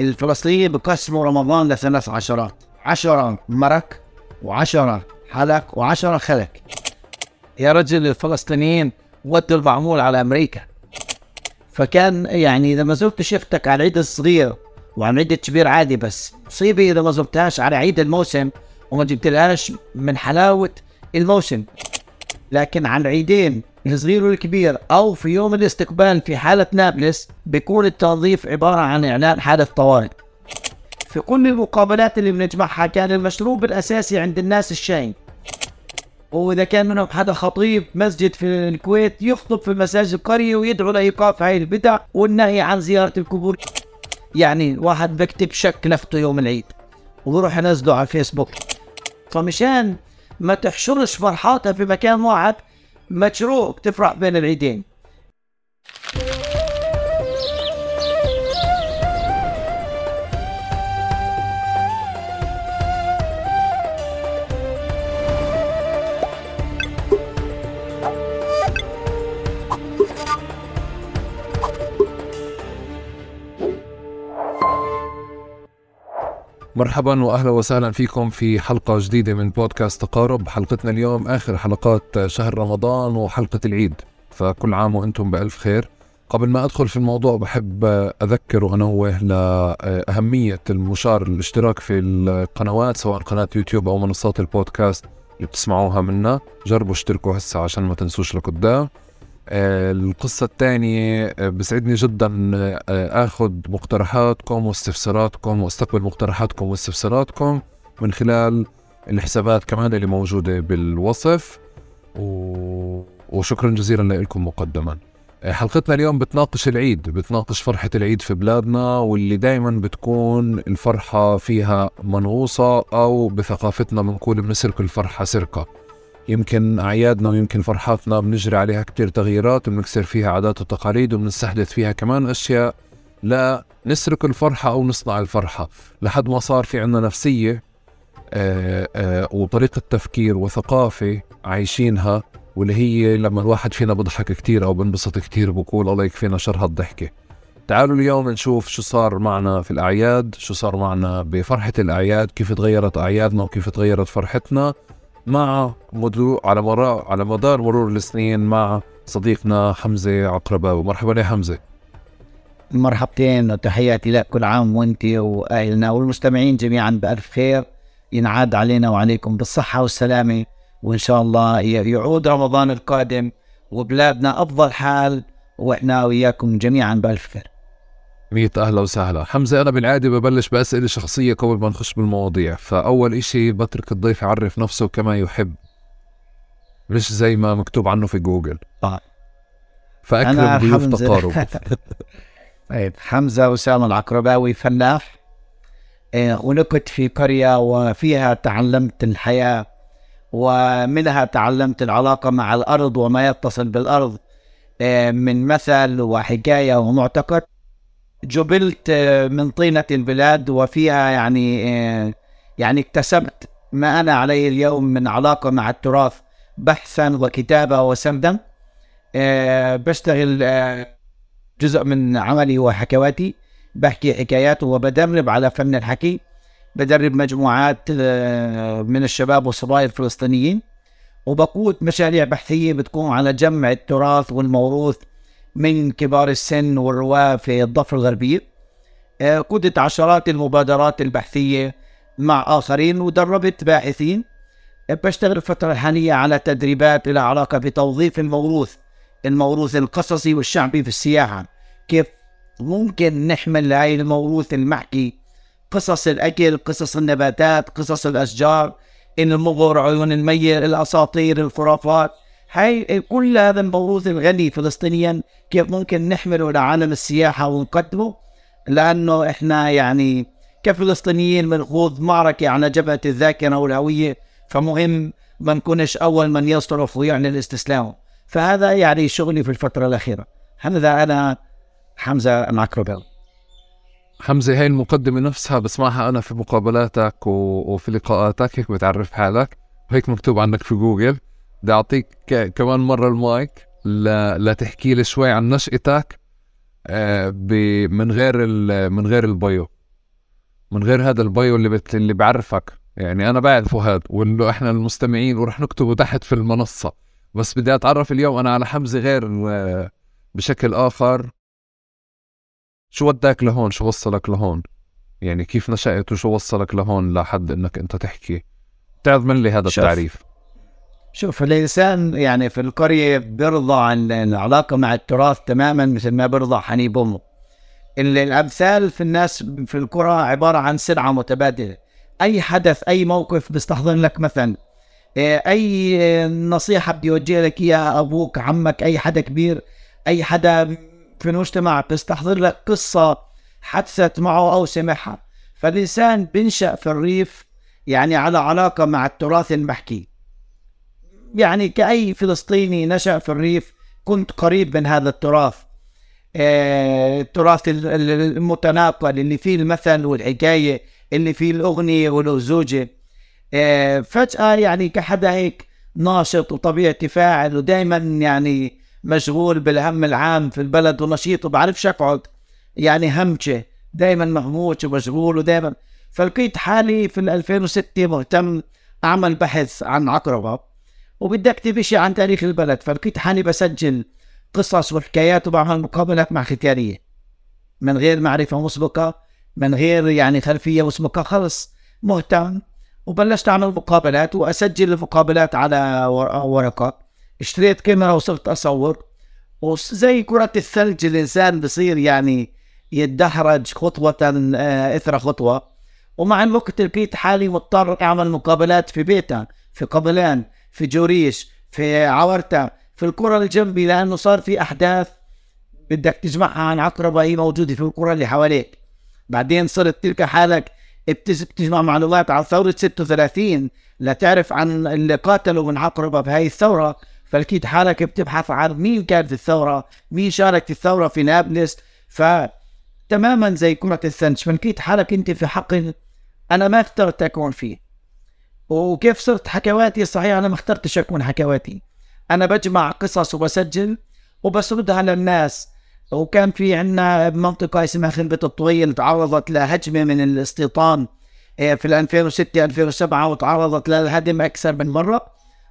الفلسطينيين بقسموا رمضان لثلاث عشرات. عشرة مرك وعشرة حلق وعشرة خلق. يا رجل الفلسطينيين ودوا المعمول على أمريكا. فكان يعني إذا ما زرت شفتك على العيد الصغير وعلى العيد الكبير عادي بس مصيبة إذا ما زرتهاش على عيد الموسم وما جبتلهاش من حلاوة الموسم. لكن على العيدين الصغير والكبير أو في يوم الاستقبال في حالة نابلس بيكون التنظيف عبارة عن إعلان حالة طوارئ. في كل المقابلات اللي بنجمعها كان المشروب الأساسي عند الناس الشاي وإذا كان منهم حدا خطيب مسجد في الكويت يخطب في مساجد القريه ويدعو لإيقاف هاي البدع والنهي عن زيارة القبور. يعني واحد بكتب شك نفته يوم العيد. وبروح ينزله على الفيسبوك. فمشان ما تحشرش فرحاتها في مكان واحد مشروع تفرح بين العيدين. مرحبا واهلا وسهلا فيكم في حلقة جديدة من بودكاست تقارب. حلقتنا اليوم آخر حلقات شهر رمضان وحلقة العيد. فكل عام وأنتم بألف خير. قبل ما أدخل في الموضوع بحب أذكر وأنوه لأهمية المشار الاشتراك في القنوات سواء قناة يوتيوب أو منصات البودكاست اللي بتسمعوها منا. جربوا اشتركوا هسه عشان ما تنسوش لقدام. القصة الثانية آه، بسعدني جدا آه، آخذ مقترحاتكم واستفساراتكم واستقبل مقترحاتكم واستفساراتكم من خلال الحسابات كمان اللي موجودة بالوصف. و... وشكرا جزيلا لكم مقدما. حلقتنا اليوم بتناقش العيد بتناقش فرحة العيد في بلادنا واللي دايما بتكون الفرحة فيها منغوصة أو بثقافتنا بنقول بنسرق الفرحة سرقة. يمكن أعيادنا ويمكن فرحاتنا بنجري عليها كتير تغييرات وبنكسر فيها عادات وتقاليد وبنستحدث فيها كمان أشياء لا نسرق الفرحة أو نصنع الفرحة. لحد ما صار في عنا نفسية آآ آه، آآ آه، وطريقة تفكير وثقافة عايشينها واللي هي لما الواحد فينا بضحك كتير أو بنبسط كتير بقول الله يكفينا شر هالضحكة تعالوا اليوم نشوف شو صار معنا في الأعياد شو صار معنا بفرحة الأعياد كيف تغيرت أعيادنا وكيف تغيرت فرحتنا. مع مدو على مر على مدار مرور السنين مع صديقنا حمزة عقرباوي مرحبا يا حمزة. مرحبتين وتحياتي لك كل عام وانت وأهلنا والمستمعين جميعا بألف خير. ينعاد علينا وعليكم بالصحة والسلامة وإن شاء الله يعود رمضان القادم وبلادنا أفضل حال وإحنا وياكم جميعا بألف خير. مية أهلا وسهلا. حمزة أنا بالعادة ببلش بأسئلة شخصية قبل ما نخش بالمواضيع فأول إشي بترك الضيف يعرف نفسه كما يحب. مش زي ما مكتوب عنه في جوجل. طيب. فأكرم ضيوف تقارب. طيب حمزة أسامة العقرباوي فلاح. إيه، ونكت في قرية وفيها تعلمت الحياة ومنها تعلمت العلاقة مع الأرض وما يتصل بالأرض إيه، من مثل وحكاية ومعتقد. جبلت آه، من طينة البلاد وفيها يعني آه، يعني اكتسبت ما أنا عليه اليوم من علاقة مع التراث بحثا وكتابة وسردا آه، بشتغل جزء من عملي وحكواتي بحكي حكايات وبدرب على فن الحكي بدرب مجموعات من الشباب والصبايا الفلسطينيين وبقود مشاريع بحثية بتكون على جمع التراث والموروث من كبار السن والرواة في الضفة الغربية آه، قدت عشرات المبادرات البحثية مع آخرين ودربت باحثين. آه، بشتغل الفترة الحالية على تدريبات لها علاقة بتوظيف الموروث الموروث القصصي والشعبي في السياحة. كيف ممكن نحمل هاي الموروث المحكي؟ قصص الأكل قصص النباتات قصص الأشجار المغر عيون المية الأساطير الخرافات. هاي كل هذا الموروث الغني فلسطينيا كيف ممكن نحمله لعالم السياحة ونقدمه؟ لأنه إحنا يعني كفلسطينيين بنخوض معركة على جبهة الذاكرة والهوية فمهم ما نكونش أول من يصرف ويعلن استسلامه فهذا يعني شغلي في الفترة الأخيرة. هذا أنا حمزة العكربل حمزة هاي المقدمة نفسها بسمعها أنا في مقابلاتك وفي لقاءاتك هيك بتعرف حالك. وهيك مكتوب عنك في جوجل. بدي أعطيك كمان مرة المايك لتحكي لي شوي عن نشأتك آه، من غير من غير ال bio من غير هذا ال bio اللي بت... اللي بعرفك. يعني أنا بعرف فهد وإنه إحنا المستمعين ورح نكتبه تحت في المنصة. بس بدي أتعرف اليوم أنا على حمزة غير آه، بشكل آخر. شو وداك لهون؟ شو وصلك لهون؟ يعني كيف نشأت وشو وصلك لهون لحد إنك أنت تحكي؟ تعظم لي هذا شوف. التعريف؟ شوف الإنسان يعني في القرية بيرضى عن العلاقة مع التراث تماما مثل ما بيرضى حنيب أمه. ال- الأمثال في الناس في القرى عبارة عن سلعة متبادلة. أي حدث أي موقف بيستحضر لك مثلا. إيه، أي نصيحة بدي يوجه لك إياها أبوك عمك أي حدا كبير أي حدا في المجتمع بيستحضر لك قصة حدثت معه أو سمعها. فالإنسان بينشأ في الريف يعني على علاقة مع التراث المحكي. يعني كأي فلسطيني نشأ في الريف كنت قريب من هذا التراث. آه، التراث ال- ال- المتناقل اللي فيه المثل والحكاية اللي فيه الأغنية والأزوجة آه، فجأة يعني كحدا هيك ناشط وطبيعتي فاعل ودائما يعني مشغول بالهم العام في البلد ونشيط وبعرفش أقعد. يعني همجة دائما مهموش ومشغول ودائما فلقيت حالي في ال 2006 مهتم أعمل بحث عن عقربة. وبدي أكتب شيء عن تاريخ البلد فلقيت حالي بسجل قصص وحكايات وبعمل مقابلات مع ختيارية. من غير معرفة مسبقة من غير يعني خلفية مسبقة خلص مهتم. وبلشت أعمل مقابلات وأسجل المقابلات على ور- ورقة. اشتريت كاميرا وصرت أصور. وزي كرة الثلج الإنسان بصير يعني يتدحرج خطوة آه، إثر خطوة. ومع الوقت لقيت حالي مضطر أعمل مقابلات في بيتا في قبلان في جوريش في عورتا في القرى اللي جنبي لأنه صار في أحداث بدك تجمعها عن عقربة هي موجودة في القرى اللي حواليك. بعدين صرت تلقى حالك بتجمع معلومات عن ثورة 36 لتعرف عن اللي قاتلوا من عقربة بهاي الثورة. فلقيت حالك بتبحث عن مين كان في الثورة مين شارك في الثورة في نابلس. فتماما زي كرة الثلج. فلقيت حالك أنت في حقل أنا ما اخترت أكون فيه. وكيف صرت حكواتي؟ صحيح أنا ما اخترتش اكون حكواتي. أنا بجمع قصص وبسجل وبسردها للناس وكان في عندنا منطقة اسمها خنبة الطويل تعرضت لهجمة من الاستيطان آه، في ال 2006 2007 وتعرضت للهدم أكثر من مرة.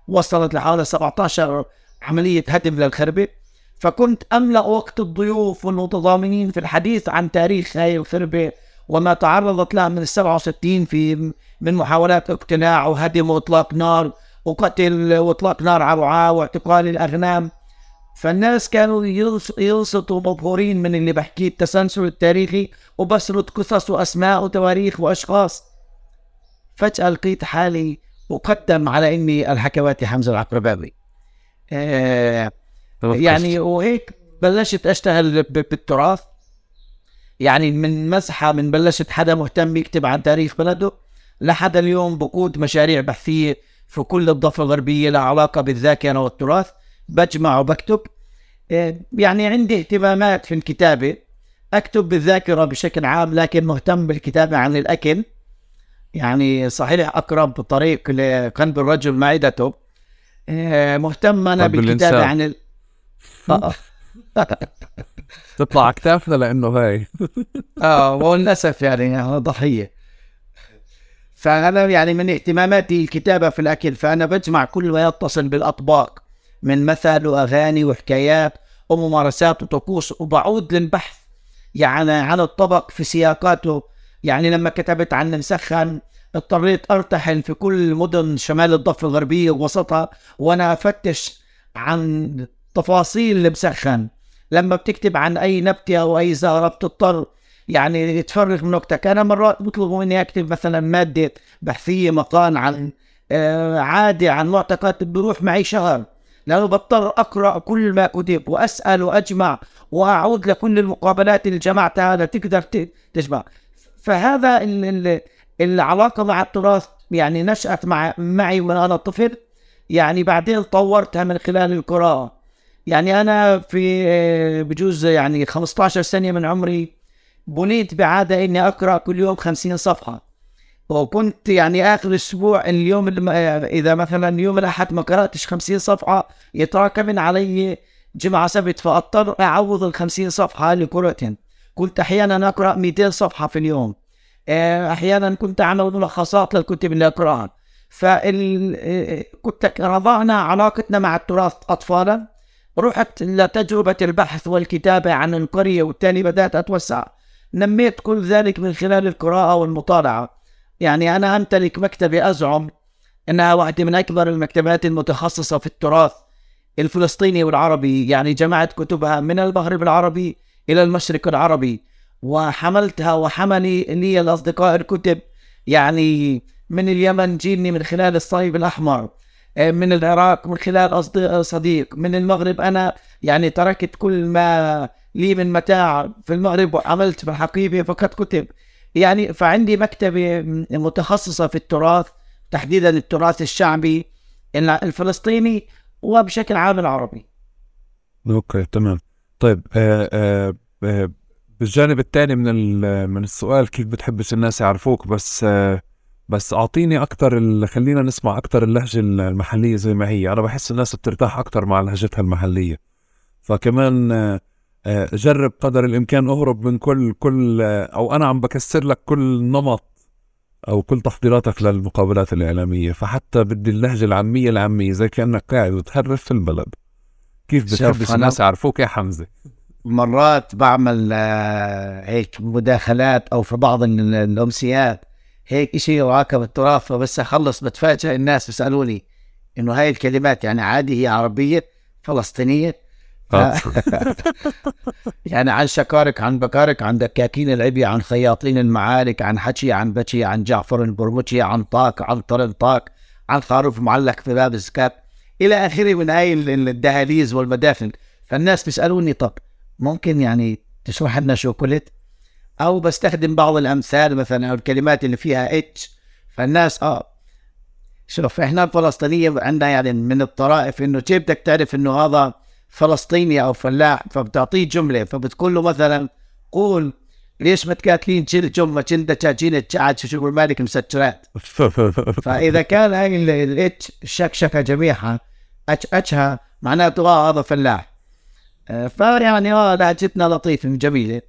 وصلت لحوالي 17 عملية هدم للخربة. فكنت أملأ وقت الضيوف والمتضامنين في الحديث عن تاريخ هاي الخربة. وما تعرضت له من ال 67 في من محاولات اقتلاع وهدم وإطلاق نار وقتل وإطلاق نار على الرعاة واعتقال الاغنام فالناس كانوا يلصقوا مبهورين من اللي بحكيه التسلسل التاريخي وبسرد قصص وأسماء وتواريخ وأشخاص. فجأة لقيت حالي مقدم على إني الحكواتي حمزة العقرباوي آه يعني وهيك بلشت اشتغل بالتراث. يعني من مسحة من بلشت حدا مهتم يكتب عن تاريخ بلده لحد اليوم بقود مشاريع بحثية في كل الضفة الغربية لها علاقة بالذاكرة والتراث بجمع وبكتب. إيه، يعني عندي اهتمامات في الكتابة أكتب بالذاكرة بشكل عام لكن مهتم بالكتابة عن الأكل. يعني صحيح أقرب طريق لقلب الرجل معدته. إيه، مهتم بالكتابة الإنسان. عن ال... تطلع على كتافنا لأنه هاي؟ آه وللاسف يعني أنا ضحية. فأنا يعني من اهتماماتي الكتابة في الأكل فأنا بجمع كل ما يتصل بالأطباق من مثل وأغاني وحكايات وممارسات وطقوس وبعود للبحث يعني عن الطبق في سياقاته. يعني لما كتبت عن المسخن اضطريت أرتحل في كل مدن شمال الضفة الغربية ووسطها وأنا أفتش عن تفاصيل المسخن. لما بتكتب عن أي نبتة أو أي زهرة بتضطر يعني تفرغ من وقتك. أنا مرات بيطلبوا مني أكتب مثلا مادة بحثية مقال عن آه، عادة عن معتقد بيروح معي شهر لأنه بضطر أقرأ كل ما كتب وأسأل وأجمع وأعود لكل المقابلات اللي جمعتها لتقدر تجمع. فهذا ال- ال- العلاقة مع التراث يعني نشأت مع معي من أنا طفل. يعني بعدين طورتها من خلال القراءة. يعني أنا في آه، بجوز يعني 15 سنة من عمري بنيت بعادة إني أقرأ كل يوم 50 صفحة. وكنت يعني آخر أسبوع اليوم ما- إذا مثلا يوم الأحد ما قرأتش 50 صفحة يتراكمن علي جمعة سبت فأضطر أعوض ال 50 صفحة اللي قراتهن كنت أحيانا أقرأ 200 صفحة في اليوم. آه، أحيانا كنت أعمل ملخصات للكتب اللي أقرأها. آه، كنت رضعنا علاقتنا مع التراث اطفالا. رحت لتجربة البحث والكتابة عن القرية وبالتالي بدأت أتوسع. نميت كل ذلك من خلال القراءة والمطالعة. يعني أنا أمتلك مكتبة أزعم أنها واحدة من أكبر المكتبات المتخصصة في التراث الفلسطيني والعربي. يعني جمعت كتبها من المغرب العربي إلى المشرق العربي وحملتها وحملي لي الأصدقاء الكتب. يعني من اليمن جيني من خلال الصليب الأحمر. من العراق من خلال صديق. من المغرب أنا يعني تركت كل ما لي من متاع في المغرب وعملت في الحقيبة فقط كتب. يعني فعندي مكتبة متخصصة في التراث تحديدا التراث الشعبي الفلسطيني وبشكل عام العربي. أوكي تمام. طيب آه آه آه بالجانب الثاني من من السؤال كيف بتحبش الناس يعرفوك؟ بس آه بس أعطيني أكثر خلينا نسمع أكثر اللهجة المحلية زي ما هي. أنا بحس الناس بترتاح أكثر مع لهجتها المحلية. فكمان آه آه، جرب قدر الإمكان أهرب من كل كل آه، أو أنا عم بكسر لك كل نمط أو كل تحضيراتك للمقابلات الإعلامية. فحتى بدي اللهجة العامية العامية زي كأنك قاعد وتهرف في البلد. كيف بتحب الناس يعرفوك يا حمزة؟ مرات بعمل هيك مداخلات أو في بعض الأمسيات. هيك إشي يراكب التراث فبس أخلص بتفاجئ الناس بيسالوني إنه هاي الكلمات يعني عادي هي عربية فلسطينية؟ آه. يعني عن شكارك عن بكارك عن دكاكين العبي عن خياطين المعارك عن حكي عن بكي عن جعفر البرمجي عن طاق عن طرن طاق عن خروف معلق في باب الزكاب إلى آخره من هاي الدهاليز والمدافن. فالناس بيسألوني طب ممكن يعني تشرح لنا شو قلت؟ أو بستخدم بعض الأمثال مثلا أو الكلمات اللي فيها اتش فالناس آه. شوف إحنا الفلسطينيه عندنا يعني من الطرائف إنه كيف بدك تعرف إنه هذا فلسطيني أو فلاح؟ فبتعطيه جملة. فبتقول له مثلا قول ليش ما تقاتلين جيل جمة جندا تشاجين تشعج شو مالك؟ مسجرات فإذا كان هاي الاتش شكشكة جميعها اتش اتشها معناته آه هذا فلاح. آه، فيعني آه لهجتنا لطيفة جميلة.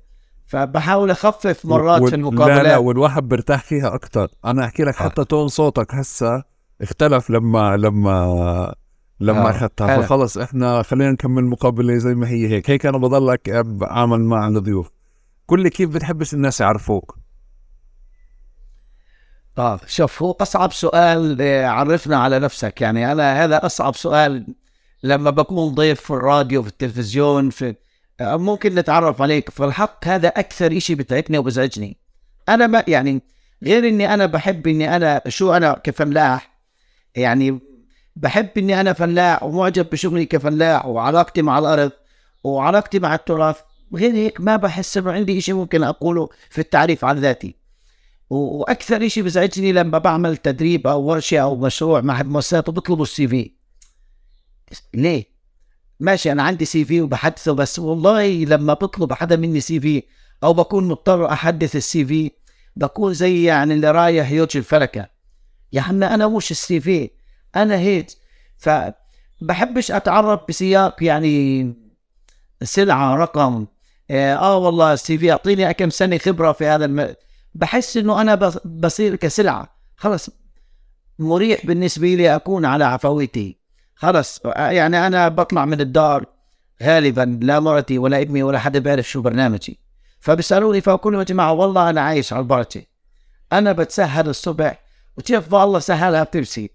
فبحاول أخفف مرات في المقابلات. لا لا والواحد برتاح فيها أكثر أنا أحكي لك حتى تون صوتك هسه اختلف لما لما لما آه. أخذتها. فخلص إحنا خلينا نكمل المقابلة زي ما هي هيك. هيك أنا بضلك أعمل مع الضيوف. لي كيف بتحبش الناس يعرفوك؟ طيب شوف هو أصعب سؤال آه، عرفنا على نفسك. يعني أنا هذا أصعب سؤال لما بكون ضيف في الراديو في التلفزيون في آه، ممكن نتعرف عليك. في الحق هذا أكثر شيء بتعبني وبزعجني. أنا ما يعني غير إني أنا بحب إني أنا شو أنا كفلاح يعني بحب إني أنا فلاح ومعجب بشغلي كفلاح وعلاقتي مع الأرض وعلاقتي مع التراث. غير هيك ما بحس إنه عندي شيء ممكن أقوله في التعريف عن ذاتي. وأكثر شيء بزعجني لما بعمل تدريب أو ورشة أو مشروع مع مؤسسات وبيطلبوا السي في. ليه؟ ماشي أنا عندي CV وبحدثه بس والله لما بطلب حدا مني CV أو بكون مضطر أحدث ال CV بكون زي يعني اللي رايح يوجي الفلكه يا عمي أنا مش ال CV أنا هيك. فبحبش أتعرف بسياق يعني سلعة رقم. آه, آه والله ال CV أعطيني كم سنة خبرة في هذا الم... بحس إنه أنا بصير كسلعة. خلص مريح بالنسبة لي أكون على عفويتي. خلص. يعني أنا بطلع من الدار غالبا لا مرتي ولا ابني ولا حدا بيعرف شو برنامجي. فبيسألوني فأقول لهم يا جماعة والله أنا عايش على البركة. أنا بتسهل الصبح. وكيف الله سهلها بتمشي؟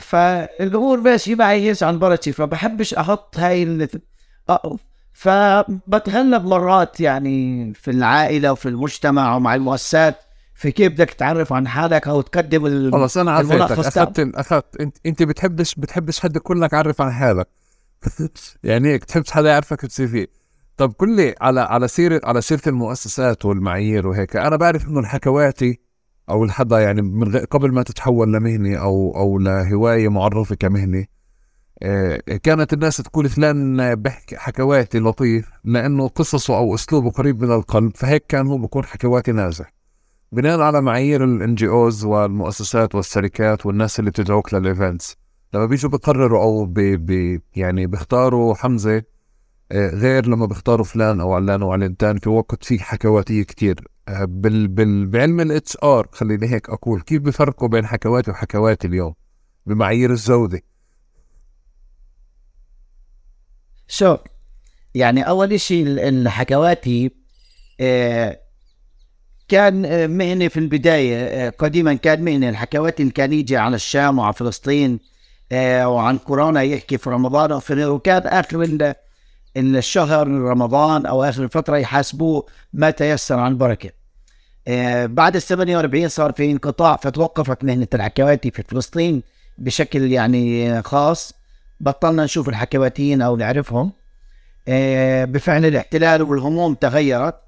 فالأمور ماشي معي هيك عن بركة فبحبش أحط هاي فبتغلب مرات يعني في العائلة وفي المجتمع ومع المؤسسات. في كيف بدك تعرف عن حالك أو تقدم خلص أنا عرفتك. اخذت أخذت. انت أنت بتحبش بتحبش حد يقول لك عرف عن حالك. يعني هيك تحبش حدا يعرفك بسي في. طب قل لي على على سيره على سيرة المؤسسات والمعايير وهيك. أنا بعرف إنه الحكواتي أو لحدا يعني من قبل ما تتحول لمهنة أو أو لهواية معرفة كمهنة آه، كانت الناس تقول فلان بحكي حكواتي لطيف لأنه قصصه أو أسلوبه قريب من القلب فهيك كان هو بكون حكواتي نازح. بناء على معايير ال NGOs والمؤسسات والشركات والناس اللي بتدعوك لل events لما بيجوا بيقرروا أو بي بي يعني بيختاروا حمزة آه، غير لما بيختاروا فلان أو علان أو علانتان في وقت فيه حكواتية كتير. آه، بال بال بعلم ال HR خليني هيك أقول كيف بفرقوا بين حكواتي وحكواتي اليوم؟ بمعايير الجوده شوف يعني أول شيء الحكواتي آه، كان آه، مهنة في البداية آه، قديما كان مهنة الحكواتي كان يجي على الشام وعلى فلسطين وعن كورونا يحكي في رمضان. وكان آخر الشهر رمضان أو آخر الفترة يحاسبوه ما تيسر عن بركة. بعد ال 48 صار في انقطاع فتوقفت مهنة الحكواتي في فلسطين بشكل يعني خاص. بطلنا نشوف الحكواتيين أو نعرفهم. بفعل الاحتلال والهموم تغيرت.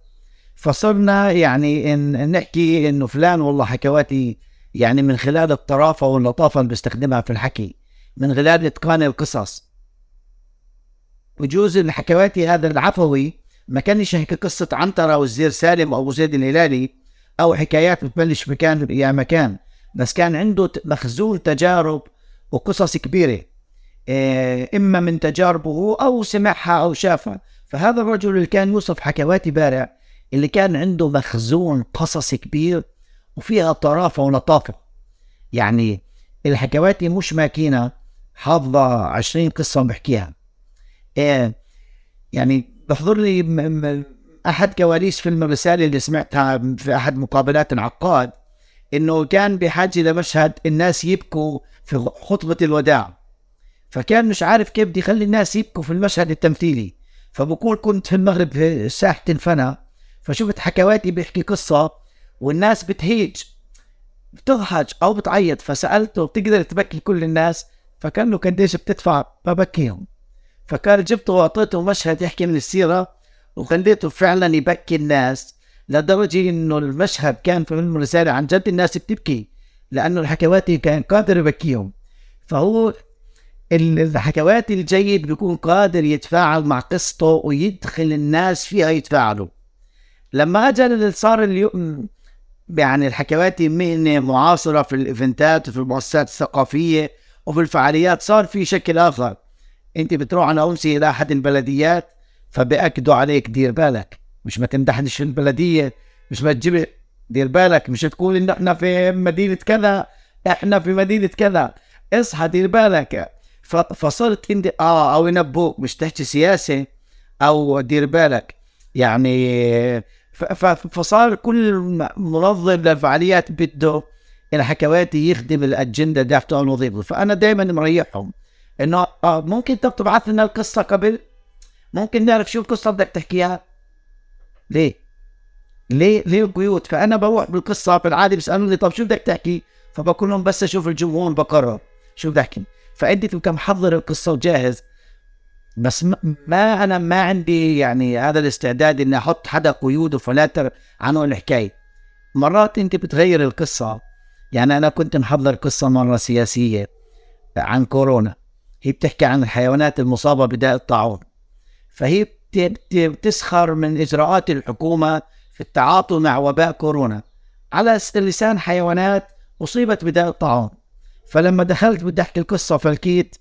فصرنا يعني إن نحكي إنه فلان والله حكواتي يعني من خلال الطرافة واللطافة اللي بيستخدمها في الحكي من خلال إتقان القصص. بجوز الحكواتي هذا العفوي ما كانش يحكي قصة عنترة والزير سالم أو زيد الهلالي أو حكايات بتبلش مكان يا مكان بس كان عنده مخزون تجارب وقصص كبيرة. آه، إما من تجاربه أو سمعها أو شافها. فهذا الرجل اللي كان يوصف حكواتي بارع اللي كان عنده مخزون قصص كبير وفيها طرافة ولطافة يعني الحكواتي مش ماكينة حافظة عشرين قصة بحكيها إيه يعني بحضر لي أحد كواليس فيلم الرسالة اللي سمعتها في أحد مقابلات العقاد إنه كان بحاجة لمشهد الناس يبكوا في خطبة الوداع. فكان مش عارف كيف بدي يخلي الناس يبكوا في المشهد التمثيلي. فبقول كنت في المغرب في ساحة الفنا فشفت حكواتي بيحكي قصة والناس بتهيج بتضحك أو بتعيط فسألته بتقدر تبكي كل الناس فقال له قديش بتدفع ببكيهم فقال جبته وأعطيته مشهد يحكي من السيرة وخليته فعلا يبكي الناس لدرجة إنه المشهد كان في فيلم الرسالة عن جد الناس بتبكي لأنه الحكواتي كان قادر يبكيهم. فهو الحكواتي الجيد بيكون قادر يتفاعل مع قصته ويدخل الناس فيها يتفاعلوا. لما اجى صار اليوم يعني الحكواتي مهنة معاصرة في الإيفنتات وفي المؤسسات الثقافية وفي الفعاليات صار في شكل آخر. أنت بتروح على امسيه إلى أحد البلديات فبأكدوا عليك دير بالك مش ما تمدحنش البلدية مش ما تجيب دير بالك مش تقول إن إحنا في مدينة كذا إحنا في مدينة كذا. اصحى دير بالك. فصرت أنت آه أو ينبوك مش تحكي سياسة أو دير بالك. يعني فصار كل منظم للفعاليات بده الحكواتي يخدم الأجندة تاعته الوظيفه فأنا دائما مريحهم إنه آه ممكن تبعث لنا القصة قبل؟ ممكن نعرف شو القصة بدك تحكيها؟ ليه؟ ليه؟ ليه القيود فأنا بروح بالقصة في العاده بيسألوني طب شو بدك تحكي؟ فبقول لهم بس أشوف الجمهور بقرر شو بدي أحكي. فأنت تبقى محضر القصة وجاهز بس ما أنا ما عندي يعني هذا الاستعداد إني أحط حدا قيود وفلاتر عنه الحكاية. مرات أنت بتغير القصة. يعني أنا كنت محضر قصة مرة سياسية عن كورونا. هي بتحكي عن الحيوانات المصابة بداء الطاعون فهي بتسخر من إجراءات الحكومة في التعاطي مع وباء كورونا. على لسان حيوانات اصيبت بداء الطاعون فلما دخلت بدي أحكي القصة فلكيت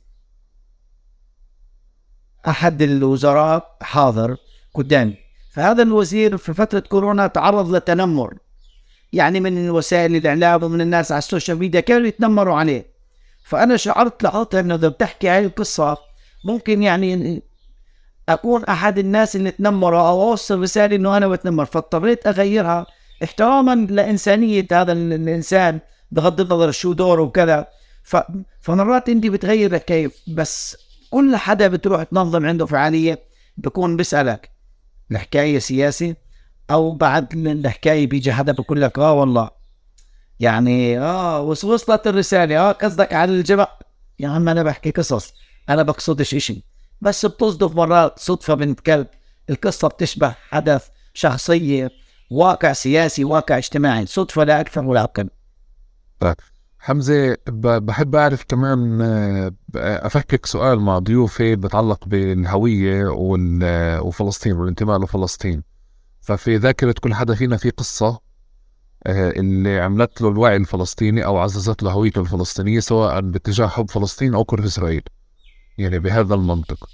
أحد الوزراء حاضر قدامي. فهذا الوزير في فترة كورونا تعرض لتنمر يعني من وسائل الإعلام ومن الناس على ال social media كانوا يتنمروا عليه. فأنا شعرت لحظتها إنه إذا بتحكي هاي القصة ممكن يعني أكون أحد الناس اللي تنمروا أو أوصل رسالة إنه أنا بتنمر. فاضطريت أغيرها احتراما لإنسانية هذا الإنسان بغض النظر شو دوره وكذا. فمرات انت بتغير كيف بس كل حدا بتروح تنظم عنده فعالية بكون بيسالك الحكاية سياسي أو بعد الحكاية بيجي حدا بقول لك آه والله. يعني آه وصلت الرسالة. آه قصدك على الجمع. يا عم أنا بحكي قصص. أنا بقصدش إشي. بس بتصدف مرات صدفة بنت كلب القصة بتشبه حدث شخصية واقع سياسي واقع اجتماعي. صدفة لا أكثر ولا أقل. طيب. حمزة بحب أعرف كمان آه، أفكك سؤال مع ضيوفي بتعلق بالهوية وفلسطين والانتماء لفلسطين. ففي ذاكرة كل حدا فينا في قصة آه، اللي عملت له الوعي الفلسطيني أو عززت له هويته الفلسطينية سواء باتجاه حب فلسطين أو كره إسرائيل. يعني بهذا المنطق.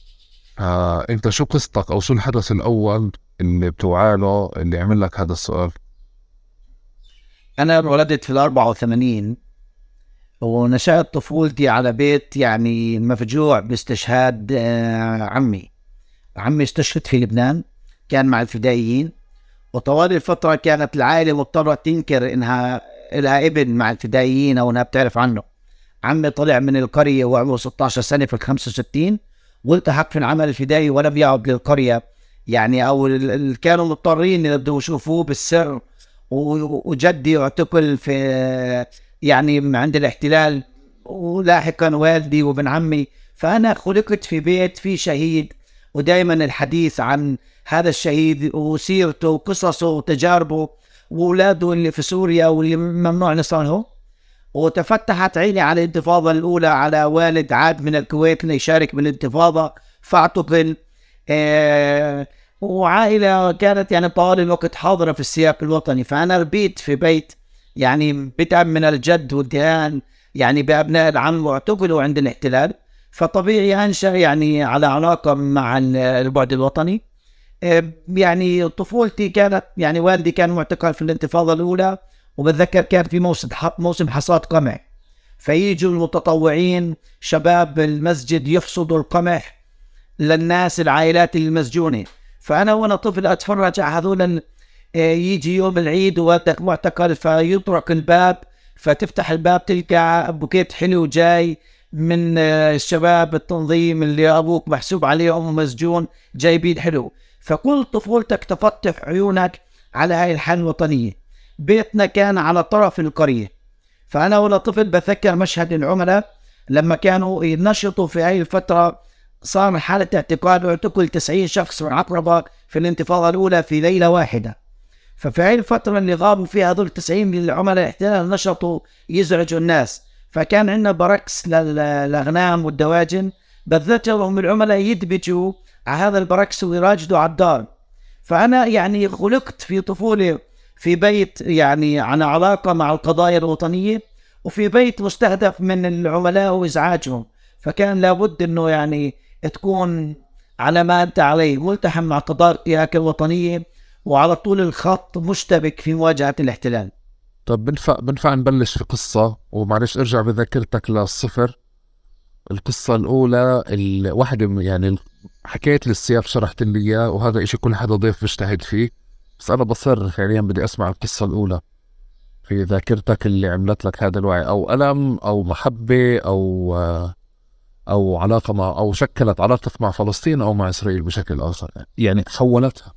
آه، أنت شو قصتك أو شو الحدث الأول اللي بتوعى له اللي عمل لك هذا السؤال؟ أنا انولدت في ال 84 ونشأت طفولتي على بيت يعني مفجوع باستشهاد آه، عمي. عمي استشهد في لبنان كان مع الفدائيين. وطوال الفترة كانت العائلة مضطرة تنكر إنها لها ابن مع الفدائيين أو إنها بتعرف عنه. عمي طلع من القرية وعمره 16 سنة في ال 65 والتحق في العمل الفدائي ولم يعد للقرية. يعني أو كانوا مضطرين يبدوا يشوفوه بالسر وجدي اعتقل في يعني عند الاحتلال ولاحقا والدي وابن عمي. فأنا خلقت في بيت فيه شهيد ودائما الحديث عن هذا الشهيد وسيرته وقصصه وتجاربه وأولاده اللي في سوريا واللي ممنوع نصرهم وتفتحت عيني على الانتفاضة الأولى على والد عاد من الكويت ليشارك بالانتفاضة فاعتقل. آه وعائلة كانت يعني طوال الوقت حاضرة في السياق الوطني. فأنا ربيت في بيت يعني بدعم من الجد والدهان يعني بأبناء العم واعتقلوا عند الاحتلال. فطبيعي انشا يعني على علاقة مع ال- البعد الوطني. يعني طفولتي كانت يعني والدي كان معتقل في الانتفاضة الأولى وبتذكر كان في موسم موسم حصاد قمح. فيجوا المتطوعين شباب المسجد يحصدوا القمح للناس العائلات المسجونة. فأنا وأنا طفل أتفرج على هذول يجي يوم العيد ووالدك معتقل فيطرق الباب فتفتح الباب تلقى بوكيت حلو جاي من آه، الشباب التنظيم اللي أبوك محسوب عليهم مسجون جايبين حلو. فكل طفولتك تفتح عيونك على هاي الحالة الوطنية. بيتنا كان على طرف القرية. فأنا وأنا طفل بتذكر مشهد العملاء لما كانوا ينشطوا في هاي الفترة. صار حالة اعتقال واعتقل 90 شخص من عقربة في الانتفاضة الأولى في ليلة واحدة. ففي هاي الفترة اللي غابوا فيها هذول 90 من العملاء الاحتلال نشطوا يزعجوا الناس. فكان عندنا بركس للأغنام والدواجن بتذكرهم العملاء يدبجوا على هذا البركس ويراجدوا على الدار. فأنا يعني خلقت في طفولة في بيت يعني على علاقة مع القضايا الوطنية وفي بيت مستهدف من العملاء وإزعاجهم. فكان لابد أنه يعني تكون على ما أنت عليه ملتحم مع قضاياك الوطنية وعلى طول الخط مشتبك في مواجهة الاحتلال. طب بنفع بنفع نبلش في قصة ومعلش ارجع بذاكرتك للصفر. القصة الأولى الواحدة يعني حكيت لي السياق شرحت لي إياه وهذا إشي كل حدا ضيف بيجتهد فيه. بس أنا بصر فعليا بدي أسمع القصة الأولى. في ذاكرتك اللي عملت لك هذا الوعي أو ألم أو محبة أو أو علاقة مع أو شكلت علاقتك مع فلسطين أو مع إسرائيل بشكل آخر. يعني حولتها.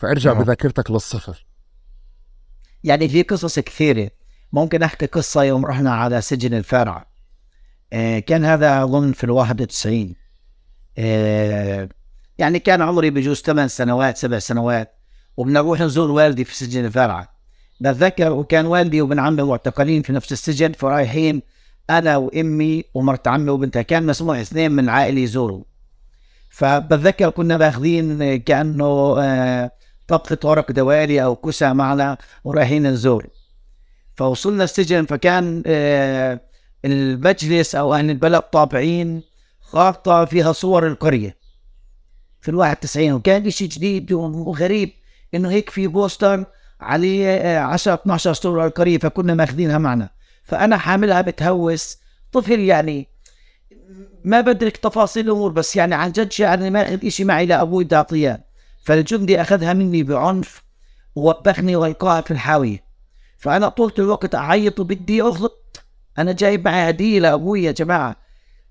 فارجع نعم. بذاكرتك للصفر. يعني في قصص كثيرة. ممكن أحكي قصة يوم رحنا على سجن الفارع آه، كان هذا أظن في الواحد وتسعين. آه، يعني كان عمري بجوز ثمان سنوات سبع سنوات وبنروح نزور والدي في سجن الفارع بتذكر وكان والدي وابن عمي معتقلين في نفس السجن فرايحين أنا وأمي ومرت عمي وبنتها. كان مسموح اثنين من العائلة يزوروا. فبتذكر كنا باخذين آه، كأنه آه، طبخة ورق دوالي أو كسى معنا ورايحين نزور فوصلنا السجن فكان آه، المجلس أو أهل البلد طابعين خارطة فيها صور القرية في الواحد تسعين وكان إشي جديد وغريب إنه هيك في بوستر عليه آه، 10 12 صورة القرية فكنا ماخذينها معنا. فأنا حاملها بتهوس. طفل يعني ما بدرك تفاصيل الأمور بس يعني عن جد شاعر ما أخذ إشي معي لأبوي بدي أعطيه. فالجندي أخذها مني بعنف ووبخني وألقاها في الحاوية. فأنا طولت الوقت أعيط وبدي أخلط أنا جايب معي هدية لأبوي يا جماعة.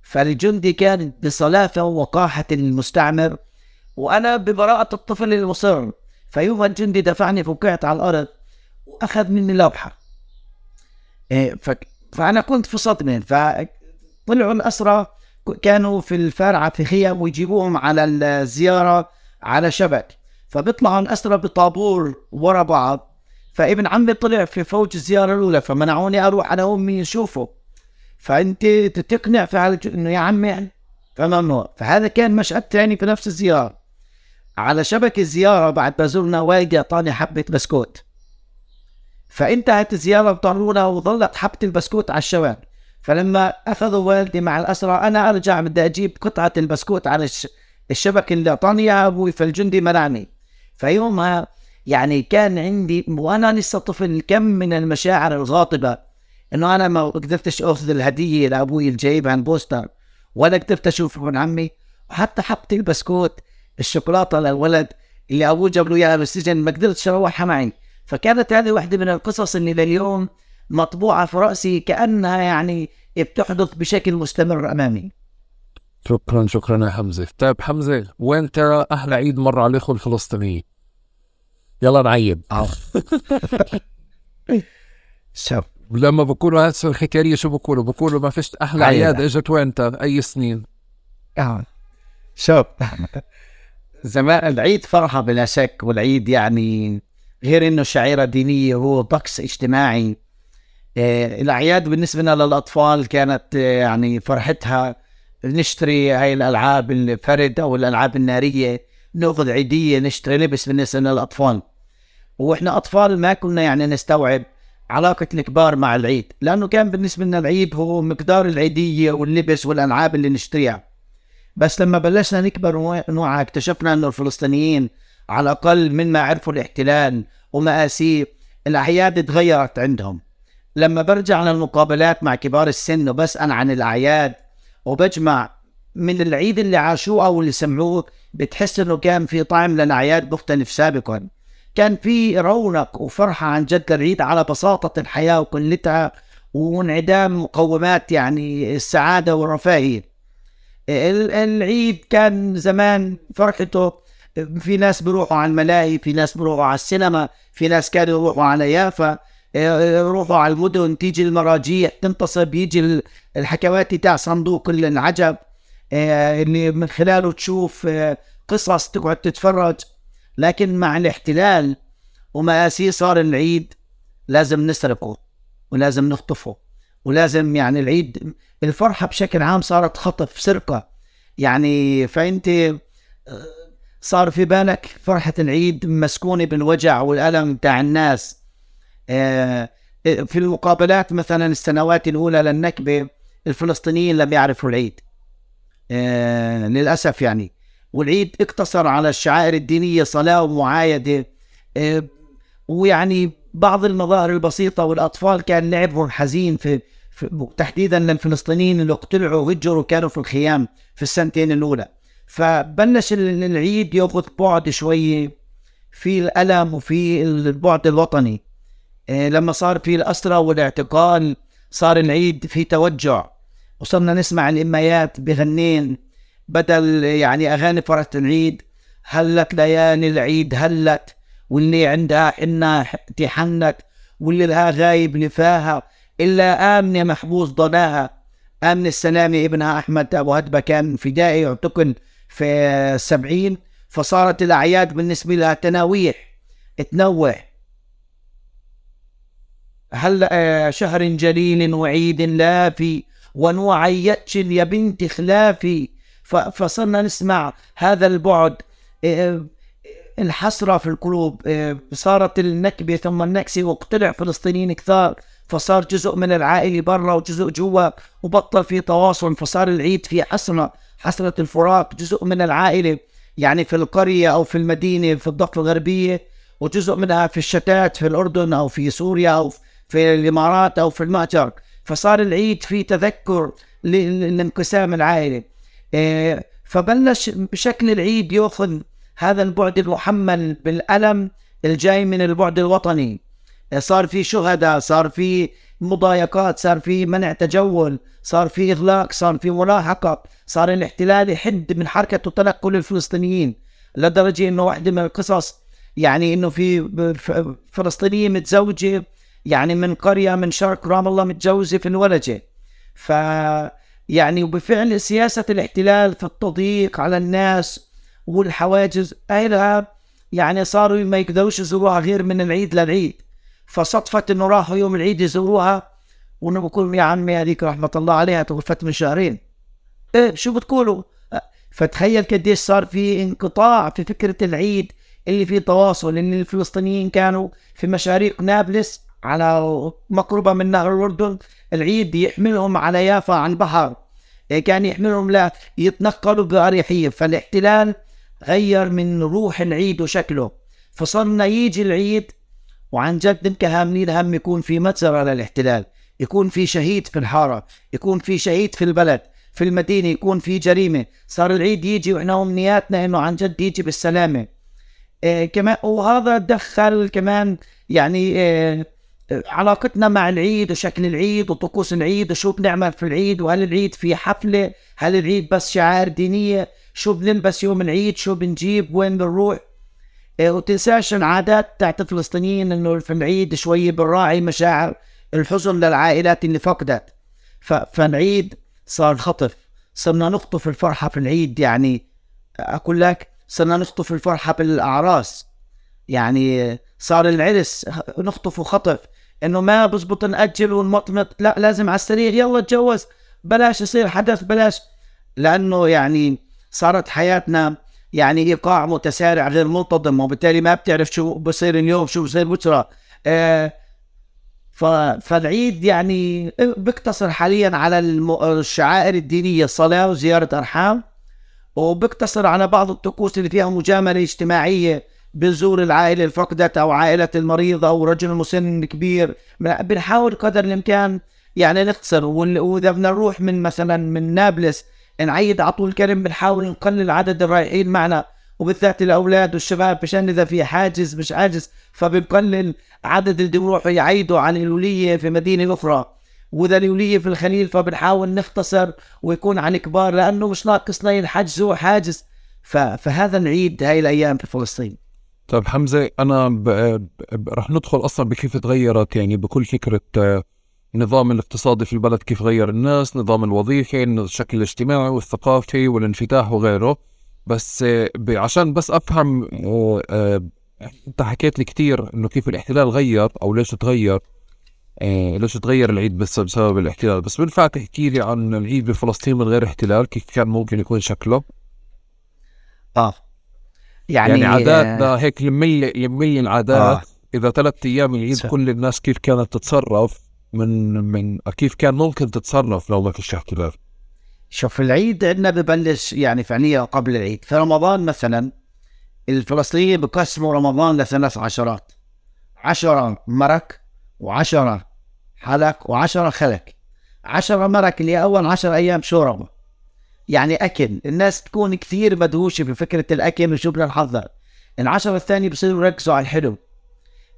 فالجندي كان بصلافة ووقاحة المستعمر وأنا ببراءة الطفل المصر. فيوم الجندي دفعني فوقعت على الأرض وأخذ مني لوحة. إيه. فأنا كنت في صدمة. فطلعوا الأسرى كانوا في الفارعة في خيام ويجيبوهم على الزيارة. على شبك. فبيطلعوا الأسرى بطابور ورا بعض. فابن عمي طلع في فوج الزيارة الأولى فمنعوني أروح أنا وأمي نشوفه فأنت تقنع فعلا إنه يا عمي فممنوع فهذا كان مشهد ثاني في نفس الزيارة. على شبك الزيارة بعد ما زرنا والدي أعطاني حبة بسكوت. فانتهت الزيارة اضطرونا وظلت حبة البسكوت على الشوارع فلما أخذوا والدي مع الأسرى أنا أرجع بدي أجيب قطعة البسكوت على الش... الشبك اللي أعطاني يا أبوي فالجندي منعني فيومها يعني كان عندي وأنا لسه طفل كم من المشاعر الغاضبه إنه أنا ما قدرتش أخذ الهدية لأبوي اللي جايبها البوستر ولا قدرت أشوف ابن عمي. وحتى حبت البسكوت الشوكولاتة للولد اللي أبوه جاب له اياها بالسجن ما قدرتش أروحها معي. فكانت هذه واحدة من القصص اللي لليوم مطبوعة في رأسي كأنها يعني بتحدث بشكل مستمر أمامي. شكرا شكرا يا حمزة. طيب حمزة وين ترى أحلى عيد مر على الإخوة الفلسطينيين؟ يلا نعيد. شوف. لما بقولوا هسه الحكاية شو بقولوا بقولوا ما فيش أحلى عيد. عياد إجت وين أي سنين؟ آه. شوف. زمان العيد فرحة بلا شك والعيد يعني غير إنه شعيرة دينية هو طقس اجتماعي. آه، الأعياد بالنسبة لنا للأطفال كانت آه، يعني فرحتها نشتري هاي الألعاب الفرد أو الالعاب النارية نأخذ عيدية نشتري لبس بالنسبة للأطفال. وإحنا أطفال ما كنا يعني نستوعب علاقة الكبار مع العيد لأنه كان بالنسبة لنا العيد هو مقدار العيدية واللبس والألعاب اللي نشتريها. بس لما بلشنا نكبر ونوعى اكتشفنا إنه الفلسطينيين على الأقل من ما عرفوا الاحتلال ومآسيه الاعياد تغيرت عندهم. لما برجع للمقابلات مع كبار السن وبسأل عن الأعياد وبجمع من العيد اللي عاشوه أو اللي سمعوه بتحس إنه كان في طعم للاعياد مختلف سابقا. كان في رونق وفرحة عن جد العيد على بساطة الحياة وقلتها وانعدام مقومات يعني السعادة والرفاهية. ال- العيد كان زمان فرحته في ناس بيروحوا على الملاهي في ناس بيروحوا على السينما في ناس كانوا يروحوا على يافا. يروحوا على المدن تيجي المراجيح تنتصب يجي ال- الحكواتي تاع صندوق العجب آه، اللي من خلاله تشوف آه، قصص تقعد تتفرج. لكن مع الاحتلال ومآسيه صار العيد لازم نسرقه ولازم نخطفه. ولازم يعني العيد الفرحة بشكل عام صارت خطف سرقة. يعني فأنت آه، صار في بالك فرحة العيد مسكونة بالوجع والألم تاع الناس. آه، في المقابلات مثلا السنوات الأولى للنكبة الفلسطينيين لم يعرفوا العيد. آه، للأسف يعني. والعيد اقتصر على الشعائر الدينية صلاة ومعايدة. آه، ويعني بعض المظاهر البسيطة والأطفال كان لعبهم حزين في, تحديدا للفلسطينيين اللي اقتلعوا وهجروا كانوا في الخيام في السنتين الأولى. فبلش ال- العيد ياخذ بعد شوية في الألم وفي البعد الوطني. آه، لما صار في الأسرى والاعتقال صار العيد في توجع. وصرنا نسمع الإميات بغنين بدل يعني أغاني فرحة العيد. هلت ليالي العيد هلت واللي عندها حنة تحنت واللي لها غايب لفاها إلا آمنة محبوس ضناها. آمن السلامي ابنها أحمد أبو هدبة كان فدائي اعتقل في السبعين فصارت الأعياد بالنسبة لها تناويح تنوح آه، شهر جليل وعيد لافي ونوعيتش يا بنت خلافي فصرنا نسمع هذا البعد. الحسرة في القلوب. آه، صارت النكبة ثم النكسة واقتلع فلسطينيين كثار. فصار جزء من العائلة برا وجزء جوا وبطل في تواصل. فصار العيد في حسرة حسرة الفراق جزء من العائلة يعني في القرية أو في المدينة في الضفة الغربية وجزء منها في الشتات في الأردن أو في سوريا أو في الإمارات أو في المهجر فصار العيد في تذكر لانقسام العائلة. آه، فبلش بشكل العيد يأخذ هذا البعد المحمل بالألم الجاي من البعد الوطني. آه، صار في شهداء صار في مضايقات صار في منع تجول صار في إغلاق صار في ملاحقة صار الاحتلال يحد من حركة وتنقل الفلسطينيين لدرجة إنه واحدة من القصص يعني إنه في ب- ف- فلسطينية متزوجة يعني من قرية من شرق رام الله متجوزة في الولجة. ف يعني وبفعل سياسة الاحتلال في التضييق على الناس والحواجز أهلها يعني صاروا ما يقدروش يزوروها غير من العيد للعيد. فصدفت إنه راحوا يوم العيد يزوروها وأنا بقول يا عمي هذيك رحمة الله عليها توفت من شهرين. إيه شو بتقولوا؟ فتخيل قديش صار في انقطاع في فكرة العيد اللي فيه تواصل ان الفلسطينيين كانوا في مشاريق نابلس على مقربة من نهر الأردن العيد يحملهم على يافا عن بحر. إيه، كان يحملهم؟ لا يتنقلوا بأريحية. فالاحتلال غير من روح العيد وشكله. فصرنا يجي العيد وعن جد نبقى هاملين هم يكون في مجزرة للاحتلال يكون في شهيد في الحارة يكون في شهيد في البلد في المدينة يكون في جريمة. صار العيد يجي وإحنا أمنياتنا إنه عن جد يجي بالسلامة. إيه كمان وهذا دخل كمان يعني إيه علاقتنا مع العيد وشكل العيد وطقوس العيد وشو بنعمل في العيد وهل العيد في حفلة هل العيد بس شعائر دينية شو بنلبس يوم العيد شو بنجيب وين بنروح. إيه وتنساش العادات تاعت الفلسطينيين إنه في العيد شوي بنراعي مشاعر الحزن للعائلات اللي فقدت. فالعيد صار خطف. صرنا نخطف الفرحة في العيد يعني. أقول لك صرنا نخطف الفرحة بالأعراس. يعني صار العرس نخطف خطف. إنه ما بزبط نأجل ونمطمط. لا لازم على السريع. يلا تجوز. بلاش يصير حدث بلاش. لأنه يعني صارت حياتنا يعني إيقاع متسارع غير منتظم وبالتالي ما بتعرف شو بصير اليوم شو بصير بكرة. آه فالعيد يعني بيقتصر حاليا على الشعائر الدينية الصلاة وزيارة أرحام وبيقتصر على بعض الطقوس اللي فيها مجاملة اجتماعية. بنزور العائلة الفقدت أو عائلة المريض أو رجل مسن كبير. بنحاول قدر الإمكان يعني نختصر وإذا بدنا نروح من مثلا من نابلس نعيد على طول كرم بنحاول نقلل عدد الرايحين معنا وبالذات الأولاد والشباب مشان إذا في حاجز مش عاجز فبنقلل عدد اللي بيروحوا يعيدوا عن الوليه في مدينة أخرى. وإذا الوليه في الخليل فبنحاول نختصر ويكون عن كبار لأنه مش ناقصنا ينحجزوا حاجز فهذا العيد هاي الأيام في فلسطين. طيب حمزة أنا ب... ب... رح ندخل أصلا بكيف تغيرت يعني بكل فكرة النظام الاقتصادي في البلد كيف غير الناس نظام الوظيفي الشكل الاجتماعي والثقافي والانفتاح وغيره. بس عشان بس أفهم أنت حكيت لي كثير إنه كيف الاحتلال غير أو ليش تغير ليش تغير العيد بس بسبب الاحتلال. بس بنفع تحكي لي عن العيد بفلسطين من غير احتلال كيف كان ممكن يكون شكله؟ آه يعني, يعني عاداتنا آه هيك يمي يمي العادات آه. إذا ثلاث أيام العيد. كل الناس كيف كانت تتصرف من من كيف كان ممكن تتصرف لو ما فيش احتلال شوف العيد عندنا ببلش يعني فعليا قبل العيد. في رمضان مثلا الفلسطينيين بقسموا رمضان لثلاث عشرات. عشرة مرك وعشرة حلق وعشرة خلق. عشرة مرك اللي أول عشر أيام شوربة يعني أكل. الناس تكون كثير مدهوشة في فكرة الأكل وشو بدنا نحضر. العشرة الثانية بصيروا يركزوا على الحلو.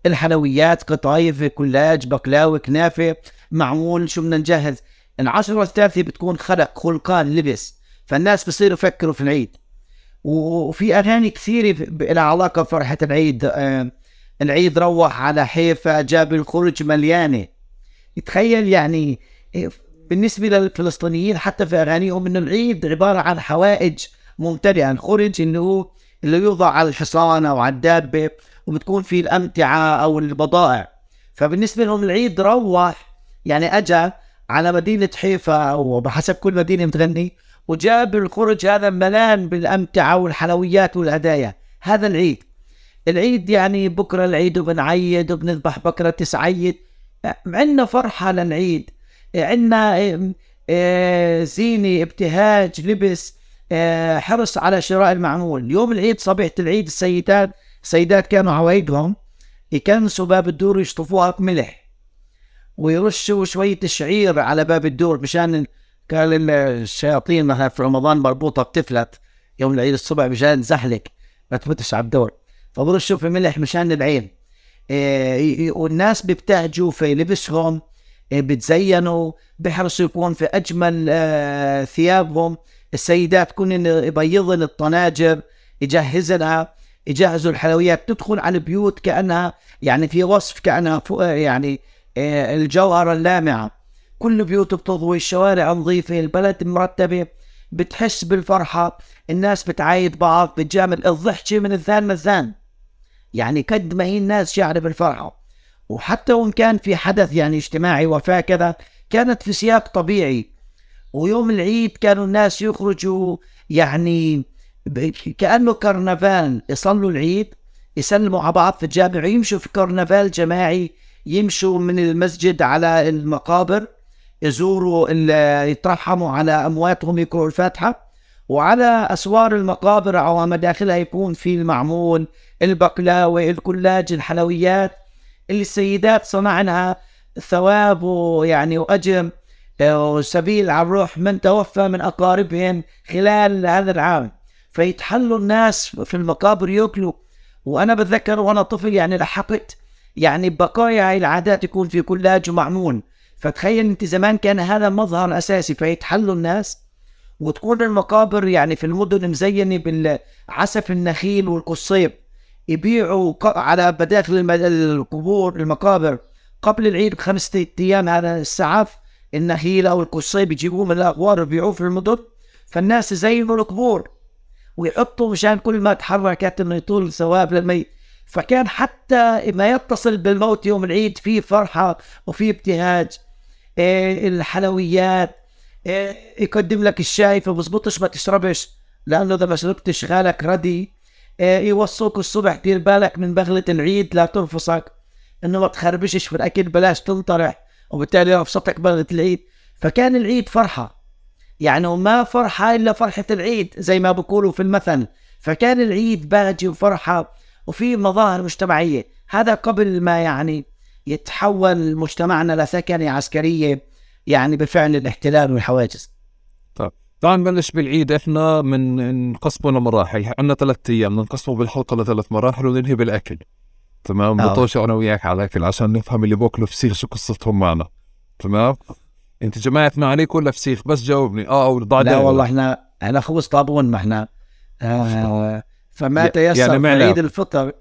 الحلويات قطايف كلاج بقلاوة كنافة. معمول شو بدنا نجهز؟ العشرة الثالثة بتكون خلق خلقان لبس. فالناس بصيروا يفكروا في العيد. وفي أغاني كثيرة لها علاقة بفرحة العيد. العيد روح على حيفا جاب الخرج مليانة. تخيل يعني بالنسبة للفلسطينيين حتى في أغانيهم إنه العيد عبارة عن حوائج ممتلئة. الخرج اللي هو اللي يوضع على الحصان أو على الدابة وبتكون فيه الأمتعة أو البضائع. فبالنسبة لهم العيد روح. يعني اجى على مدينة حيفا وبحسب كل مدينة متغني وجاب الخرج هذا ملان بالأمتعة والحلويات والهدايا. هذا العيد. العيد يعني بكرة العيد وبنعيد وبنذبح بكرة تسعيد. عندنا فرحة للعيد. عندنا آه، زينة ابتهاج لبس آه، حرص على شراء المعمول. يوم العيد صبيحة العيد السيدات السيدات كانوا عوايدهم. يكنسوا باب الدور يشطفوها بملح ويرشوا شوية شعير على باب الدور مشان قال الشياطين مثلا في رمضان مربوطة بتفلت يوم العيد الصبح مشان تزحلق ما تفتش على الدور. فبرشوا في ملح مشان العين. إيه والناس بيبتهجوا في لبسهم بتزينوا بيحرصوا يكون في أجمل آه ثيابهم. السيدات كن يبيضن الطناجر يجهزنها يجهزوا الحلويات. تدخل على البيوت كأنها يعني في وصف كأنها يعني آه الجوهره اللامعة. كل بيوت بتضوي الشوارع نظيفة البلد مرتبة. بتحس بالفرحة. الناس بتعايد بعض بتجامل. الضحكة من الذان مزان. يعني قد ما هي الناس شعر بالفرحة. وحتى وإن كان في حدث يعني اجتماعي وفاة كذا كانت في سياق طبيعي. ويوم العيد كانوا الناس يخرجوا يعني كأنه كرنفال. يصلوا العيد يسلموا على بعض في الجامع يمشوا في كرنفال جماعي. يمشوا من المسجد على المقابر يزوروا يترحموا على أمواتهم يقرأوا الفاتحة. وعلى أسوار المقابر أو مداخلها يكون في المعمول البقلاوة الكلاج الحلويات. اللي السيدات صنعنها ثواب ويعني وأجر آه، وسبيل على الروح من توفى من أقاربهم خلال هذا العام. فيتحلوا الناس في المقابر ياكلوا وأنا بتذكر وأنا طفل يعني لحقت يعني بقايا هاي العادات يكون في كلاج ومعمول فتخيل أنت زمان كان هذا مظهر أساسي. فيتحلوا الناس وتكون المقابر يعني في المدن مزينة بالعسف النخيل والقصيب. يبيعوا على بداخل القبور المقابر. قبل العيد بخمسة أيام هذا السعف النخيل أو القصيب يجيبوه من الاغوار ويبيعوه في المدن فالناس يزينوا القبور ويحطوا مشان كل ما تحركت إنه يطول ثواب للميت. فكان حتى ما يتصل بالموت يوم العيد في فرحة وفي ابتهاج. إيه الحلويات إيه يقدم لك الشاي فبزبطش ما تشربش لأنه إذا ما شربتش غالك ردي. يوصوك الصبح دير بالك من بغلة العيد لا تنفصك إنه ما تخربشش في الاكل بلاش تنطرح وبالتالي رفصتك بغلة العيد. فكان العيد فرحة. يعني وما فرحة إلا فرحة العيد زي ما بقولوا في المثل. فكان العيد باجي وفرحة وفي مظاهر مجتمعية. هذا قبل ما يعني يتحول مجتمعنا لسكنة عسكرية يعني بفعل الاحتلال والحواجز. طيب. تعال نبلش بالعيد إحنا من نقسمه لمراحل عندنا ثلاث أيام نقسمه بالحلقة لثلاث مراحل وننهي بالأكل. تمام؟ آه. بطوش أنا وياك على الأكل عشان نفهم اللي باكلوا فسيخ شو قصتهم معنا. تمام؟ أنت جماعة ما عليك ولا فسيخ؟ بس جاوبني. آه أو لا والله إحنا إحنا خبز طابون ما إحنا. آه فما ي- تيسر يعني يعني معنا. عيد الفطر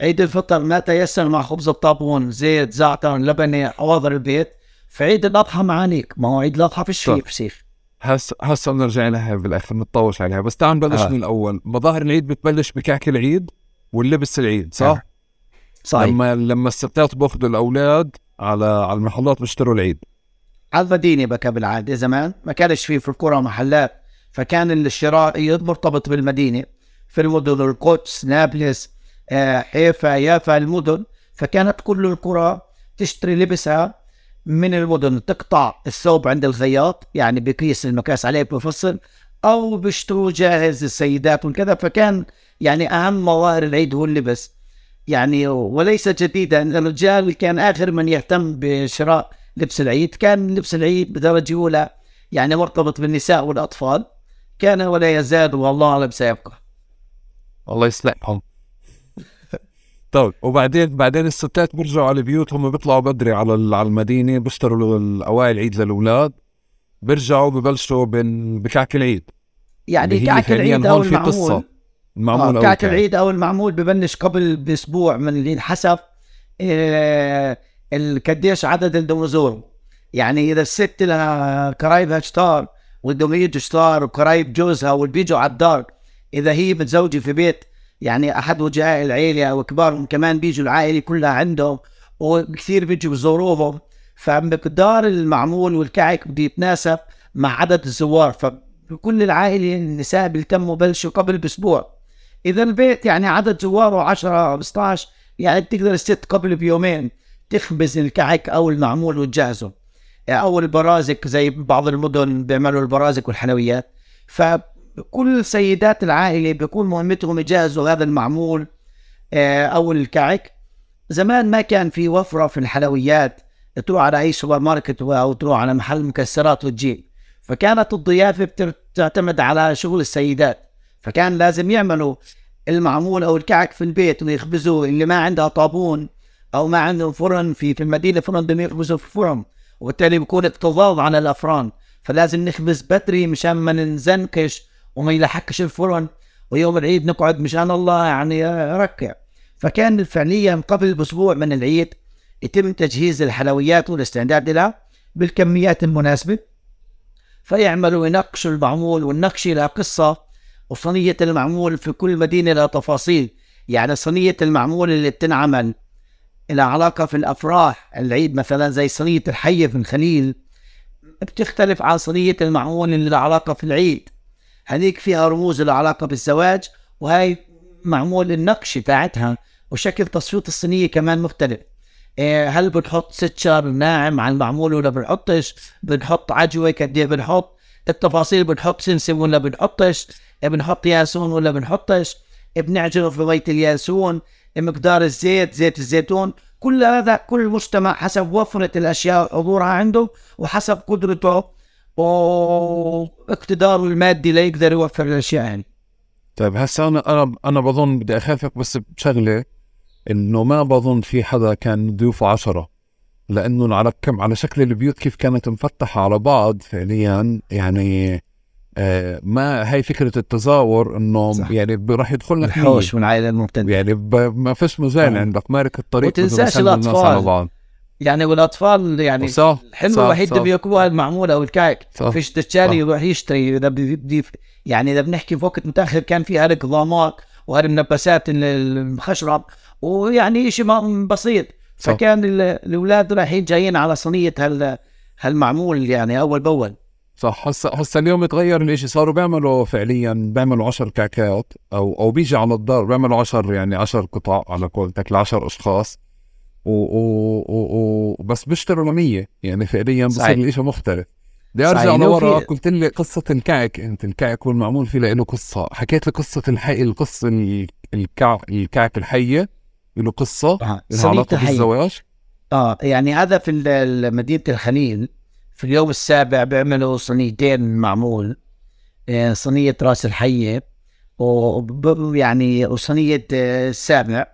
عيد الفطر ما تيسر مع خبز الطابون زيت زعتر لبنة حواضر البيت. فعيد الأضحى معانيك. ما هو عيد الأضحى فيش فيه طيب. فسيخ. هسه هسه بنرجع لها بالآخر نتطوش عليها بس تعال نبلش آه. من الأول مظاهر العيد بتبلش بكعك العيد واللبس العيد صح؟ آه. صحيح لما لما الستات بأخذوا الأولاد على على المحلات بيشتروا العيد على المدينة بكى بالعادة زمان ما كانش فيه في القرى محلات فكان الشراء مرتبط بالمدينة في المدن القدس نابلس آه، حيفا يافا المدن فكانت كل القرى تشتري لبسها من المدن تقطع الثوب عند الخياط يعني بقيس المقاس عليه بفصل أو بيشتروا جاهز السيدات وكذا فكان يعني أهم مظاهر العيد هو اللبس. يعني وليس جديدا الرجال كان آخر من يهتم بشراء لبس العيد كان لبس العيد بدرجة أولى يعني مرتبط بالنساء والأطفال كان ولا يزال والله اعلم سيبقى. الله يصلحهم طيب وبعدين بعدين الستات بيرجعوا على بيوتهم بيطلعوا بدري على على المدينة بيشتروا الأوائل العيد للأولاد بيرجعوا ببلشوا بكعك العيد يعني كعك العيد أو في قصة. المعمول المعمول آه كعك. العيد أو المعمول ببلش قبل بأسبوع من حسب آه ال- قديش عدد الدوزور يعني إذا الست لها قرايبها شطار بدهم يجوا شطار وقرايب جوزها والبيجوا على الدار إذا هي متزوجة في بيت يعني أحد وجهاء العيلة أو كبارهم كمان بيجوا العائلة كلها عندهم وكثير بيجوا بزوروهم فمقدار المعمول والكعك بده يتناسب مع عدد الزوار فبكل العائلة النساء بيهتموا بلشوا قبل بأسبوع. إذا البيت يعني عدد زواره 10 15 يعني بتقدر الست قبل بيومين تخبز الكعك أو المعمول وتجهزه. أو البرازك زي بعض المدن بيعملوا البرازك والحلويات. فكل سيدات العائلة بيكون مهمتهم يجهزوا هذا المعمول آه، أو الكعك. زمان ما كان في وفرة في الحلويات تروح على أي سوبر ماركت أو تروح على محل مكسرات وتجيب. فكانت الضيافة بتر- بتعتمد على شغل السيدات. فكان لازم يعملوا المعمول أو الكعك في البيت ويخبزوا اللي ما عندها طابون أو ما عندهم فرن في في المدينة فرن بدهم يخبزوا في فرن. وبالتالي بيكون اكتظاظ على الأفران. فلازم نخبز بدري مشان ما ننزنكش وما يلحقش الفرن ويوم العيد نقعد مشان الله يعني ركع. فكان فعليا قبل بأسبوع من العيد يتم تجهيز الحلويات والاستعداد لها بالكميات المناسبة. فيعملوا ينقشوا المعمول والنقش لها قصة وصينية المعمول في كل مدينة لها تفاصيل. يعني صينية المعمول اللي بتنعمل لها علاقة في الأفراح. العيد مثلا زي صينية الحي في الخليل. بتختلف عن صينية المعمول اللي لها علاقة في العيد. هذيك فيها رموز لها علاقة بالزواج وهي معمول النقش تاعتها وشكل تصفيط الصينية كمان مختلف. إيه هل بنحط ستشر ناعم على المعمول ولا بنحطش؟ بنحط عجوة قد إيه بنحط؟ التفاصيل بنحط سمسم ولا بنحطش؟ بنحط ياسون ولا بنحطش؟ بنعجنه في مية الياسون؟ مقدار الزيت زيت الزيتون؟ كل هذا كل مجتمع حسب وفرة الأشياء وحضورها عنده وحسب قدرته واقتداره المادي ليقدر يوفر الأشياء يعني طيب هسه أنا أنا أنا بظن بدي اخافك بس بشغلة إنه ما بظن في حدا كان ضيوفه عشرة لأنه على كم على شكل البيوت كيف كانت مفتحة على بعض فعليا يعني آه ما هي فكرة التزاور إنه صح. يعني راح يدخل لك الحوش من العائلة الممتدة يعني ما فيش مجال آه. عندك مارك الطريق وتنساش الأطفال. على بعض يعني والأطفال يعني صح الحلو الوحيد. اللي بياكلوها المعمولة أو الكعك. فيش دجالي صح. يروح يشتري إذا بدي يعني إذا بنحكي في وقت متأخر كان في هالقضامات وهالمنبسات ال- المخشرب ويعني شيء بسيط صح. فكان ال- الأولاد رايحين جايين على صينية هال هالمعمول يعني أول بأول صح هسا هسا اليوم تغير الإشي صاروا بيعملوا فعليا بيعملوا 10 كعكات أو أو بيجي على الدار بيعملوا 10 يعني 10 قطع على قولتك ل 10 أشخاص و, و, و, بس بيشتروا ل 100 يعني فعليا بصير. الإشي مختلف. بدي أرجع لورا. قلت لي قصة الكعك. أنت الكعك والمعمول فيه له قصة. حكيت لي قصة الحي القصة ال- الكعك الكعك الحية. له قصة. لها صينيه علاقة الحي. بالزواج. آه يعني هذا في مدينة الخليل. في اليوم السابع بيعملوا صينيتين معمول. آه، صينيه راس الحية. وب- يعني وصينيه آه، السابع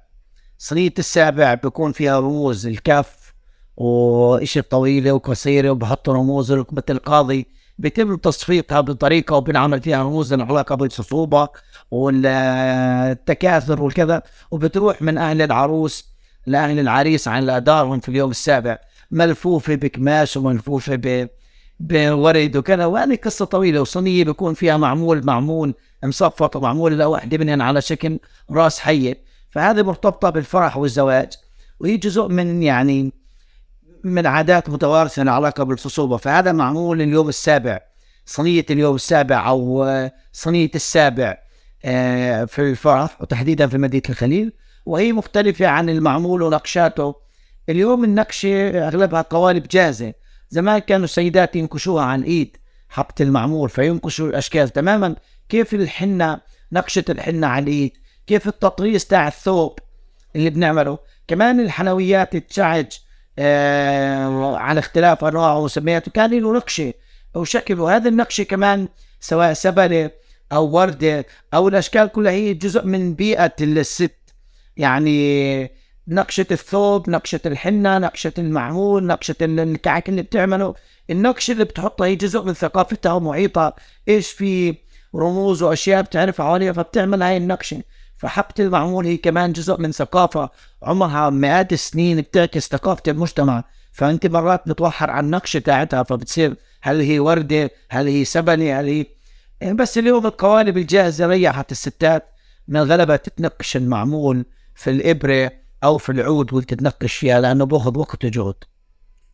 صينيه السابع بيكون فيها رموز الكف وإشي طويلة وقصيرة وبحطوا رموز مثل القاضي بيتم تصفيقها بطريقة وبنعمل فيها رموز لها علاقه بالخصوبه والتكاثر والكذا وبتروح من أهل العروس لأهل العريس على دارهم في اليوم السابع. ملفوفة بقماش وملفوفة ب بورد وكذا. وهذه قصة طويلة وصينية بيكون فيها معمول معمول مصفط ومعمول لوحده منهن على شكل راس حية. فهذه مرتبطة بالفرح والزواج وهي جزء من يعني من عادات متوارثة لها علاقة بالخصوبة. فهذا معمول اليوم السابع صينية اليوم السابع أو صينية السابع آه، في الفرح وتحديدا في مدينة الخليل وهي مختلفة عن المعمول ونقشاته. اليوم النقشة أغلبها قوالب جاهزة زمان كانوا السيدات ينكشوها عن إيد حبة المعمول فينكشوا الأشكال تماما. كيف الحنة؟ نقشة الحنة على الايد كيف التطريز تاع الثوب اللي بنعمله. كمان الحلويات التشعج آه على اختلاف أنواعه وسمياته. كان له نقشة وشكل وهذه النقشة كمان سواء سبلة أو وردة أو الأشكال كلها هي جزء من بيئة الست. يعني نقشة الثوب نقشة الحنة نقشة المعمول نقشة الكعك اللي بتعمله. النقشة اللي بتحطها هي جزء من ثقافتها ومحيطها. إيش في رموز وأشياء بتعرف حواليها فبتعمل هاي النقشة. فحبة المعمول هي كمان جزء من ثقافة. عمرها مئات السنين بتعكس ثقافة المجتمع. فأنت مرات بتوحر عن النقشة تاعتها فبتصير هل هي وردة هل هي سبنة هل هي إيه بس اليوم القوالب الجاهزة ريحت الستات من الغلبة تتنقش المعمول في الإبرة أو في العود وتتنقش فيها لأنه بأخذ وقت وجهد.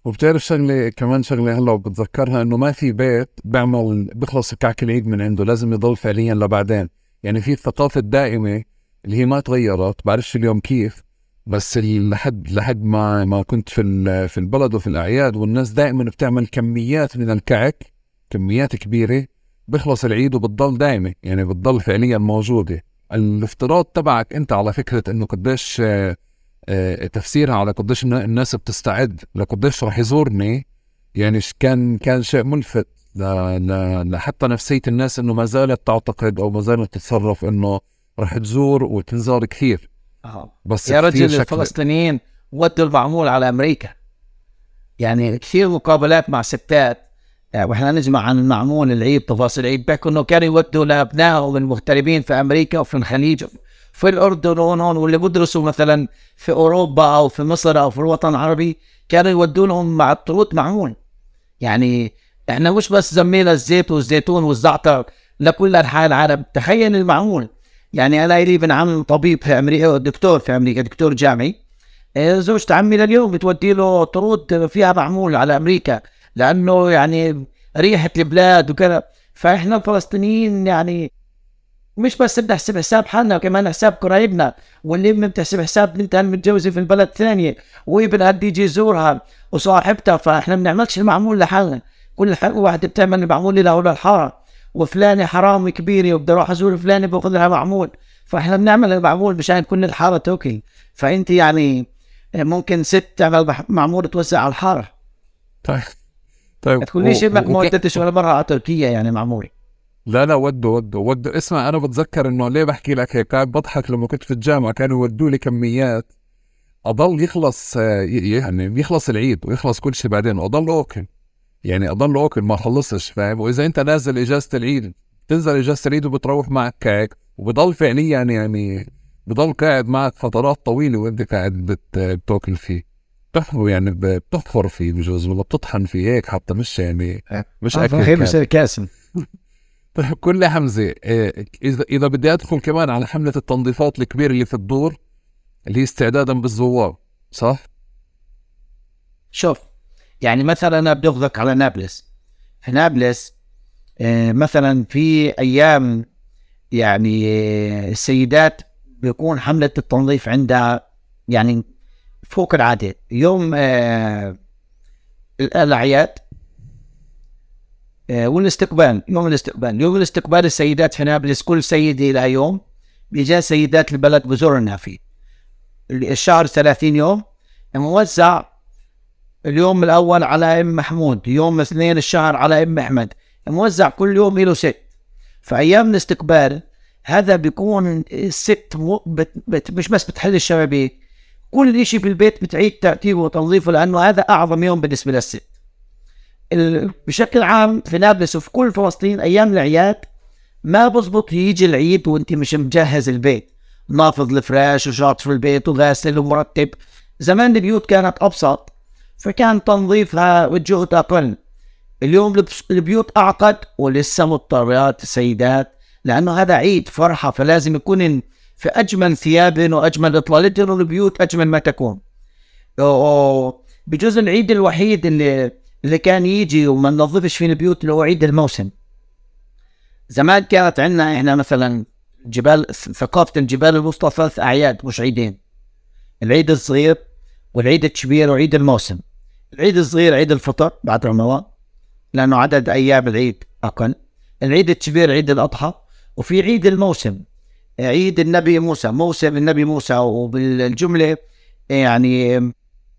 وبتعرف شغلة كمان شغلة هلا بتذكرها إنه ما في بيت بيعمل بيخلص كعك العيد من عنده لازم يضل فعليا لبعدين. يعني في الثقافة الدائمة اللي هي ما تغيرت بعرفش اليوم كيف بس لحد لحد ما ما كنت في في البلد وفي الأعياد والناس دائما بتعمل كميات من الكعك كميات كبيرة بيخلص العيد وبتضل دائمة يعني بتضل فعليا موجودة. الافتراض تبعك أنت على فكرة إنه قديش آه، آه، تفسيرها على قديش النا- الناس بتستعد لقديش رح يزورني يعني كان كان شيء ملفت. لحتى نفسية الناس إنه ما زالت تعتقد أو ما زالت تتصرف إنه رح تزور وتنزار كثير. بس يا رجل شكل- الفلسطينيين ودوا المعمول على أمريكا. يعني كثير مقابلات مع ستات. يعني وإحنا نسمع عن المعمول العيد تفاصيل العيد بيحكوا إنه كانوا يودوا لابنائهم المغتربين في أمريكا وفي الخليج في الأردن وهون هون واللي بدرسوا مثلا في أوروبا أو في مصر أو في الوطن العربي كانوا يودوا لهم مع الطرود معمول. يعني إحنا مش بس زمينا الزيت والزيتون والزعتر لكل أنحاء العالم. تخيل المعمول يعني أنا لي ابن عم طبيب في أمريكا دكتور في أمريكا دكتور جامعي. إيه، زوجة عمي لليوم بتودي له طرود فيها معمول على أمريكا لأنه يعني ريحة البلاد وكذا. فإحنا الفلسطينيين يعني مش بس بنحسب حساب حالنا كمان حساب قرايبنا. واللي بتحسب حساب بنتها المتجوزة في البلد الثانية وابنها بده يجي يزورها وصاحبتها. فإحنا ما بنعملش المعمول لحالنا. كل واحدة بتعمل المعمول لها ولا الحارة. وفلانة حرامي كبيرة وبدي أروح أزور فلانة باخذ لها معمول. فإحنا بنعمل المعمول مشان كل الحارة تاكل فأنت يعني ممكن ست تعمل معمول توزع على الحارة. طيب. طيب ما تقوليش إنك ما ودتش ولا مرة على تركيا يعني معمول. لا لا ودوا ودوا ودوا اسمع أنا بتذكر إنه ليه بحكي لك هيك؟ قاعد بضحك لما كنت في الجامعة كانوا يودوا لي كميات. أضل يخلص يعني يخلص العيد ويخلص كل شيء بعدين. وأضل أوكل. يعني أضل اوكل ما خلصش فاهم؟ وإذا أنت نازل إجازة العيد تنزل إجازة العيد وبتروح معك كيك وبضل فعليا يعني بضل قاعد معك فترات طويلة وأنت قاعد بت... بتأكل فيه. بتحفر يعني بتحفر فيه بجوز ولا بتطحن فيه هيك حتى مش يعني مش آه، أكل كاسم طيب كل حمزه إيه، اذا إذا بدي أدخل كمان على حملة التنظيفات الكبيرة اللي في الدور اللي هي استعدادا بالزوار صح؟ شوف يعني مثلا أنا بدي اخذك على نابلس. في نابلس آه، مثلا في أيام يعني آه، السيدات بيكون حملة التنظيف عندها يعني فوق العادة. يوم آه، الاعياد والاستقبال يوم الاستقبال. يوم الاستقبال السيدات في نابلس كل سيدة لها يوم. بيجا سيدات البلد بزورنا فيه. الشهر 30 يوم موزع اليوم الأول على أم محمود يوم اثنين الشهر على أم أحمد. موزع كل يوم له ست. فأيام الاستقبال هذا بيكون الست بت بت مش بس بتحل الشبابيك. كل شيء في البيت بتعيد ترتيبه وتنظيفه لأنه هذا أعظم يوم بالنسبة للست. بشكل عام في نابلس وفي كل فلسطين أيام العياد ما بزبط يجي العيد وأنت مش مجهز البيت. نافض الفراش وشاطف البيت وغاسل ومرتب. زمان البيوت كانت أبسط. فكان تنظيفها والجهد أقل اليوم البيوت أعقد ولسه مضطرات السيدات لأنه هذا عيد فرحة فلازم يكون في أجمل ثياب وأجمل اطلالات والبيوت أجمل ما تكون. بجزء العيد الوحيد اللي اللي كان يجي وما ننظفش فيه البيوت اللي هو عيد الموسم. زمان كانت عندنا إحنا مثلا جبال ثقافة الجبال الوسطى ثلاث أعياد مش عيدين. العيد الصغير والعيد الكبير وعيد الموسم. العيد الصغير عيد الفطر بعد رمضان لأنه عدد أيام العيد أقل. العيد الكبير عيد الأضحى وفي عيد الموسم. عيد النبي موسى موسم النبي موسى وبالجملة يعني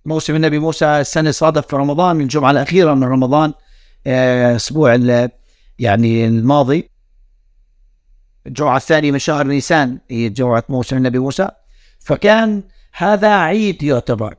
موسم النبي موسى السنة صادف في رمضان الجمعة الأخيرة من رمضان أسبوع يعني الماضي. الجمعة الثانية من شهر نيسان هي جمعة موسم النبي موسى. فكان هذا عيد يعتبر.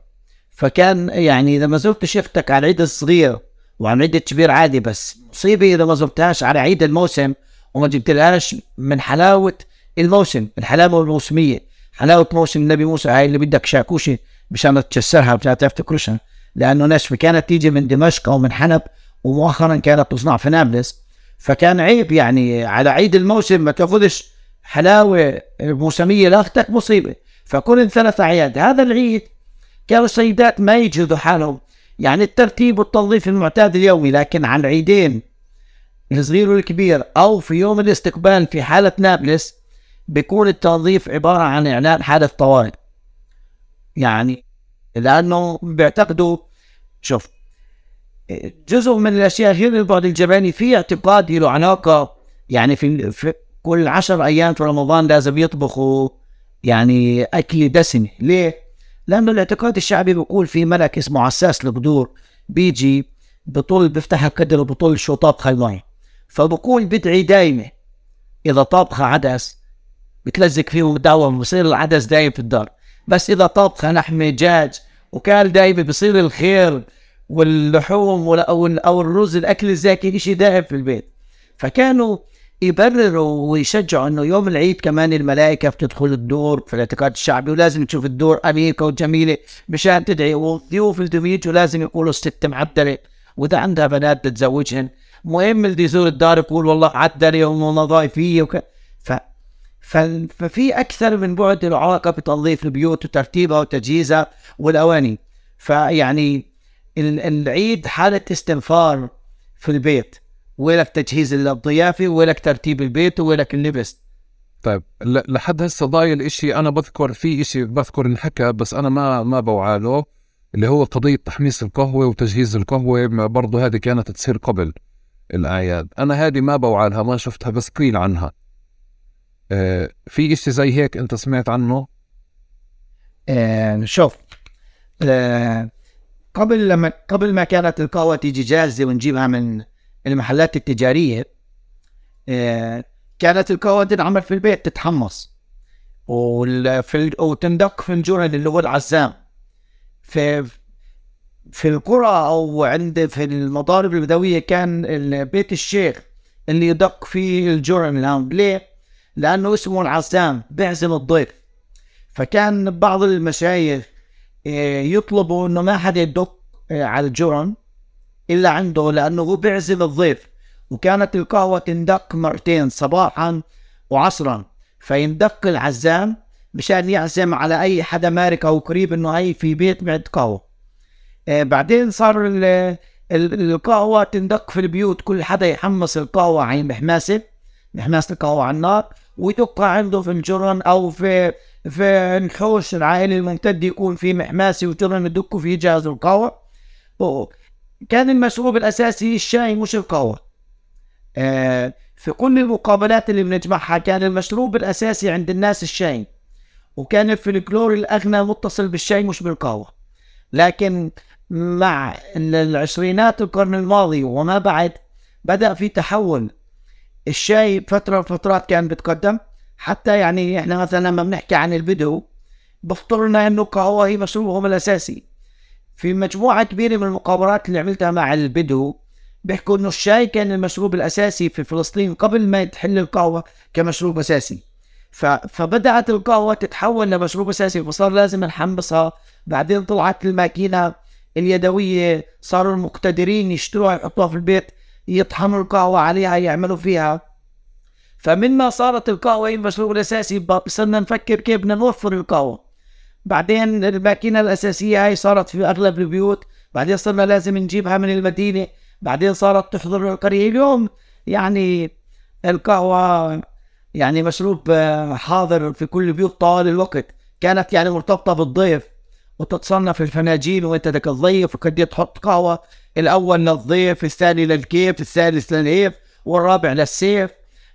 فكان يعني إذا ما زرت شفتك على العيد الصغير وعلى العيد الكبير عادي بس مصيبة إذا ما زرتهاش على عيد الموسم وما جبتلهاش من حلاوة الموسم الحلاوة الموسمية. حلاوة موسم النبي موسى هاي اللي بدك شاكوشة مشان تكسرها مشان تعرف تكرشها. لأنه ناشفه كانت تيجي من دمشق أو من حلب ومؤخرا كانت تصنع في نابلس فكان عيب يعني على عيد الموسم ما تأخذش حلاوة موسمية لاختك مصيبة. فكل ثلاث اعياد هذا العيد كانوا السيدات ما يجهدوا حالهم. يعني الترتيب والتنظيف المعتاد اليومي لكن على العيدين الصغير والكبير أو في يوم الاستقبال في حالة نابلس بيكون التنظيف عبارة عن إعلان حاله طوارئ. يعني لأنه بيعتقدوا شوف جزء من الأشياء غير البعد الجباني في اعتقاد له علاقة. يعني في, في كل عشر أيام في رمضان لازم يطبخوا يعني أكل دسم ليه؟ لأنه الاعتقاد الشعبي بيقول في ملك اسمه عساس البدور بيجي بطول بيفتح القدر وبطول شو طابخه المي فبقول بدعي دايمة. إذا طابخه عدس بتلزق فيه مداوم بصير العدس دايم في الدار. بس إذا طبخه لحمة دجاج وكان دايما بصير الخير واللحوم أو الرز الأكل الزاكي شيء دائم في البيت. فكانوا يبرروا ويشجعوا إنه يوم العيد كمان الملائكة بتدخل الدور في الاعتقاد الشعبي ولازم تشوف الدور اميكه وجميله مشان تدعي. والضيوف اللي بيجوا لازم يقولوا ست معدلة. وإذا عندها بنات بتزوجهن. مهم اللي يزور الدار يقول والله عدلي ونظايفيه وك... ف ففي أكثر من بعد له علاقه بتنظيف البيوت وترتيبها وتجهيزها والأواني. فيعني العيد حالة استنفار في البيت. ويلك تجهيز الضيافه ويلك ترتيب البيت ويلك اللبس. طيب لحد هسه ضايل إشي أنا بذكر في إشي بذكر انحكى بس أنا ما ما بوعى له اللي هو قضية تحميص القهوة وتجهيز القهوة ما برضه هذه كانت تصير قبل الأعياد. أنا هذه ما بوعى لها ما شفتها بس قيل عنها. آه في إشي زي هيك أنت سمعت عنه؟ آه شوف آه قبل لما قبل ما كانت القهوة تيجي جاهزة ونجيبها من المحلات التجارية آه كانت القهوة تنعمل في البيت تتحمص وال- في ال- وتندق في الجرن اللي هو العزام في في القرى أو عند في المضارب البدوية كان بيت الشيخ اللي يدق فيه الجرن الان ليه؟ لأنه اسمه العزام بيعزم الضيف فكان بعض المشايخ آه، يطلبوا إنه ما حدا يدق آه، على الجرن إلا عنده لأنه هو بيعزم الضيف. وكانت القهوة تندق مرتين صباحا وعصرا. فيندق العزام مشان يعزم على أي حدا مارك أو قريب إنه هي في بيت بعد قهوة. آه، بعدين صار ال- ال- القهوة تندق في البيوت كل حدا يحمص القهوة عين محماسه محماسه القهوة على النار ويدقها عنده في الجرن أو في في نحوش العائلة الممتد يكون في محماسة وجرن يدقوا فيه جهاز القهوة. و- كان المشروب الأساسي الشاي مش القهوة. آه، في كل المقابلات اللي بنجمعها كان المشروب الأساسي عند الناس الشاي وكان الفلكلور الأغنى متصل بالشاي مش بالقهوة. لكن مع ال- العشرينات القرن الماضي وما بعد بدأ في تحول الشاي فترة من فترات كان بتقدم. حتى يعني إحنا مثلا لما بنحكي عن البدو بفطرنا إنه القهوه هي مشروبهم الأساسي. في مجموعة كبيرة من المقابلات اللي عملتها مع البدو بيحكوا إنه الشاي كان المشروب الأساسي في فلسطين قبل ما تحل القهوة كمشروب أساسي. ف... فبدأت القهوة تتحول لمشروب أساسي فصار لازم نحمصها بعدين طلعت الماكينة اليدوية صاروا المقتدرين يشتروها يحطوها في البيت يطحنوا القهوة عليها يعملوا فيها. فمن ما صارت القهوة هي المشروب الأساسي ب- صرنا نفكر كيف بدنا نوفر القهوة. بعدين الماكينه الأساسية هاي صارت في أغلب البيوت بعدين صرنا لازم نجيبها من المدينة بعدين صارت تحضر القرية. اليوم يعني القهوة يعني مشروب آه، حاضر في كل البيوت طوال الوقت. كانت يعني مرتبطة بالضيف. وتتصنف الفناجين وانت بدك تضيف وكنت تحط قهوة الأول للضيف الثاني للكيف الثالث للهيف والرابع للسيف.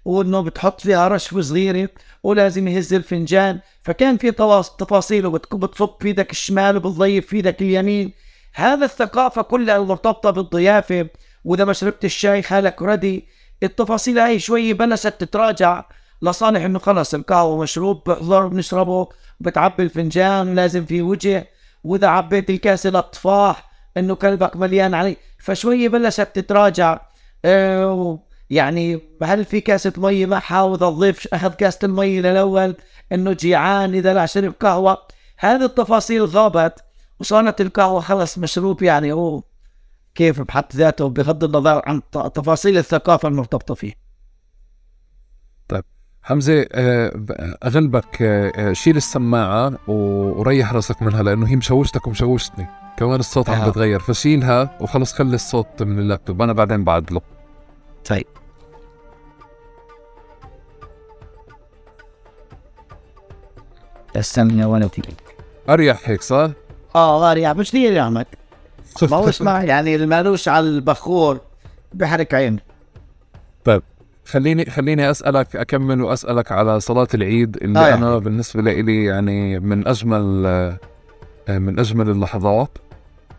وإنه بتحط فيها رشفه صغيره ولازم يهز الفنجان. فكان في تفاصيل وبت- بتصب في إيدك الشمال وبتضيف في إيدك اليمين. هذا الثقافة كلها المرتبطه بالضيافة. وإذا ما شربت الشاي حالك ردي. التفاصيل هاي شوي بلشت تتراجع لصالح إنه خلص القهوة مشروب بحضر بنشربه بتعبي الفنجان لازم في وجه. وإذا عبيت الكاس الأطفاح إنه كلبك مليان عليه فشوي بلشت تتراجع. آه، يعني هل في كاسة مي معها واذا الضيف أخذ كاسة المي للأول؟ إنه جيعان إذا لا شرب قهوة. هذه التفاصيل غابت وصارت القهوة خلص مشروب يعني هو كيف بحد ذاته بغض النظر عن تفاصيل الثقافة المرتبطة فيه. حمزة آه، أغلبك آه، آه، شيل السماعة وريح راسك منها لأنه هي مشوشتك ومشوشتني. كمان الصوت عم. بتغير فشيلها وخلص خلي الصوت من اللابتوب. أنا بعدين بعدله. طيب. استنى وأنا تيجي أريح هيك صح؟ آه يعني مش دي يا أحمد. ما هو اسمع يعني اللي مالوش على البخور بحرك عينه طيب خليني خليني أسألك أكمل وأسألك على صلاة العيد اللي آه آه يعني. أنا بالنسبة لي يعني من أجمل آه، من أجمل اللحظات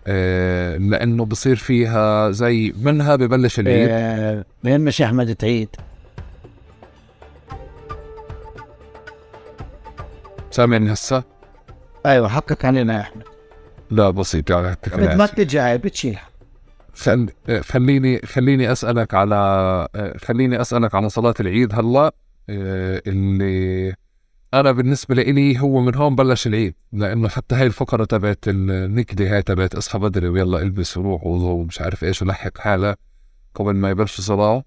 آه، لأنه بصير فيها زي منها ببلش العيد. آه، وين مش أحمد تعيد. سامعني هسه؟ أيوه حقك علينا يا أحمد. لا بسيط يعني أنا ما. تجي بتشيلها. خل... خليني خليني أسألك على خليني أسألك على صلاة العيد هلا. آه، اللي أنا بالنسبة لي هو من هون بلش العيد لأنه حتى هاي الفقرة تبعت النكده هاي تبعت اصحى بدري ويلا البس وروح وضو ومش عارف إيش ولحق حالك قبل ما يبلش صلاة.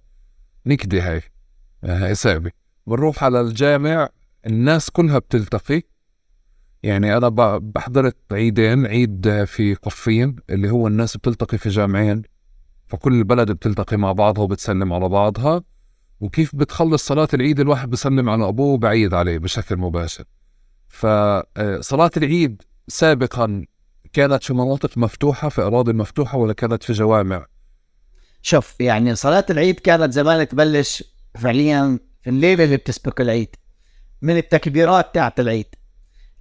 نكده هاي آه، هاي صعبه بنروح على الجامع. الناس كلها بتلتقي. يعني أنا بحضرت عيدين عيد في قفين اللي هو الناس بتلتقي في جامعين فكل البلد بتلتقي مع بعضها وبتسلم على بعضها. وكيف بتخلص صلاة العيد الواحد بسلم على أبوه بعيد عليه بشكل مباشر. فصلاة العيد سابقا كانت في مناطق مفتوحة في أراضي مفتوحة ولا كانت في جوامع؟ شوف يعني صلاة العيد كانت زمان تبلش فعليا في الليلة اللي بتسبق العيد. من التكبيرات تاعت العيد.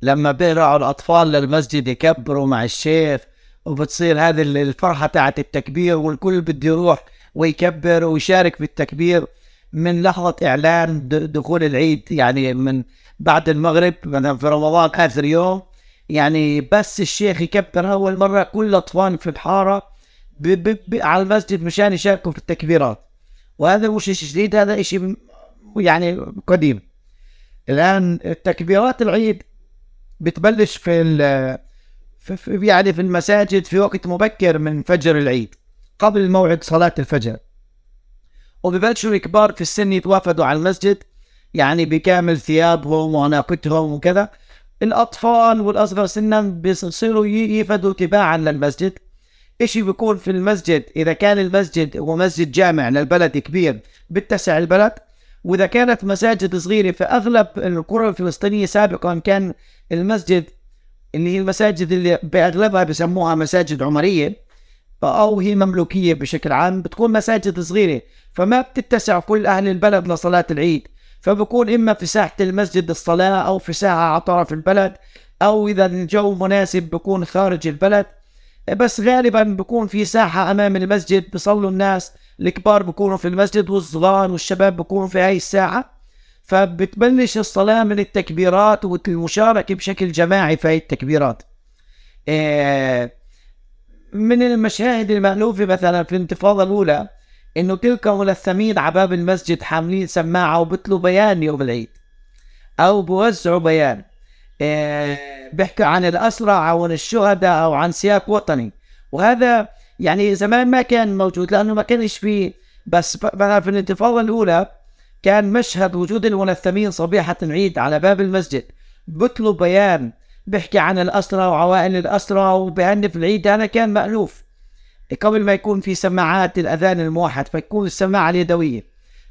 لما بيرعوا الأطفال للمسجد يكبروا مع الشيخ وبتصير هذه الفرحة تاعت التكبير والكل بده يروح ويكبر ويشارك في التكبير. من لحظة إعلان دخول العيد يعني من بعد المغرب مثلا في رمضان آخر يوم يعني بس الشيخ يكبر أول مرة كل الأطفال في الحارة على المسجد مشان يشاركوا في التكبيرات. وهذا مش شيء جديد هذا شيء يعني قديم. الآن تكبيرات العيد بتبلش في, في يعني في المساجد في وقت مبكر من فجر العيد قبل موعد صلاة الفجر. وببلشوا الكبار في السن يتوافدوا على المسجد يعني بكامل ثيابهم وعناقتهم وكذا. الأطفال والأصغر سنا بيصيروا يفدوا تباعا للمسجد. إشي بيكون في المسجد؟ إذا كان المسجد هو مسجد جامع للبلد كبير بتسع البلد وإذا كانت مساجد صغيرة في أغلب القرى الفلسطينية سابقا كان المسجد اللي هي المساجد اللي بأغلبها بسموها مساجد عمرية أو هي مملوكية بشكل عام بتكون مساجد صغيرة فما بتتسع كل أهل البلد لصلاة العيد. فبكون إما في ساحة المسجد الصلاة أو في ساحة على طرف البلد أو إذا الجو مناسب بكون خارج البلد. بس غالبا بكون في ساحة أمام المسجد بصلوا الناس الكبار بكونوا في المسجد والصغار والشباب بكونوا في هاي الساعة. فبتبلش الصلاة من التكبيرات والمشاركة بشكل جماعي في هاي التكبيرات. إيه من المشاهد المألوفة مثلا في الانتفاضة الأولى إنه تلك ملثمين على باب المسجد حاملين سماعة وبتلوا بيان يوم العيد أو بوزعوا بيان. إيه بيحكوا عن الأسرى أو عن الشهداء أو عن سياق وطني. وهذا يعني زمان ما كان موجود لأنه ما كانش في بس مثلا في الانتفاضة الأولى كان مشهد وجود الملثمين صبيحة العيد على باب المسجد. بتلوا بيان بيحكي عن الأسرى وعوائل الأسرى وبهنف العيد هذا كان مألوف. قبل ما يكون في سماعات الأذان الموحد فيكون السماعة اليدوية.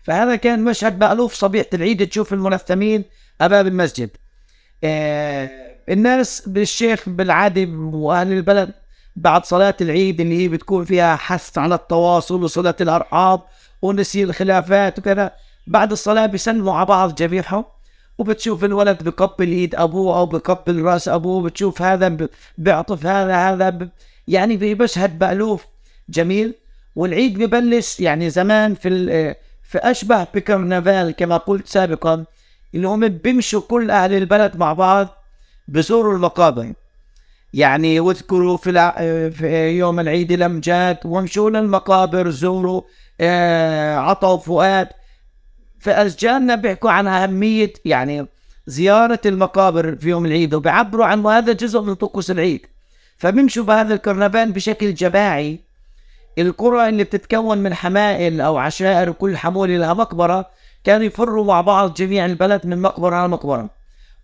فهذا كان مشهد مألوف صبيحة العيد تشوف الملثمين أمام المسجد. آه الناس بالشيخ بالعادة وأهل البلد بعد صلاة العيد اللي هي بتكون فيها حث على التواصل وصلة الأرحام ونسي الخلافات وكذا. بعد الصلاة بيسلموا على بعض جميعهم. وبتشوف الولد بقبل إيد أبوه أو بقبل رأس أبوه. بتشوف هذا بيعطف هذا هذا ب... يعني بمشهد مألوف جميل. والعيد ببلش يعني زمان في ال... في أشبه بكرنفال كما قلت سابقا اللي هم بيمشوا كل أهل البلد مع بعض بزوروا المقابر. يعني واذكروا في. في يوم العيد الامجاد وامشوا للمقابر زوروا آه عطوا فؤاد. فأشجارنا بيحكوا عن أهمية يعني زيارة المقابر في يوم العيد وبيعبروا عن هذا جزء من طقوس العيد. فبيمشوا بهذا الكرنفال بشكل جماعي القرى اللي بتتكون من حمائل أو عشائر وكل حمولة لها مقبرة كانوا يفروا مع بعض جميع البلد من مقبرة على مقبرة.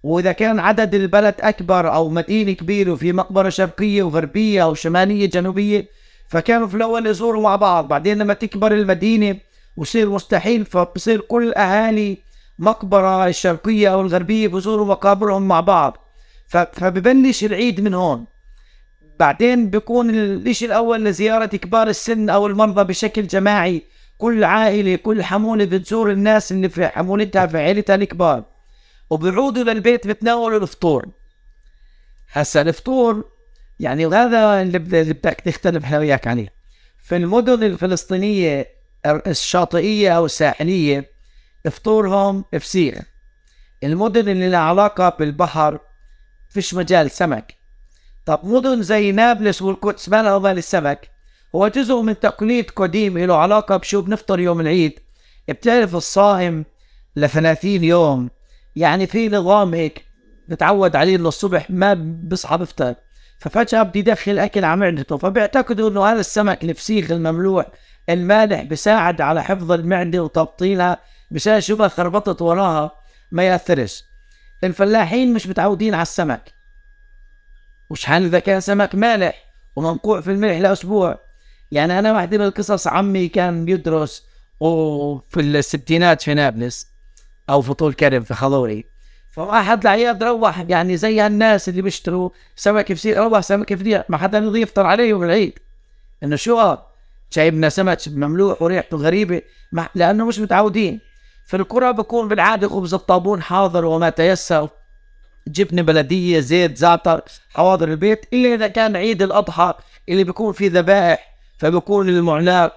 وإذا كان عدد البلد أكبر أو مدينة كبيرة وفي مقبرة شرقية وغربية أو شمالية جنوبية فكانوا في الأول يزوروا مع بعض. بعدين لما تكبر المدينة ويصير مستحيل فبصير كل أهالي مقبرة الشرقية أو الغربية بزوروا مقابرهم مع بعض. فببلش العيد من هون. بعدين بيكون الشيء الأول لزيارة كبار السن أو المرضى بشكل جماعي. كل عائلة كل حمولة بتزور الناس اللي في حمولتها في عيلتها الكبار. وبيعودوا للبيت بتناولوا الفطور. هسا الفطور يعني وهذا اللي بدك تختلف إحنا وياك عليه. في المدن الفلسطينية الشاطئية أو الساحلية فطورهم فسيخ. المدن اللي لها علاقة بالبحر فيش مجال سمك. طب مدن زي نابلس والقدس ما لها مال السمك هو جزء من تقليد قديم له علاقة بشو بنفطر يوم العيد. بتعرف الصائم لثلاثين يوم يعني في نظام هيك بتعود عليه للصبح ما بصحى بفطر. ففجأة بدي يدخل أكل على معدته فبيعتقدوا إنه هذا السمك الفسيخ المملوح المالح بيساعد على حفظ المعدة وتبطينها مشان شو ما خربطت وراها ما يأثرش. الفلاحين مش متعودين على السمك. وش حال إذا كان سمك مالح ومنقوع في الملح لأسبوع؟ يعني أنا واحدة من القصص عمي كان بيدرس وفي الستينات في نابلس أو في طول كرم في خضوري. فواحد العياد روح يعني زي هالناس اللي بيشتروا سمك فسيخ روح سمك فسيخ ما حدا رضي يفطر عليه يوم العيد. إنه شو هاد جايبنا سمك مملوح وريحته غريبة لأنه مش متعودين. في القرى بكون بالعادة خبز الطابون حاضر وما تيسر. جبنة بلدية زيت زعتر حواضر البيت. إلا إذا كان عيد الأضحى اللي بيكون فيه ذبائح فبكون المعلاق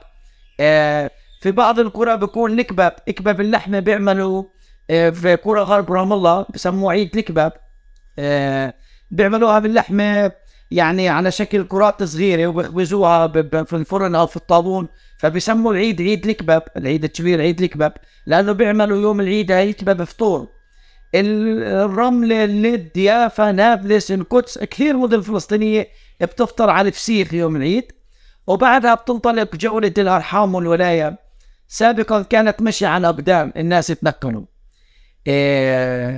آه في بعض القرى بكون نكبب اكبب اللحمة بيعملوا في قرى غرب رام الله بسموه عيد الكباب. آه بيعملوها باللحمة يعني على شكل كرات صغيرة وبيخبزوها في الفرن أو في الطابون. فبيسموا العيد عيد الكباب العيد الكبير عيد الكباب لأنه بيعملوا يوم العيد هاي الكباب فطور. الرمل اللد يافا نابلس القدس كثير مدن فلسطينية بتفطر على الفسيخ يوم العيد. وبعدها بتنطلق جولة الأرحام والولاية. سابقا كانت مشي على أقدام الناس تنقلوا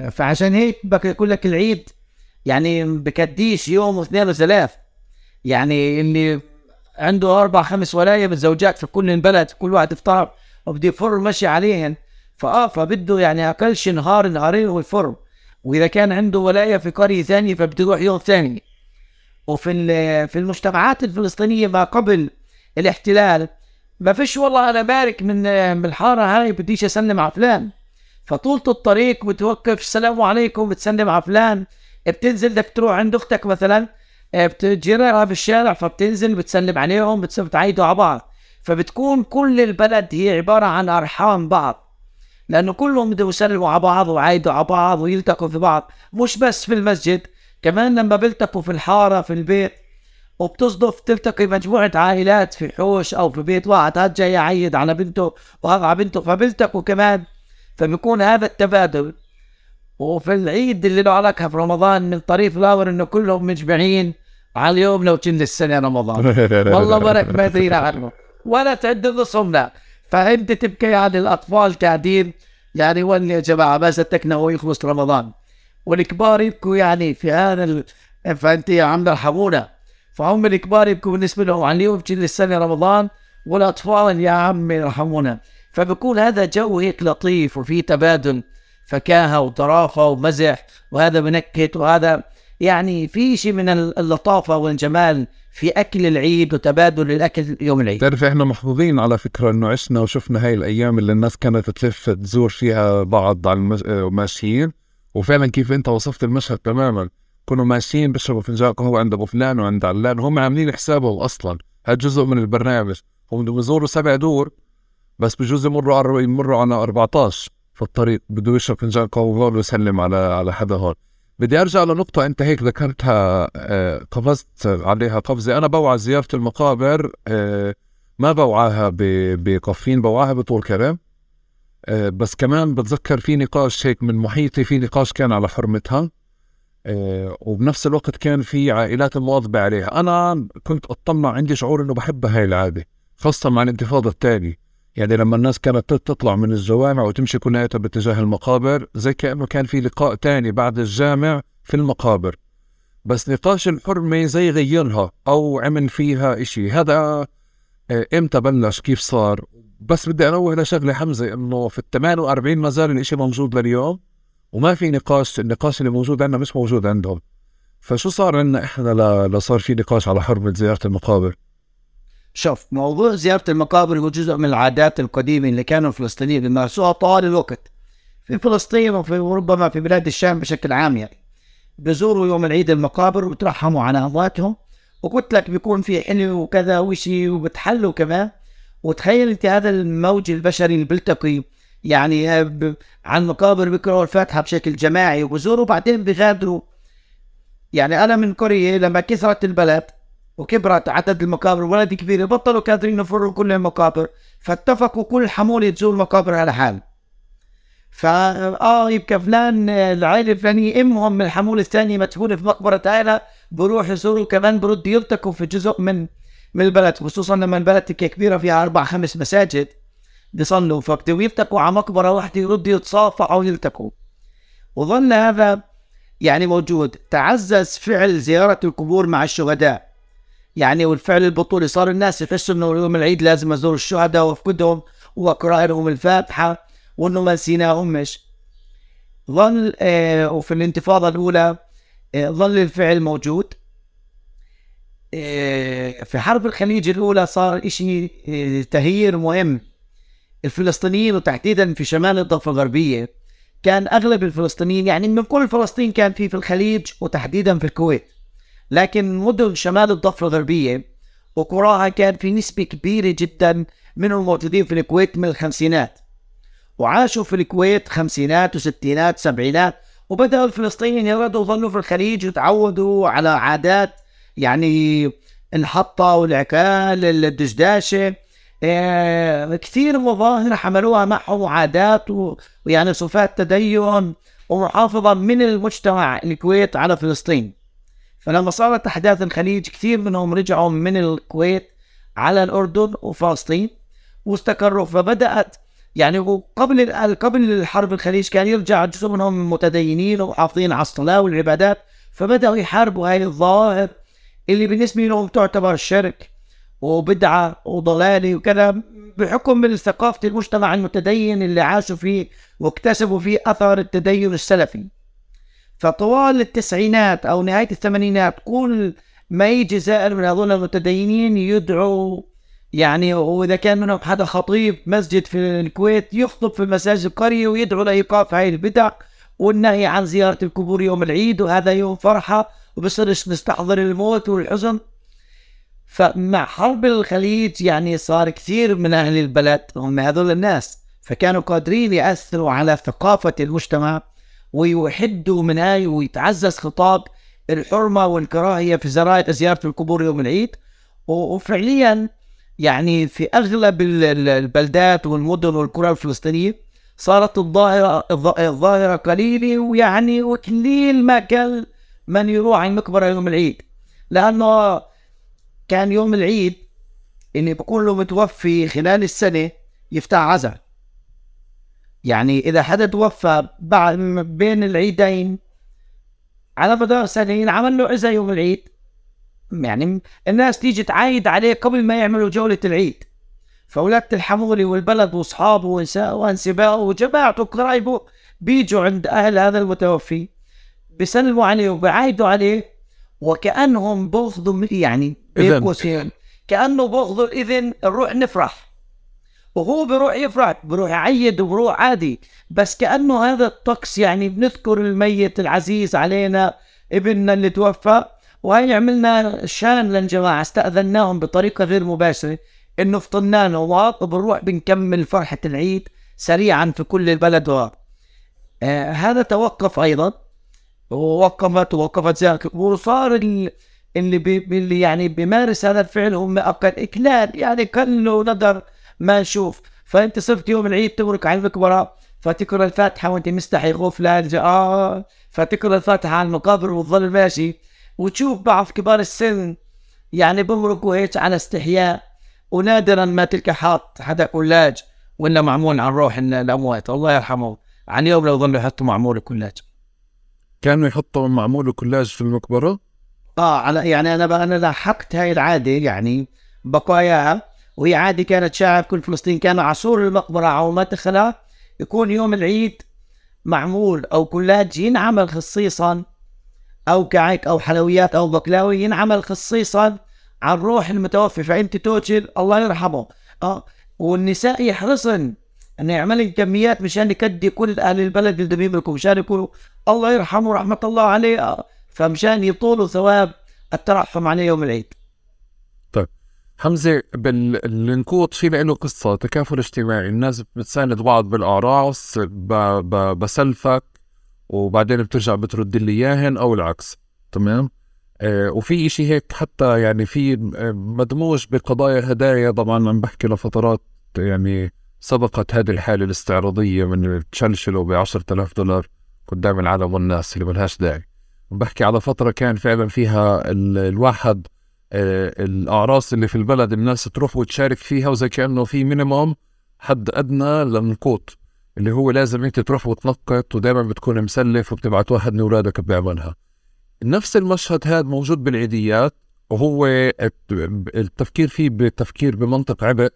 فعشان هيك بقول لك العيد يعني بكديش يوم واثنين وثلاث. يعني اللي عنده أربع خمس ولاية من زوجات في كل البلد كل واحد افطر وبده يفر مشي عليهن. فآه فبده يعني أقل شيء نهار نهارين ويفر وإذا كان عنده ولاية في قرية ثانية فبده يروح يوم ثاني. وفي في المجتمعات الفلسطينية ما قبل الاحتلال ما فيش والله أنا بارك من من الحارة هاي بديش أسلم على فلان. فطولة الطريق بتوقف السلام عليكم بتسلم على فلان. بتنزل بدك تروح عند أختك مثلا بتجرها في الشارع فبتنزل بتسلم عليهم بتعيدوا على بعض. فبتكون كل البلد هي عبارة عن أرحام بعض لأنه كلهم بدهم يسلموا على بعض ويعايدوا على بعض ويلتقوا في بعض مش بس في المسجد كمان لما بيلتقوا في الحارة في البيت وبتصدف تلتقي مجموعة عائلات في حوش أو في بيت واحد هاد جاي يعيد على بنته وهذا على بنته فبيلتقوا كمان. فبيكون هذا التبادل. وفي العيد اللي له علاقة في رمضان من طريف الآخر إنه كلهم مجمعين على اليوم لو كنا السنة رمضان. والله برك ما يدري عنه. ولا تعد الصمنا فأنت تبكي يعني الأطفال قاعدين. يعني وين يا جماعة ما صدقنا هو يخلص رمضان. والكبار يبكوا يعني في هذا ال... فأنت يا عم ارحمونا. فهم الكبار يبكوا بالنسبة لهم عن اليوم تجي السنة رمضان والأطفال يا عم يرحمونا فبكون هذا جو هيك لطيف وفي تبادل فكاهة وطرافه ومزح وهذا بنكت وهذا يعني في شيء من اللطافة والجمال في أكل العيد وتبادل الأكل يوم العيد. تعرف إحنا محظوظين على فكرة إنه عشنا وشفنا هاي الأيام اللي الناس كانت تلف تزور فيها بعض على الماشيين وفعلا كيف أنت وصفت المشهد تماما. كانوا ماشيين بيشربوا فنجان قهوة عند أبو فلان وعند علان هم عاملين حسابهم أصلا. هذا جزء من البرنامج. هم بدهم يزوروا سبع دور بس بجوز يمروا يمروا على 14 في الطريق بده يشرب فنجان قهوه ويسلم على على حدا هون. بدي أرجع لنقطة أنت هيك ذكرتها آه، قفزت عليها قفزة. أنا بوعى زيارة المقابر آه، ما بوعاها بقفين بوعاها بطول كرم. آه، بس كمان بتذكر في نقاش هيك من محيطي في نقاش كان على حرمتها. وبنفس الوقت كان في عائلات مواظبة عليها. أنا كنت أطمع عندي شعور إنه بحبها هاي العادة خاصة مع الانتفاضة الثانية يعني لما الناس كانت تطلع من الجوامع وتمشي كلها باتجاه المقابر زي كأنه كان في لقاء تاني بعد الجامع في المقابر. بس نقاش الحرمة زي غيرها أو عمل فيها إشي. هذا آه، إمتى بلش؟ كيف صار؟ بس بدي أنوه لشغلة حمزة إنه في ال 48 ما زال الإشي موجود لليوم وما في نقاش النقاش اللي موجود عندنا مش موجود عندهم. فشو صار عندنا إحنا لصار في نقاش على حرمة زيارة المقابر؟ شوف موضوع زيارة المقابر هو جزء من العادات القديمة اللي كانوا الفلسطينيين بيمارسوها طوال الوقت في فلسطين وفي وربما في بلاد الشام بشكل عام يعني. بزوروا يوم العيد المقابر وبترحموا على أمواتهم وقلت لك بيكون في حلو وكذا وشي وبتحلوا كمان. وتخيل أنت هذا الموج البشري اللي بيلتقي يعني عن مقابر بيقرأوا الفاتحة بشكل جماعي وبزوروا بعدين بيغادروا. يعني أنا من كوريا لما كثرت البلد وكبرت عدد المقابر ولد كبير بطلوا قادرين يفروا كل المقابر فاتفقوا كل حمولة تزور مقابر على حال. فا آه يبقى فلان العائلة الفلانية إمهم من الحمولة الثانية مدفونة في مقبرة عائلة بروح يزوروا كمان برد يلتقوا في جزء من من البلد خصوصا لما البلد كبيرة فيها أربع خمس مساجد. بيصلوا فبدوا يلتقوا على مقبرة واحدة يردوا يتصافحوا ويلتقوا. وظل هذا يعني موجود. تعزز فعل زيارة القبور مع الشهداء. يعني والفعل البطولي صار الناس يحسوا إنه يوم العيد لازم أزور الشهداء وأفقدهم وقراء لهم الفاتحة وإنه ما نسيناهمش ظل آه وفي الانتفاضة الأولى آه ظل الفعل موجود. آه في حرب الخليج الأولى صار إشي آه تغيير مهم. الفلسطينيين وتحديدا في شمال الضفة الغربية كان أغلب الفلسطينيين يعني من كل فلسطين كان في في الخليج وتحديدا في الكويت. لكن مدن شمال الضفة الغربية وقراها كان في نسبة كبيرة جدا منهم موجودين في الكويت من الخمسينات. وعاشوا في الكويت خمسينات وستينات سبعينات وبدأوا الفلسطينيين يردوا يظلوا في الخليج وتعودوا على عادات يعني الحطة والعكال الدشداشة. إيه كثير مظاهر حملوها معهم عادات ويعني صفات تدين ومحافظة من المجتمع الكويت على فلسطين. فلما صارت أحداث الخليج كثير منهم رجعوا من الكويت على الأردن وفلسطين واستقروا. فبدأت يعني قبل قبل الحرب الخليج كان يرجع جزء منهم متدينين ومحافظين على الصلاة والعبادات فبدأوا يحاربوا هاي الظواهر اللي بالنسبة لهم تعتبر شرك وبدعة وضلالة وكذا بحكم من ثقافة المجتمع المتدين اللي عاشوا فيه واكتسبوا فيه أثر التدين السلفي. فطوال التسعينات أو نهاية الثمانينات كل ما يجي زائر من هذول المتدينين يدعو يعني وإذا كان منهم حدا خطيب مسجد في الكويت يخطب في مساجد القرية ويدعو لإيقاف هاي البدع والنهي عن زيارة القبور يوم العيد وهذا يوم فرحة وبصيرش نستحضر الموت والحزن. فمع حرب الخليج يعني صار كثير من أهل البلد هم هذول الناس فكانوا قادرين يأثروا على ثقافة المجتمع ويحدوا من هاي ويتعزز خطاب الحرمة والكراهية في زيارة القبور يوم العيد. وفعليا يعني في أغلب البلدات والمدن والقرى الفلسطينية صارت الظاهره الظاهرة قليلة ويعني وقليل ما كان من يروح على المقبره يوم العيد. لأنه كان يوم العيد إني بكون له متوفي خلال السنة يفتح عزاء. يعني إذا حدا توفى بعد بين العيدين على مدار سنه ينعمل له عزاء يوم العيد. يعني الناس تيجي تعايد عليه قبل ما يعملوا جولة العيد. فأولاد الحمولي والبلد وأصحابه وأنسبائه وجماعته وقرايبه بيجوا عند أهل هذا المتوفي بيسلموا عليه وبيعايدوا عليه. وكأنهم بأخذوا يعني إذن. كأنه بأخذوا الإذن نروح نفرح. وهو بيروح يفرح بيروح يعيد وبروح عادي. بس كأنه هذا الطقس يعني بنذكر الميت العزيز علينا ابننا اللي توفى. وهي عملنا شان للجماعة استأذناهم بطريقة غير مباشرة. إنه فطرنا نواط وبنروح بنكمل فرحة العيد سريعا في كل البلد. و... آه هذا توقف أيضا. ووقفت ووقفت زيارة وصار اللي بي... اللي يعني بيمارس هذا الفعل هم أقل إكلال. يعني كل ندر ما نشوف. فأنت صرت يوم العيد تبرك على المقبرة فتقرا الفاتحة وأنت مستحي خوف لا آه فتقرا الفاتحة على المقابر وتظل ماشي. وتشوف بعض كبار السن يعني بمرقوا هيك على استحياء ونادرا ما تلقى حاط حدا كلاج ولا معمول عن روح الأموات. الله يرحمه. عن يوم لو ظلوا يحطوا معمول كلاج كانوا يحطوا معمول كلاج في المقبرة؟ آه على يعني أنا أنا لاحقت هاي العادة يعني بقاياها. وهي عاده كانت في كل فلسطين كان عصور المقبرة أو ما دخلها يكون يوم العيد معمول أو كلاج ينعمل خصيصا أو كعك أو حلويات أو بقلاوي ينعمل خصيصا عن روح المتوفي. فانت توجل الله يرحمه. آه والنساء يحرصن انه يعمل كميات مشان يكدي كل أهل البلد اللي بيملكوا مشان يقولوا الله يرحمه رحمة الله عليه. آه. فمشان يطولوا ثواب الترحم عليه يوم العيد. حمزة بالنكوط في له قصة تكافل اجتماعي. الناس بتساند بعض بالاعراس بسلفك وبعدين بترجع بترد لي إياهن أو العكس. تمام؟ آه وفي إشي هيك حتى يعني في آه، مدموج بقضايا هدايا. طبعا عم بحكي لفترات يعني سبقت هذه الحالة الاستعراضية من تشلشلوا ب 10000 دولار قدام العالم والناس اللي ملهاش داعي. بحكي على فترة كان فعلا فيها الواحد آه الأعراس اللي في البلد الناس تروح وتشارك فيها وزي كأنه في مينيموم حد أدنى للنقوط اللي هو لازم أنت تروح وتنقط ودائما بتكون مسلف وبتبعت واحد من أولادك بيعملها. نفس المشهد هذا موجود بالعيديات وهو التفكير فيه بتفكير بمنطق عبء.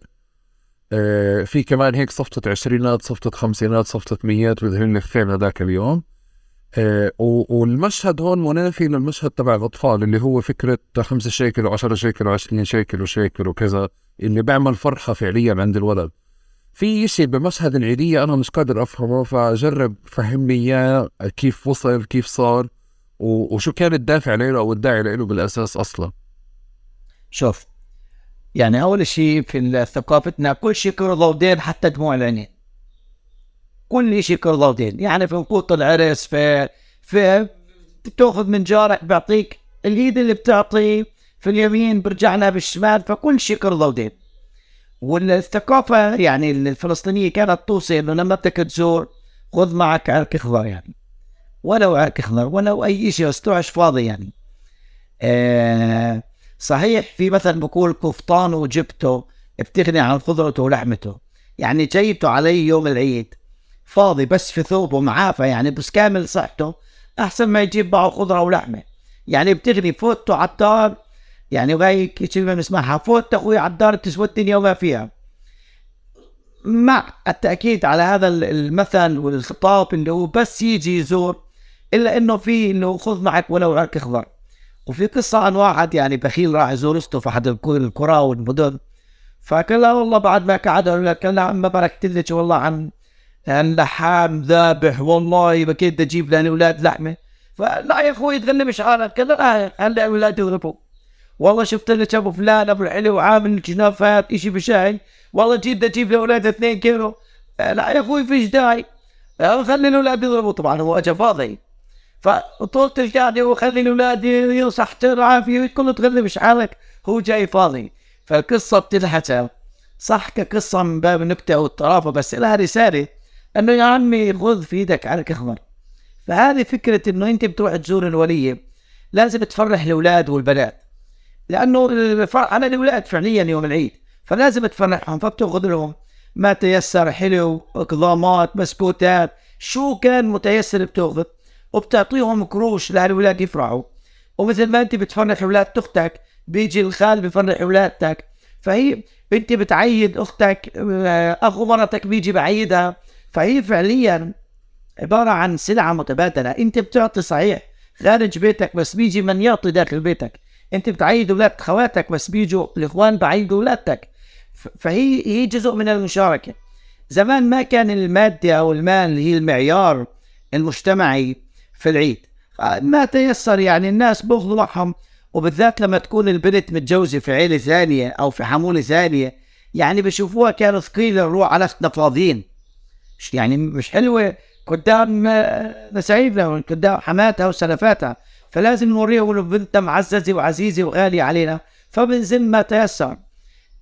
آه، في كمان هيك صفطة عشرينات صفطة خمسينات صفطة ميات بذهن فين هذاك اليوم. آه، والمشهد هون منافي للمشهد تبع الأطفال اللي هو فكرة خمسة شيكل وعشرة شيكل وعشرين شيكل وشيكل وكذا اللي بيعمل فرحة فعليا عند الولد. في إشي بمشهد العيدية أنا مش قادر أفهمه فجرب فهمني إياه كيف وصل كيف صار وشو كان الدافع له أو الداعي له بالأساس أصلا. شوف يعني أول شيء في ثقافتنا كل شيء كرة ودين حتى دموع العينين. كل شيء كرة ودين يعني في وقوت العرس في في بتأخذ من جارك بيعطيك الايد اللي بتعطي في اليمين برجع لها بالشمال فكل شيء كرة ودين والثقافة يعني الفلسطينية كانت توصي إنه لما بدك تزور خذ معك عرق اخضر يعني. ولو عرق اخضر ولو أي شيء بس فاضي يعني. آه صحيح في مثل بقول قفطان وجبته بتغني عن خضرته ولحمته. يعني جيبته علي يوم العيد فاضي بس في ثوبه معافى يعني بس كامل صحته أحسن ما يجيب معه خضرة ولحمة. يعني بتغني فوتته على الدار يعني وهي كلمه بنسمعها فوت أخوي على الدار تسوى الدنيا وما فيها. مع التأكيد على هذا المثل والخطاب اللي هو بس يجي يزور إلا إنه في إنه خذ معك ولو عرق أخضر. وفي قصة عن واحد يعني بخيل راح يزور اخته في احد القرى والمدن. فقال لها والله بعد ما قعد قال لها ما باركت لك والله عن عن لحام ذابح والله بكيت أجيب لنا أولاد لحمة. فلا يا أخوي تغلبش قال لها لا هلا أولاد يغلبوا والله شفت لك أبو فلان أبو الحلو عامل جنافات اشي بشاي والله جيت أجيب لأولاد 2 كيلو. آه، لا يا أخوي فيش داعي. آه، خلي الأولاد يضربوا. طبعا هو اجى فاضي. فطولت القعده وخلي الأولاد يصحت العافيه كله تغلبش حالك هو جاي فاضي. فالقصة بتنحكى صح كقصة من باب النكتة والطرافة بس لها رسالة. انه يا عمي خذ في إيدك على اخضر. فهذه فكرة انه انت بتروح تزور الولية لازم تفرح الأولاد والبنات. لأنه الفرح الأولاد فعليا يوم العيد فلازم تفرحهم فبتأخذ لهم ما تيسر حلو اقضامات بسكوتات شو كان متيسر بتاخذ وبتعطيهم قروش لهالولاد يفرحوا. ومثل ما انت بتفرح أولاد أختك بيجي الخال بفرح اولادك فهي انت بتعيد أختك آه، أخو مرتك بيجي بعيدها. فهي فعليا عبارة عن سلعة متبادلة. إنت بتعطي صحيح خارج بيتك بس بيجي من يعطي داخل بيتك. إنت بتعيد أولاد خواتك بس بيجوا الإخوان بعيدوا اولادك ف- فهي هي جزء من المشاركة. زمان ما كان المادة أو المال هي المعيار المجتمعي في العيد. ما تيسر يعني الناس بياخذوا معهم وبالذات لما تكون البنت متجوزة في عيلة ثانية أو في حمولة ثانية. يعني بشوفوها كانوا ثقيله نروح على فاضيين. مش- يعني مش حلوة قدام آه، نسايبنا قدام حماتها وسلفاتها فلازم نوريهم انه بنتنا معززة وعزيزة وغاليه علينا فبنزل ما تيسر.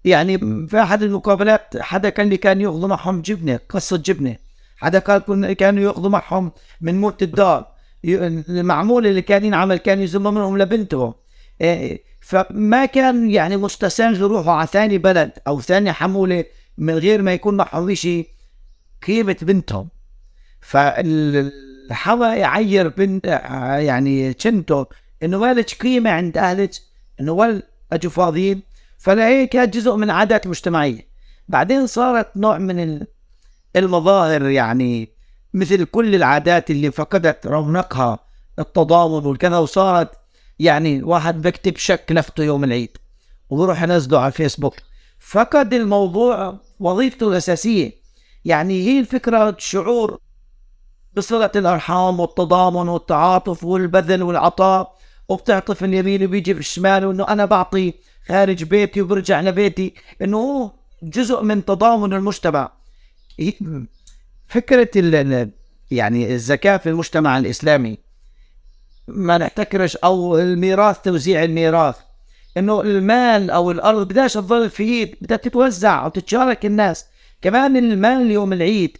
يعني في أحد المقابلات حدا كان اللي كان ياخذوا معهم جبنة قصة جبنة. حدا قال كانوا ياخذوا معهم من مولة الدار. المعمول اللي كان ينعمل كان يزموا منهم لبنته. إيه، فما كان يعني مستساغ يروحوا على ثاني بلد أو ثاني حمولة من غير ما يكون معهم شيء قيمة بنتهم. فالحظا يعير بنت يعني شنته إنه مالك قيمة عند أهلك إنه ول أجوا فاضيين. فلهيك كانت جزء من عادات مجتمعيه بعدين صارت نوع من ال- المظاهر يعني مثل كل العادات اللي فقدت رونقها التضامن والكذا وصارت يعني واحد بكتب شك نفته يوم العيد وبروح ينزله على الفيسبوك. فقد الموضوع وظيفته الأساسية. يعني هي الفكرة شعور بصلة الأرحام والتضامن والتعاطف والبذل والعطاء وبتعطي في اليمين وبيجي في الشمال وإنه أنا بعطي خارج بيتي وبرجع لبيتي إنه هو جزء من تضامن المجتمع. فكرة يعني الزكاة في المجتمع الإسلامي ما نحتكرش أو الميراث توزيع الميراث إنه المال أو الأرض بدهاش تظل في إيد بدها تتوزع وتتشارك الناس. كمان المال يوم العيد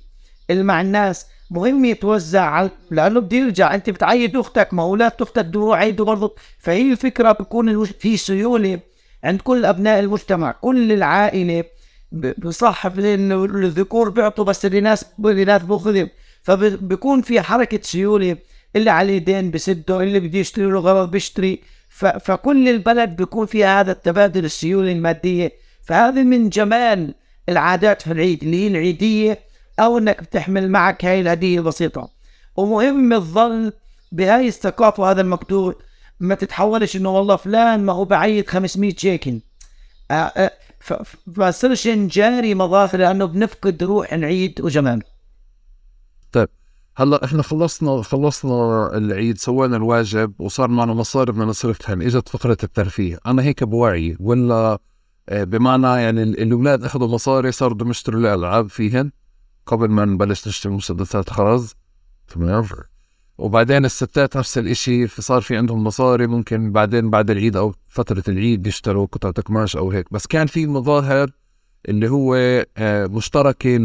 اللي مع الناس مهم يتوزع لأنه بده يرجع. أنت بتعيد أختك ما أولاد أختك بدهم يعيدوا برضه فهي الفكرة بكون في سيولة عند كل أبناء المجتمع كل العائلة ب- بصح الذكور بيعطوا بس الاناث الاناث بياخذوا فبكون في حركة سيولة. اللي عليه دين بسده اللي بده يشتري له غرض بيشتري. فكل البلد بيكون فيها هذا التبادل السيوله المادية. فهذا من جمال العادات في العيد اللي هي العيدية أو إنك بتحمل معك هاي الهديه البسيطة. ومهم تظل بهاي الثقافه وهذا المقدور ما تتحولش إنه والله فلان ما هو بعيد 500 شيكل آه، آه، ف- ف- ما صرش نجاري مظاهر لأنه بنفقد روح العيد وجماله هلأ إحنا خلصنا خلصنا العيد سوينا الواجب وصار معنا مصاري بدنا نصرفها. إجت فقرة الترفيه أنا هيك بوعي ولا بمعنى يعني ال- الأولاد أخذوا مصاري صاروا بدهم يشتروا الألعاب فيهن. قبل ما نبلش نشتري مسدسات خرز تمام وبعدين الستات نفس الإشي صار في عندهم مصاري ممكن بعدين بعد العيد أو فترة العيد يشتروا قطعة قماش أو هيك. بس كان في مظاهر اللي هو آه، مشتركة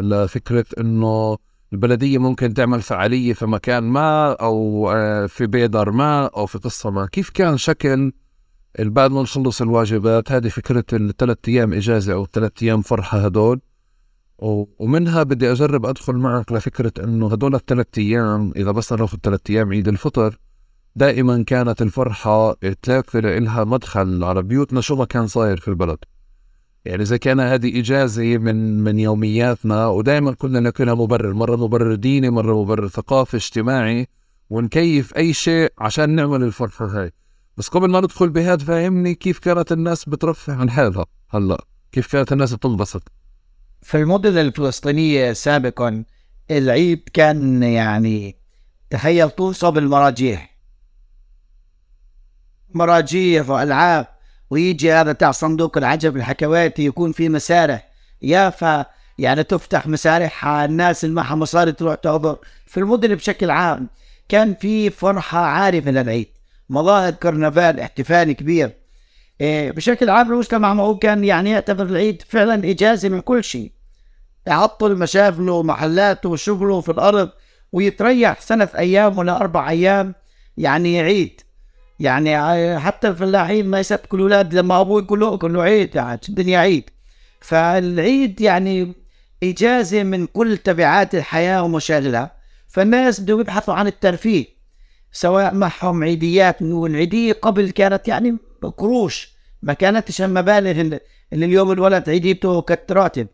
لفكرة إنه البلدية ممكن تعمل فعالية في مكان ما أو آه، في بيدر ما أو في قصة ما. كيف كان شكل بعد ما نخلص الواجبات هذه فكرة الثلاث أيام إجازة أو الثلاث أيام فرحة هدول. ومنها بدي أجرب أدخل معك لفكرة إنه هدول الثلاث أيام إذا بس ناخذ ثلاث أيام عيد الفطر دائما كانت الفرحة تلاقي لها مدخل على بيوتنا شو ما كان صاير في البلد. يعني زي كان هذه إجازة من من يومياتنا ودائما كنا نلاقي لها مبرر مرة مبرر ديني مرة مبرر ثقافي اجتماعي ونكيف أي شيء عشان نعمل الفرحة هاي. بس قبل ما ندخل بهذا فهمني كيف كانت الناس بترفه عن حالها. هلا كيف كانت الناس بتنبسط؟ في المدن الفلسطينية سابقا العيد كان يعني تخيل توصى بالمراجيح مراجيح وألعاب ويجي هذا تاع صندوق العجب الحكواتي يكون في مسارح. يافا يعني تفتح مسارح الناس اللي معها مصاري تروح تحضر. في المدن بشكل عام كان في فرحة عارفة للعيد. مظاهر كرنفال احتفال كبير. إيه، بشكل عام المجتمع هو كان يعني يعتبر العيد فعلا إجازة من كل شيء. يعطل مشاغله ومحلاته وشغله في الأرض ويتريح سنة أيام ولا أربع أيام يعني عيد يعني حتى الفلاحين ما يسبكوا الأولاد لما أبوه يقول له يقول له عيد يعني الدنيا عيد. فالعيد يعني إجازة من كل تبعات الحياة ومشاغلها. فالناس بدهم يبحثوا عن الترفيه. سواء معهم عيديات والعيدية قبل كانت يعني قروش ما كانتش المبالغ اللي اليوم الولد عيديته كالتراتب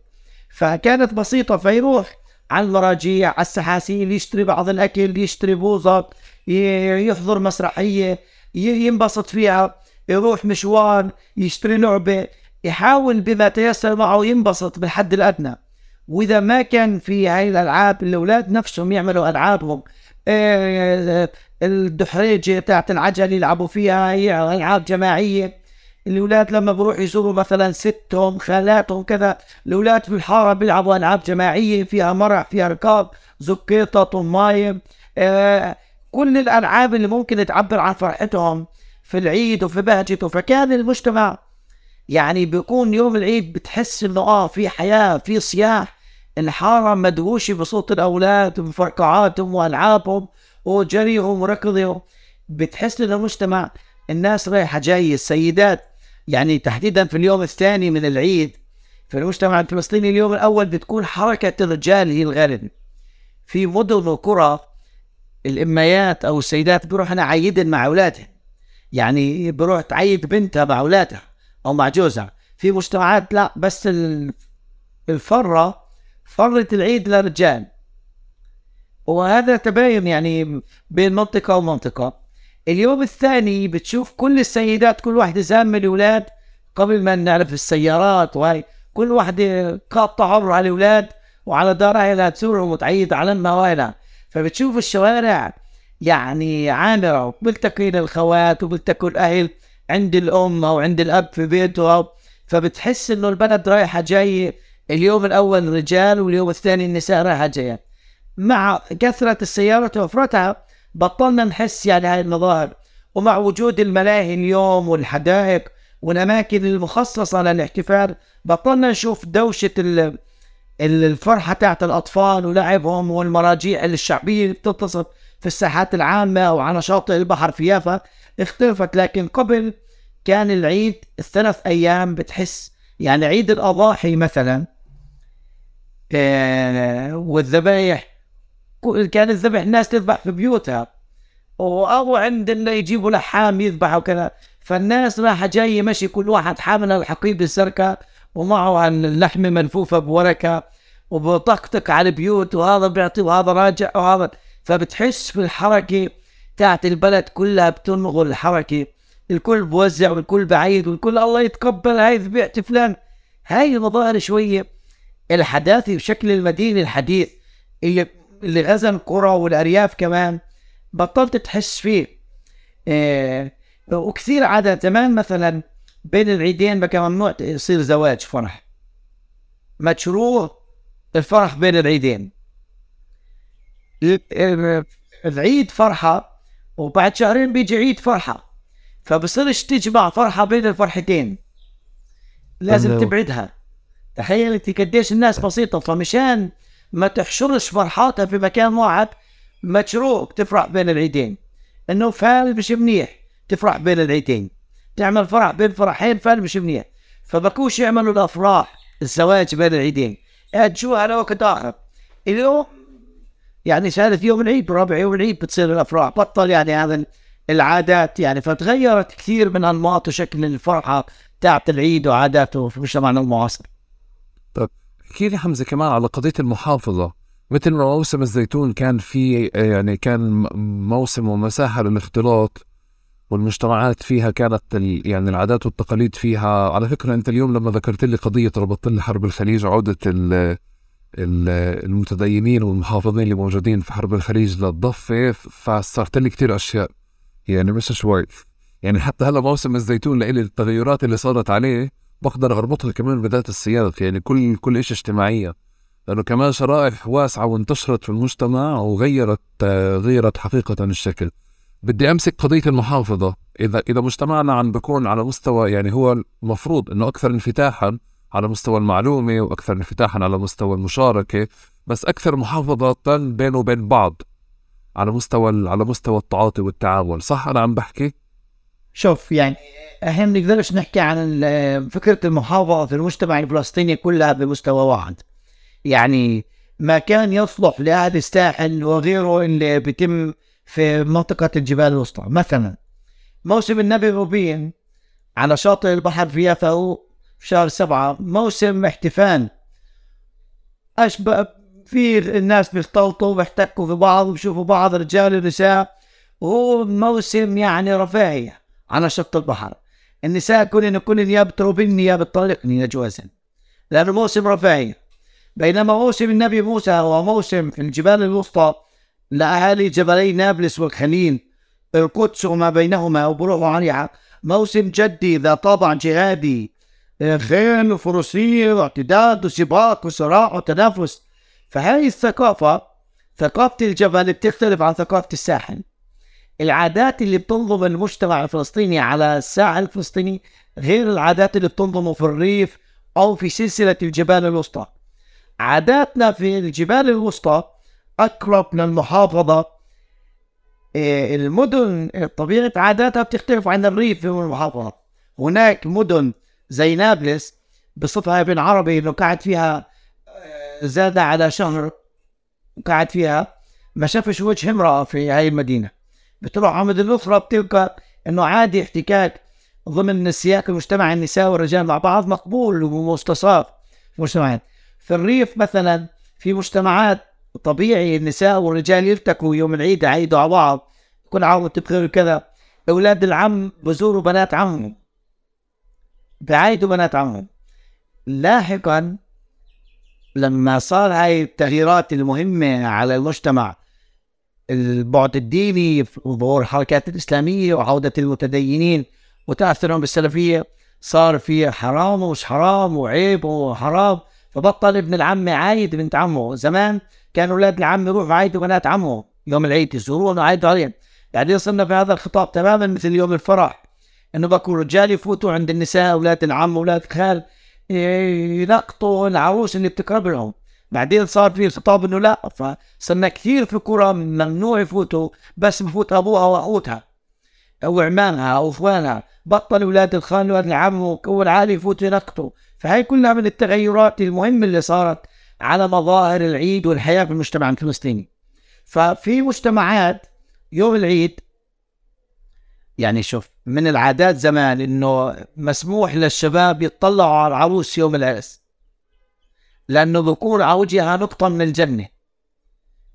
فكانت بسيطة فيروح على المراجيع على السحاسيل يشتري بعض الأكل يشتري بوظة ي- يحضر مسرحية ينبسط فيها يروح مشوار يشتري لعبة يحاول بما تيسر معه ينبسط بالحد الأدنى. وإذا ما كان في هاي الألعاب الأولاد نفسهم يعملوا ألعابهم. آه، الدحريجة بتاعت العجل يلعبوا فيها هي ألعاب جماعية. الأولاد لما بروح يزوروا مثلا ستهم خالاتهم كذا الأولاد في الحارة بيلعبوا ألعاب جماعية فيها مرح فيها ركاب زكيطة طماية. آه كل الألعاب اللي ممكن تعبر عن فرحتهم في العيد وفي بهجته فكان المجتمع يعني بيكون يوم العيد بتحس إنه آه في حياة في صياح الحارة مدهوشة بصوت الأولاد وبفرقعاتهم وألعابهم وجريهم وركضهم. بتحس ان المجتمع الناس رايحة جاية السيدات يعني تحديدا في اليوم الثاني من العيد. في المجتمع الفلسطيني اليوم الأول بتكون حركة الرجال هي الغالب في مدن وقرى الأميات أو السيدات بيروحوا عيدن مع أولادهم يعني بروح تعيد بنتها مع أولادها. أو مع جوزها في مجتمعات لا بس ال- الفرة فرة العيد للرجال. وهذا تباين يعني بين منطقة ومنطقة. اليوم الثاني بتشوف كل السيدات كل واحدة زامة الأولاد قبل ما نعرف السيارات وهي كل واحدة قاطعة عمر على الأولاد وعلى دارها لها تسورهم وتعيد على الموالع فبتشوف الشوارع يعني عامرة بلتقي الأخوات وبلتقي الأهل عند الأم أو عند الأب في بيته. فبتحس إنه البلد رايحة جاية اليوم الأول رجال واليوم الثاني النساء رايحة جاية مع كثرة السيارات وفرتها بطلنا نحس يعني هاي المظاهر. ومع وجود الملاهي اليوم والحدائق والأماكن المخصصة للاحتفال بطلنا نشوف دوشة ال- ال- الفرحة تاعت الأطفال ولعبهم والمراجيع الشعبية اللي بتتصل في الساحات العامة أو على شاطئ البحر في يافا. اختلفت لكن قبل كان العيد الثلاث أيام بتحس يعني عيد الأضاحي مثلا. والذبايح. كل- كان الذبح الناس تذبح في بيوتها. أو عند اللي يجيبوا لحام يذبحوا كذا فالناس راح جاي مشي كل واحد حامل الحقيبة الزرقاء ومعه اللحمة ملفوفة بوركة. وبطقطق على البيوت. وهذا بيعطي وهذا راجع وهذا. فبتحس في الحركة تاعت البلد كلها بتنغل الحركة. الكل بوزع والكل بعيد والكل الله يتقبل هاي ذبيحة فلان. هاي المظاهر شوية. الحداثة بشكل المدينة الحديث اللي اللي غزا القرى والأرياف كمان بطلت تحس فيه. إيه وكثير عادة زمان مثلا بين العيدين بقى ممنوع يصير زواج فرح. مشروع الفرح بين العيدين. العيد فرحة وبعد شهرين بيجي عيد فرحة. فبصيرش تجمع فرحة بين الفرحتين. لازم. تبعدها. تخيل انت قديش الناس بسيطة فمشان ما تحشرش فرحاتها في مكان واحد مشروع تفرح بين العيدين. انه فعل مش منيح تفرح بين العيدين. تعمل فرح بين فرحين فعل مش منيح. فبكوش يعملوا الأفراح الزواج بين العيدين. اجوها على وقت آخر؟ اليوم؟ يعني ثالث يوم العيد ورابع يوم العيد بتصير الأفراح. بطل يعني هذا العادات يعني فتغيرت كثير من أنماط وشكل الفرحة تاعت العيد وعاداته في مجتمعنا المعاصر. احكي لي حمزة كمان على قضية المحافظة؟ مثل ما موسم الزيتون كان في يعني كان موسم ومساحة للاختلاط والمجتمعات فيها كانت يعني العادات والتقاليد فيها. على فكرة أنت اليوم لما ذكرت لي قضية ربطت لي حرب الخليج عودة ال- ال- المتدينين والمحافظين اللي موجودين في حرب الخليج للضفة فسرت لي كثير أشياء. يعني مش شوي. يعني حتى هلا موسم الزيتون لإلي التغيرات اللي صارت عليه بقدر أربطها كمان بذات السياق يعني كل كل شيء اجتماعية. لأنه كمان شرائح واسعة وانتشرت في المجتمع وغيرت غيرت حقيقة الشكل. بدي أمسك قضية المحافظة. إذا إذا مجتمعنا عم بكون على مستوى يعني هو المفروض إنه أكثر انفتاحا على مستوى المعلومة وأكثر انفتاحا على مستوى المشاركة بس أكثر محافظة بينه وبين بعض على مستوى على مستوى التعاطي والتعامل صح أنا عم بحكي؟ شوف يعني إحنا ما بنقدرش نحكي عن فكرة المحافظة في المجتمع الفلسطيني كلها بمستوى واحد. يعني ما كان يصلح لاهل الساحل وغيره اللي بيتم في منطقة الجبال الوسطى. مثلا موسم النبي روبين على شاطئ البحر في يافا في شهر سبعة موسم احتفال. أشبه في الناس بيختلطوا وبيحتكوا في بعض وبيشوفوا بعض رجال ونساء وهو موسم يعني رفاهية. على شط البحر. النساء كلن يا بتروبني يا بتطلقني لجوازا لأنه موسم رفاهية بينما موسم النبي موسى هو موسم في الجبال الوسطى لأهالي جبلي نابلس والخليل القدس وما بينهما وبروح عليها. موسم جدي ذا طابع جهادي. خيل وفروسية واعتداد وسباق وصراع وتنافس. فهذه الثقافة ثقافة الجبل بتختلف عن ثقافة الساحل. العادات اللي بتنظم المجتمع الفلسطيني على الساحل الفلسطيني غير العادات اللي بتنظمه في الريف أو في سلسلة الجبال الوسطى. عاداتنا في الجبال الوسطى أقرب للمحافظة. إيه، المدن طبيعة عاداتها بتختلف عن الريف في المحافظة. هناك مدن زي نابلس بصفها ابن عربي إنه قاعد فيها آه، زاد على شهر وقاعد فيها ما شافش وجه امرأة في هاي المدينة. بتروح عمد الأخرى بتلقى إنه عادي احتكاك ضمن سياق المجتمع النساء والرجال مع بعض مقبول ومستصاغ في مجتمعات. في الريف مثلا في مجتمعات طبيعي النساء والرجال يلتقوا يوم العيد يعيدوا على بعض كل عام وانت بخير وكذا. أولاد العم بزوروا بنات عمهم. بعيدوا بنات عمهم. لاحقا لما صار هاي التغييرات المهمة على المجتمع البعد الديني وظهور الحركات الإسلامية وعودة المتدينين وتأثرهم بالسلفية صار في حرام ومش حرام وعيب وحرام. فبطل ابن العم عايد بنت عمه. زمان كانوا أولاد العم يروحوا يعايدوا بنات عمه. يوم العيد يزوروهم ويعايدوا عليهم. بعدين صرنا في هذا الخطاب تماما مثل يوم الفرح. إنه بكون رجال يفوتوا عند النساء أولاد العم أولاد الخال يلقطوا العروس اللي بتقرب لهم. بعدين صار في خطاب إنه لا فصرنا كثير في قرى ممنوع يفوتوا بس بفوت أبوها وأخوتها أو عمامها أو إخوانها بطل أولاد الخال وأولاد العم وكون عالي يفوتوا يلقطوا فهي كلها من التغيرات المهمة اللي صارت على مظاهر العيد والحياة في المجتمع الفلسطيني. ففي مجتمعات يوم العيد يعني شوف من العادات زمان إنه مسموح للشباب يطلعوا على العروس يوم العرس. لأنه بكون على وجهها نقطة من الجنة.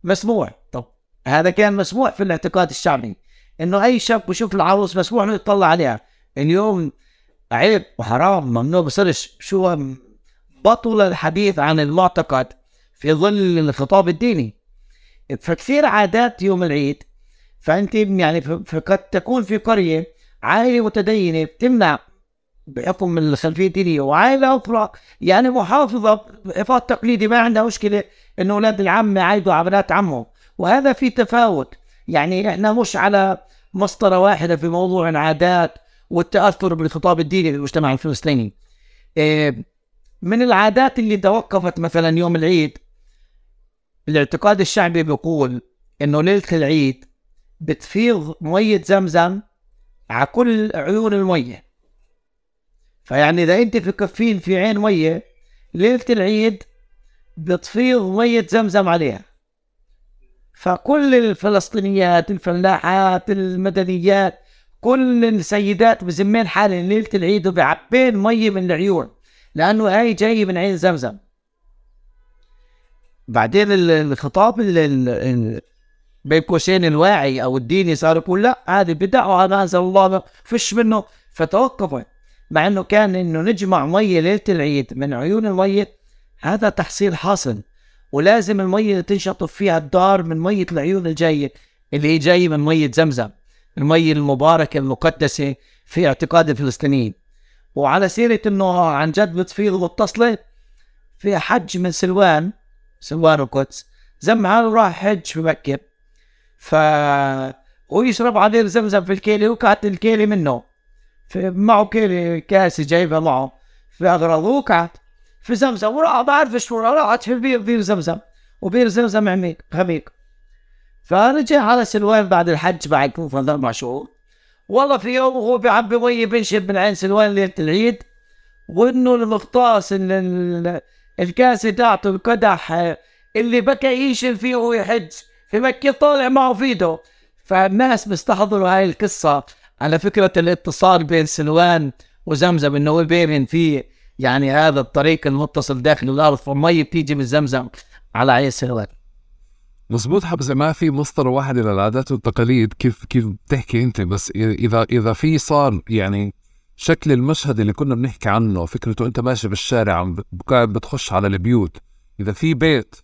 مسموح طب هذا كان مسموح في الاعتقاد الشعبي. إنه أي شاب بشوف العروس مسموح له يطلع عليها. اليوم عيب وحرام ممنوع بصيرش شو بطل الحديث عن المعتقد في ظل الخطاب الديني. فكثير عادات يوم العيد فأنت يعني فقد تكون في قرية عائلة متدينة بتمنع بحكم من الخلفية الدينيه وعائله أخرى يعني محافظة حفاظ تقليدي ما عندها مشكلة انه أولاد العم يعيدوا على بنات عمهم. وهذا في تفاوت. يعني إحنا مش على مسطرة واحدة في موضوع العادات والتأثر بالخطاب الديني في المجتمع الفلسطيني. إيه، من العادات اللي توقفت مثلا يوم العيد الاعتقاد الشعبي بيقول إنه ليلة العيد بتفيض مية زمزم على كل عيون المية. فيعني إذا أنت في كفين في عين مية ليلة العيد بتفيض مية زمزم عليها. فكل الفلسطينيات الفلاحات المدنيات كل السيدات بزمين حالهم ليلة العيد وبعبين مية من العيون لأنه هاي جاي من عين زمزم. بعدين الخطاب بين قوسين الواعي أو الديني صار يقول لا هذه بدع وهذا أنزل الله فيش منه. فتوقفوا. مع إنه كان إنه نجمع ميه ليلة العيد من عيون الميه هذا تحصيل حاصل. ولازم الميه تنشطف فيها الدار من ميه العيون الجايه اللي هي جاية من ميه زمزم الميه المباركة المقدسة في اعتقاد الفلسطينيين. وعلى سيرة إنه عن جد بتفيض متصله في حج من سلوان سلوان القدس زمها وراح حج في مكة. ف ويشرب عصير زمزم في الكيلي وكعت الكيلي منه. معه كاسة جايبها معه. في أغراض وكعت في زمزم وراح بعرف شو راحت في بير بير زمزم. وبير زمزم عميق غميق. فرجع على سلوان بعد الحج بعد كوفة أربع شهور. والله في يوم وهو بيعبي مي بنشب من عين سلوان ليلة العيد وإنه المقطاس الكاسة تاعته القدح اللي بكى يشل فيه وهو يحج في مكة طالع معه فيدو. فالناس بيستحضروا هاي القصة. على فكرة الاتصال بين سلوان وزمزم إنه بين في يعني هذا الطريق المتصل داخل الأرض فالمي بتيجي من زمزم على عين سلوان. مزبوط حبزة ما في مسطرة واحدة للعادات والتقاليد. كيف كيف بتحكي أنت؟ بس إذا إذا في صار يعني شكل المشهد اللي كنا بنحكي عنه فكرته أنت ماشي بالشارع عم بتخش على البيوت. إذا في بيت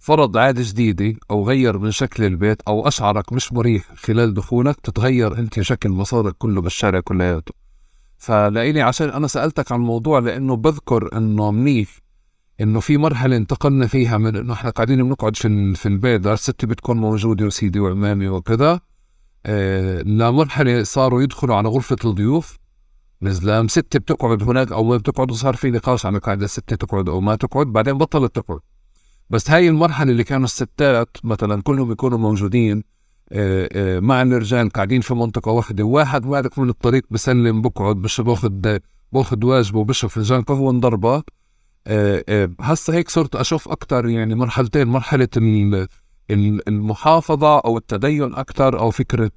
فرض عادة جديدة أو غير من شكل البيت أو أشعرك مش مريح خلال دخولك تتغير أنت شكل مسارك كله بالشارع كلياته. فلإلي عشان أنا سألتك عن الموضوع لأنه بذكر إنه منيح إنه في مرحلة انتقلنا فيها من إنه إحنا قاعدين بنقعد في في البيت الست بتكون موجودة وسيدي وعمامي وكذا آه لمرحلة صاروا يدخلوا على غرفة الضيوف. نزلام ست بتقعد هناك أو ما بتقعد وصار في نقاش عن قاعدة ست تقعد أو ما تقعد بعدين بطلت تقعد. بس هاي المرحلة اللي كانوا الستات مثلا كلهم يكونوا موجودين آه، آه، مع الرجال قاعدين في منطقة واحدة واحد بعدك من الطريق بسلم بقعد بش باخذ باخذ واجبه وبشرب فنجان قهوة انضربه آه، هسه هيك صرت أشوف أكثر يعني مرحلتين مرحلة المحافظة أو التدين أكثر أو فكرة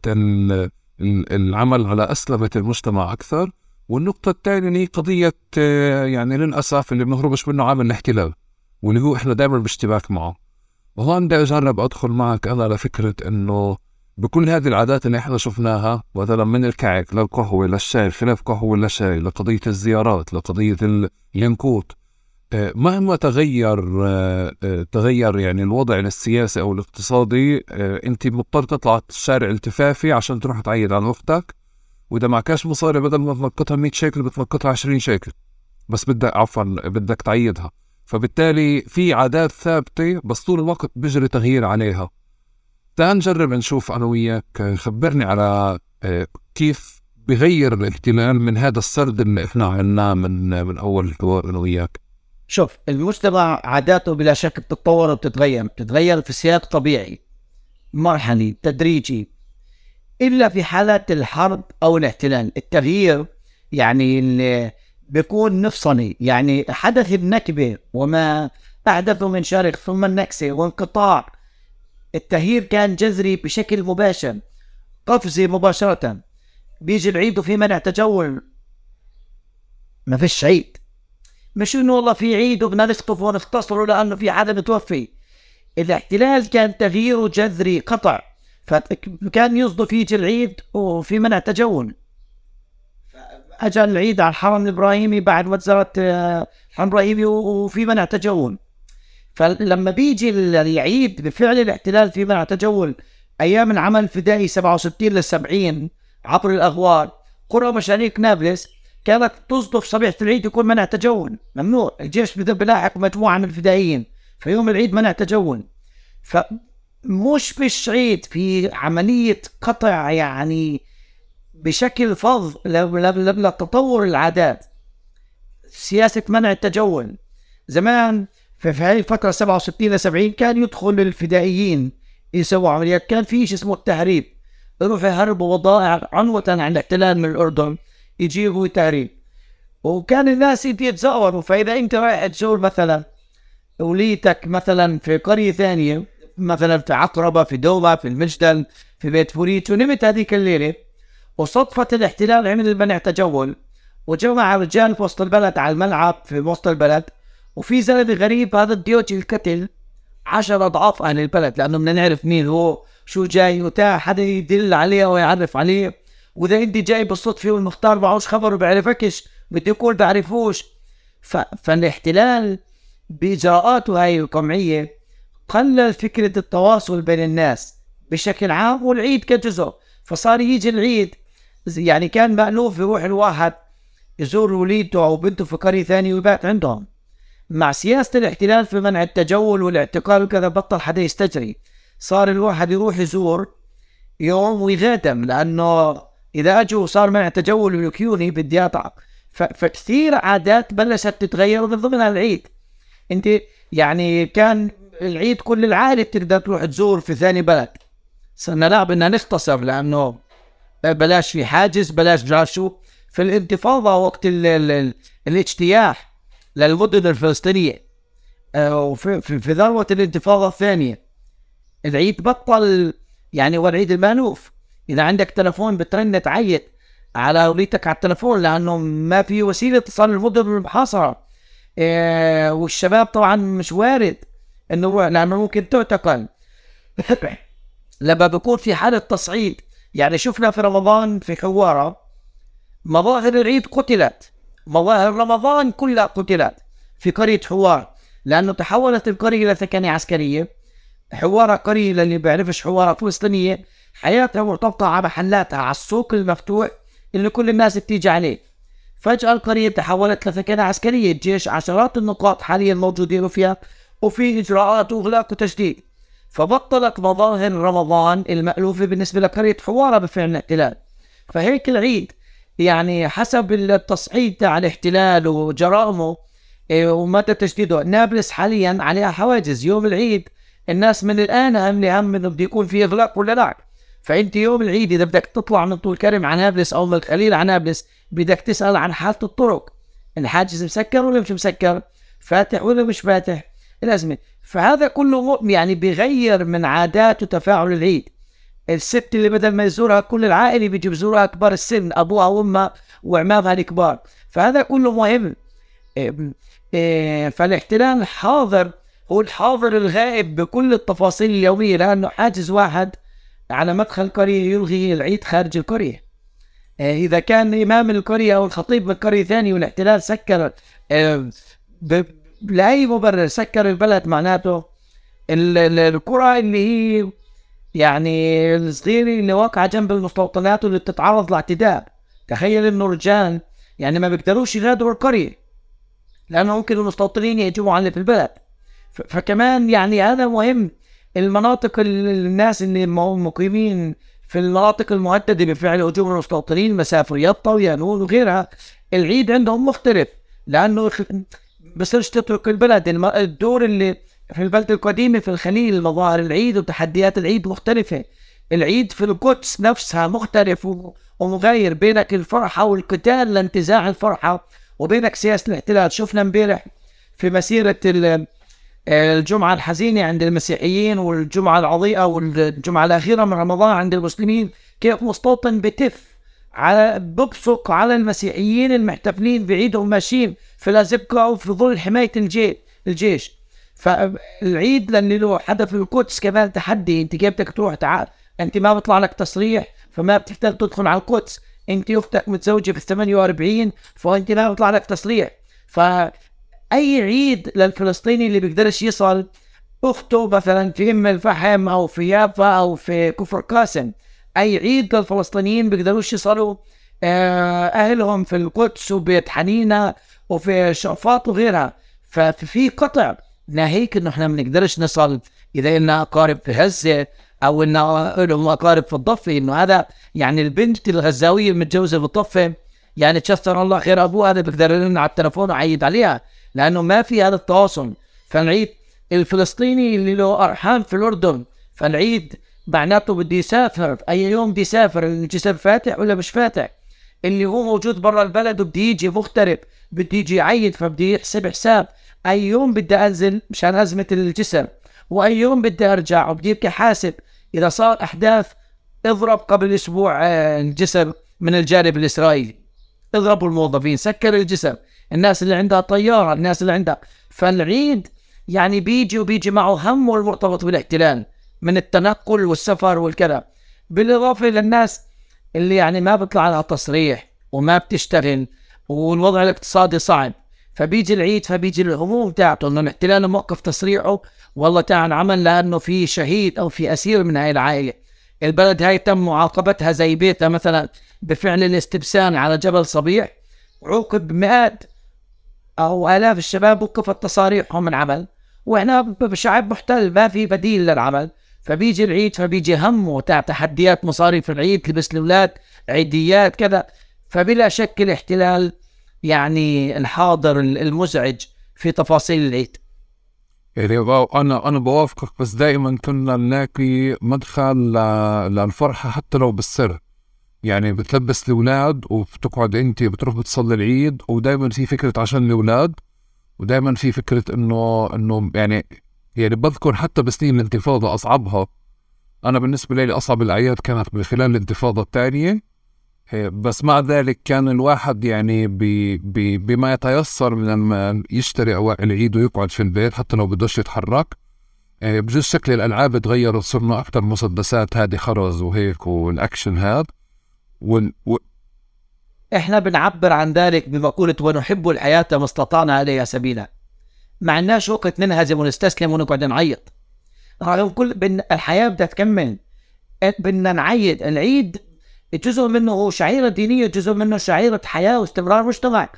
العمل على أسلمة المجتمع أكثر. والنقطة الثانية هي قضية يعني للأسف اللي بنهربش منه عامل الاحتلال. واللي هو إحنا دائما باشتباك معه. وهون بدي أجرب أدخل معك أنا لفكرة إنه بكل هذه العادات اللي إحنا شفناها مثلا من الكعك للقهوة للشاي خلاف قهوة للشاي لقضية الزيارات لقضية الينكوت. آه، مهما تغير آه، آه، تغير يعني الوضع السياسي أو الاقتصادي أنت مضطر تطلع الشارع التفافي عشان تروح تعيد على أختك وإذا معكش مصاري بدل ما تنقطها 100 شيكل بتنقطها 20 شيكل. بس بدك عفوا بدك تعيدها. فبالتالي في عادات ثابتة بس طول الوقت بيجري تغيير عليها. تعال نجرب نشوف أنا وياك خبرني على آه، كيف بغير الاحتلال من هذا السرد اللي إحنا عنا من من أول الحوار أنا وياك. شوف المجتمع عاداته بلا شك بتتطور وبتتغير بتتغير في سياق طبيعي مرحلي تدريجي. إلا في حالات الحرب أو الاحتلال التغيير يعني بيكون نفصلي. يعني حدث النكبة وما أحدثه من شرخ ثم النكسة وانقطاع. التغيير كان جذري بشكل مباشر قفزة مباشرة. بيجي العيد وفي منع تجول. ما فيش عيد. مش انه والله في عيد وبدنا نخطف ونختصره لأنه في حدا متوفي الاحتلال كان تغييره جذري قطع. فكان يصدف يجي العيد وفي منع تجول. اجى العيد على الحرم الإبراهيمي بعد وزارة آه، الحرم الإبراهيمي وفي منع تجول فلما بيجي العيد بفعل الاحتلال في منع تجول أيام العمل الفدائي 67 ل 70 عبر الأغوار قرى مشاريك نابلس كانت تصدف صبيحة العيد يكون منع تجول ممنوع الجيش بلاحق مجموعة من الفدائيين في يوم العيد منع تجول فمش فيش عيد في عملية قطع يعني بشكل فظ لتطور العادات. سياسة منع التجول. زمان في هذه الفترة 67 ل 70 كان يدخل الفدائيين يسووا عمليات. كان في شيء اسمه التهريب. يروحوا يهربوا بضائع عنوة عن الاحتلال من الأردن. يجيبوا تهريب. وكان الناس يتزاوروا. فإذا أنت رايح تزور مثلا وليتك مثلا في قرية ثانية مثلا في عقربة في دوما في المجدل في بيت فوريت ونمت هذيك الليلة وصدفة الاحتلال عمل المنع تجول وجمع رجال في وسط البلد على الملعب في وسط البلد وفي زلمة غريب هذا الديوتي الكتل. عشر أضعاف أهل البلد لأنه بدنا نعرف مين هو شو جاي وتا حدا يدل عليه ويعرف عليه. وإذا أنت جاي بالصدفة والمختار معوش خبر وبعرفكش بدي يقول بعرفوش. ف... فالاحتلال بإجراءاته هاي القمعية قلل فكرة التواصل بين الناس بشكل عام والعيد كجزء فصار يجي العيد. يعني كان مألوف يروح الواحد. يزور وليدته أو بنته في قرية ثانية ويبات عندهم. مع سياسة الاحتلال في منع التجول والاعتقال وكذا بطل حدا يستجري صار الواحد يروح يزور يوم ويغادم لأنه إذا أجوا صار منع تجول ويكيوني بدي أطع فكثير عادات بلشت تتغير من ضمنها العيد. أنت يعني كان العيد كل العائلة تقدر تروح تزور في ثاني بلد. صرنا لا بدنا نختصر لأنه بلاش في حاجز بلاش جاشو. في الانتفاضة وقت ال ال الاجتياح للمدن الفلسطينية. آه، وفي في, ذروة الانتفاضة الثانية. العيد بطل يعني هو العيد المانوف إذا عندك تلفون بترن تعيط على وليتك على التلفون لأنه ما في وسيلة اتصال المدن المحاصرة إيه والشباب طبعا مش وارد إنه لأنه ممكن تعتقل. لما بكون في حالة تصعيد يعني شفنا في رمضان في حوارة مظاهر العيد قتلت. مظاهر رمضان كلها قتلت في قرية حوار لأنه تحولت القرية إلى ثكنة عسكرية. حوارة قرية للي بيعرفش حوارة فلسطينية. حياتها مرتبطة على محلاتها على السوق المفتوح اللي كل الناس بتيجي عليه. فجأة القرية تحولت لثكنة عسكرية. الجيش عشرات النقاط حاليا موجودين فيها وفي إجراءات وإغلاق وتشديد. فبطلت مظاهر رمضان المألوفة بالنسبة لقرية حوارة بفعل الاحتلال. فهيك العيد يعني حسب التصعيد تاع الاحتلال وجرائمه إيه، ومدى تشديده نابلس حاليا عليها حواجز. يوم العيد الناس من الآن هم هم انه بده يكون في إغلاق ولا لا؟ فأنت يوم العيد إذا بدك تطلع من طول كرم على نابلس أو من الخليل على نابلس بدك تسأل عن حالة الطرق. الحاجز مسكر ولا مش مسكر؟ فاتح ولا مش فاتح؟ الأزمة فهذا كله يعني بيغير من عادات وتفاعل العيد. الست اللي بدل ما يزورها كل العائلة بيجي بيزورها كبار السن أبوها وأمها وعمامها الكبار. فهذا كله مهم. إيه، فالاحتلال حاضر. هو الحاضر الغائب بكل التفاصيل اليومية لأنه حاجز واحد على مدخل قرية يلغي العيد خارج القرية إذا كان إمام القرية أو الخطيب من قرية ثانية والاحتلال سكر لأي مبرر سكر البلد معناته القرى اللي هي يعني الصغيرة اللي واقعة جنب المستوطنات واللي بتتعرض لاعتداء. تخيل إنه رجال يعني ما بيقدروش يغادروا القرية لأنه ممكن المستوطنين يهجموا على في البلد. فكمان يعني هذا مهم المناطق الناس اللي مقيمين في المناطق المهددة بفعل هجوم المستوطنين مسافر يطا ويانون وغيرها العيد عندهم مختلف لأنه بصيرش تترك البلد الدور اللي في البلد القديمة في الخليل مظاهر العيد وتحديات العيد مختلفة. العيد في القدس نفسها مختلف ومغاير بينك الفرحة والقتال لانتزاع الفرحة وبينك سياسة الاحتلال. شفنا امبارح في مسيرة الجمعة الحزينة عند المسيحيين والجمعة العظيمة والجمعة الأخيرة من رمضان عند المسلمين كيف مستوطن بتف. على ببصق على المسيحيين المحتفلين بعيدهم ماشيين في الازقه أو في ظل حماية الجيش الجيش. فالعيد لأن له هدف القدس كمان تحدي. أنت كيف بدك تروح؟ تعال. أنت ما بيطلع لك تصريح فما بتقدر تدخل على القدس. أنت أختك متزوجة في 48 فأنت ما بيطلع لك تصريح. فأي عيد للفلسطيني اللي بيقدرش يصل أخته مثلا في أم الفحم أو في يافا أو في كفر قاسم. أي عيد للفلسطينيين بيقدروش يصلوا آه، أهلهم في القدس وبيت حنينة وفي شرفات وغيرها. ففي قطع ناهيك إنه إحنا ما بنقدرش نصل اذا لنا أقارب في غزة أو ان لهم أقارب في الضفة. إنه هذا يعني البنت الغزاوية المتجوزه في الضفة يعني تشستر الله خير أبوها هذا بيقدر يرن على التليفون ويعيد عليها لأنه ما في هذا التواصل. فالعيد الفلسطيني اللي له أرحام في الأردن فالعيد معناته بدي يسافر أي يوم بدي يسافر الجسر فاتح ولا مش فاتح؟ اللي هو موجود برا البلد وبدي يجي مغترب بدي يجي يعيد فبدي يحسب حساب. أي يوم بدي أنزل مشان أزمة الجسر وأي يوم بدي أرجع وبدي يبكي حاسب. إذا صار أحداث اضرب قبل أسبوع آه، الجسر من الجانب الإسرائيلي. اضربوا الموظفين سكر الجسر. الناس اللي عندها طيارة الناس اللي عندها. فالعيد يعني بيجي وبيجي معه هم المرتبط بالاحتلال. من التنقل والسفر والكذا. بالإضافة للناس اللي يعني ما بيطلع لها تصريح وما بتشتغل والوضع الاقتصادي صعب. فبيجي العيد فبيجي الهموم تاعته إنه الاحتلال موقف تصريحه والله تعال عمل لأنه في شهيد أو في أسير من هاي العائلة. البلد هاي تم معاقبتها زي بيتها مثلا بفعل الاستبسان على جبل صبيح. عوقب مئات أو آلاف الشباب وقفت تصاريحهم من عمل وإحنا شعب محتل ما في بديل للعمل. فبيجي العيد فبيجي هم وتاع تحديات مصاريف العيد تلبس الاولاد عيديات كذا. فبلا شك الاحتلال يعني الحاضر المزعج في تفاصيل العيد. يعني أنا أنا بوافقك بس دائما كنا نلاقي مدخل للفرحة حتى لو بالسر. يعني بتلبس الأولاد وبتقعد أنت بتروح بتصلي العيد ودائما في فكرة عشان الأولاد ودائما في فكرة إنه إنه يعني يعني بذكر حتى بسنين الانتفاضة أصعبها. أنا بالنسبة لي أصعب الأعياد كانت من خلال الانتفاضة الثانية. إيه، بس مع ذلك كان الواحد يعني بي بي بما يتيسر من لما يشتري اوائل العيد ويقعد في البيت حتى لو بدوش يتحرك إيه، بجوز شكل الألعاب تغير صرنا أكثر مسدسات هذه خرز وهيك والأكشن هذا. و... إحنا بنعبر عن ذلك بمقولة ونحب الحياة ما استطعنا عليها سبيلا. ما عندناش وقت ننهزم ونستسلم ونقعد نعيط. رغم كل بن الحياة بدها تكمل. بدنا نعيد. العيد جزء منه هو شعيرة دينية جزء منه شعيرة حياة واستمرار مجتمع.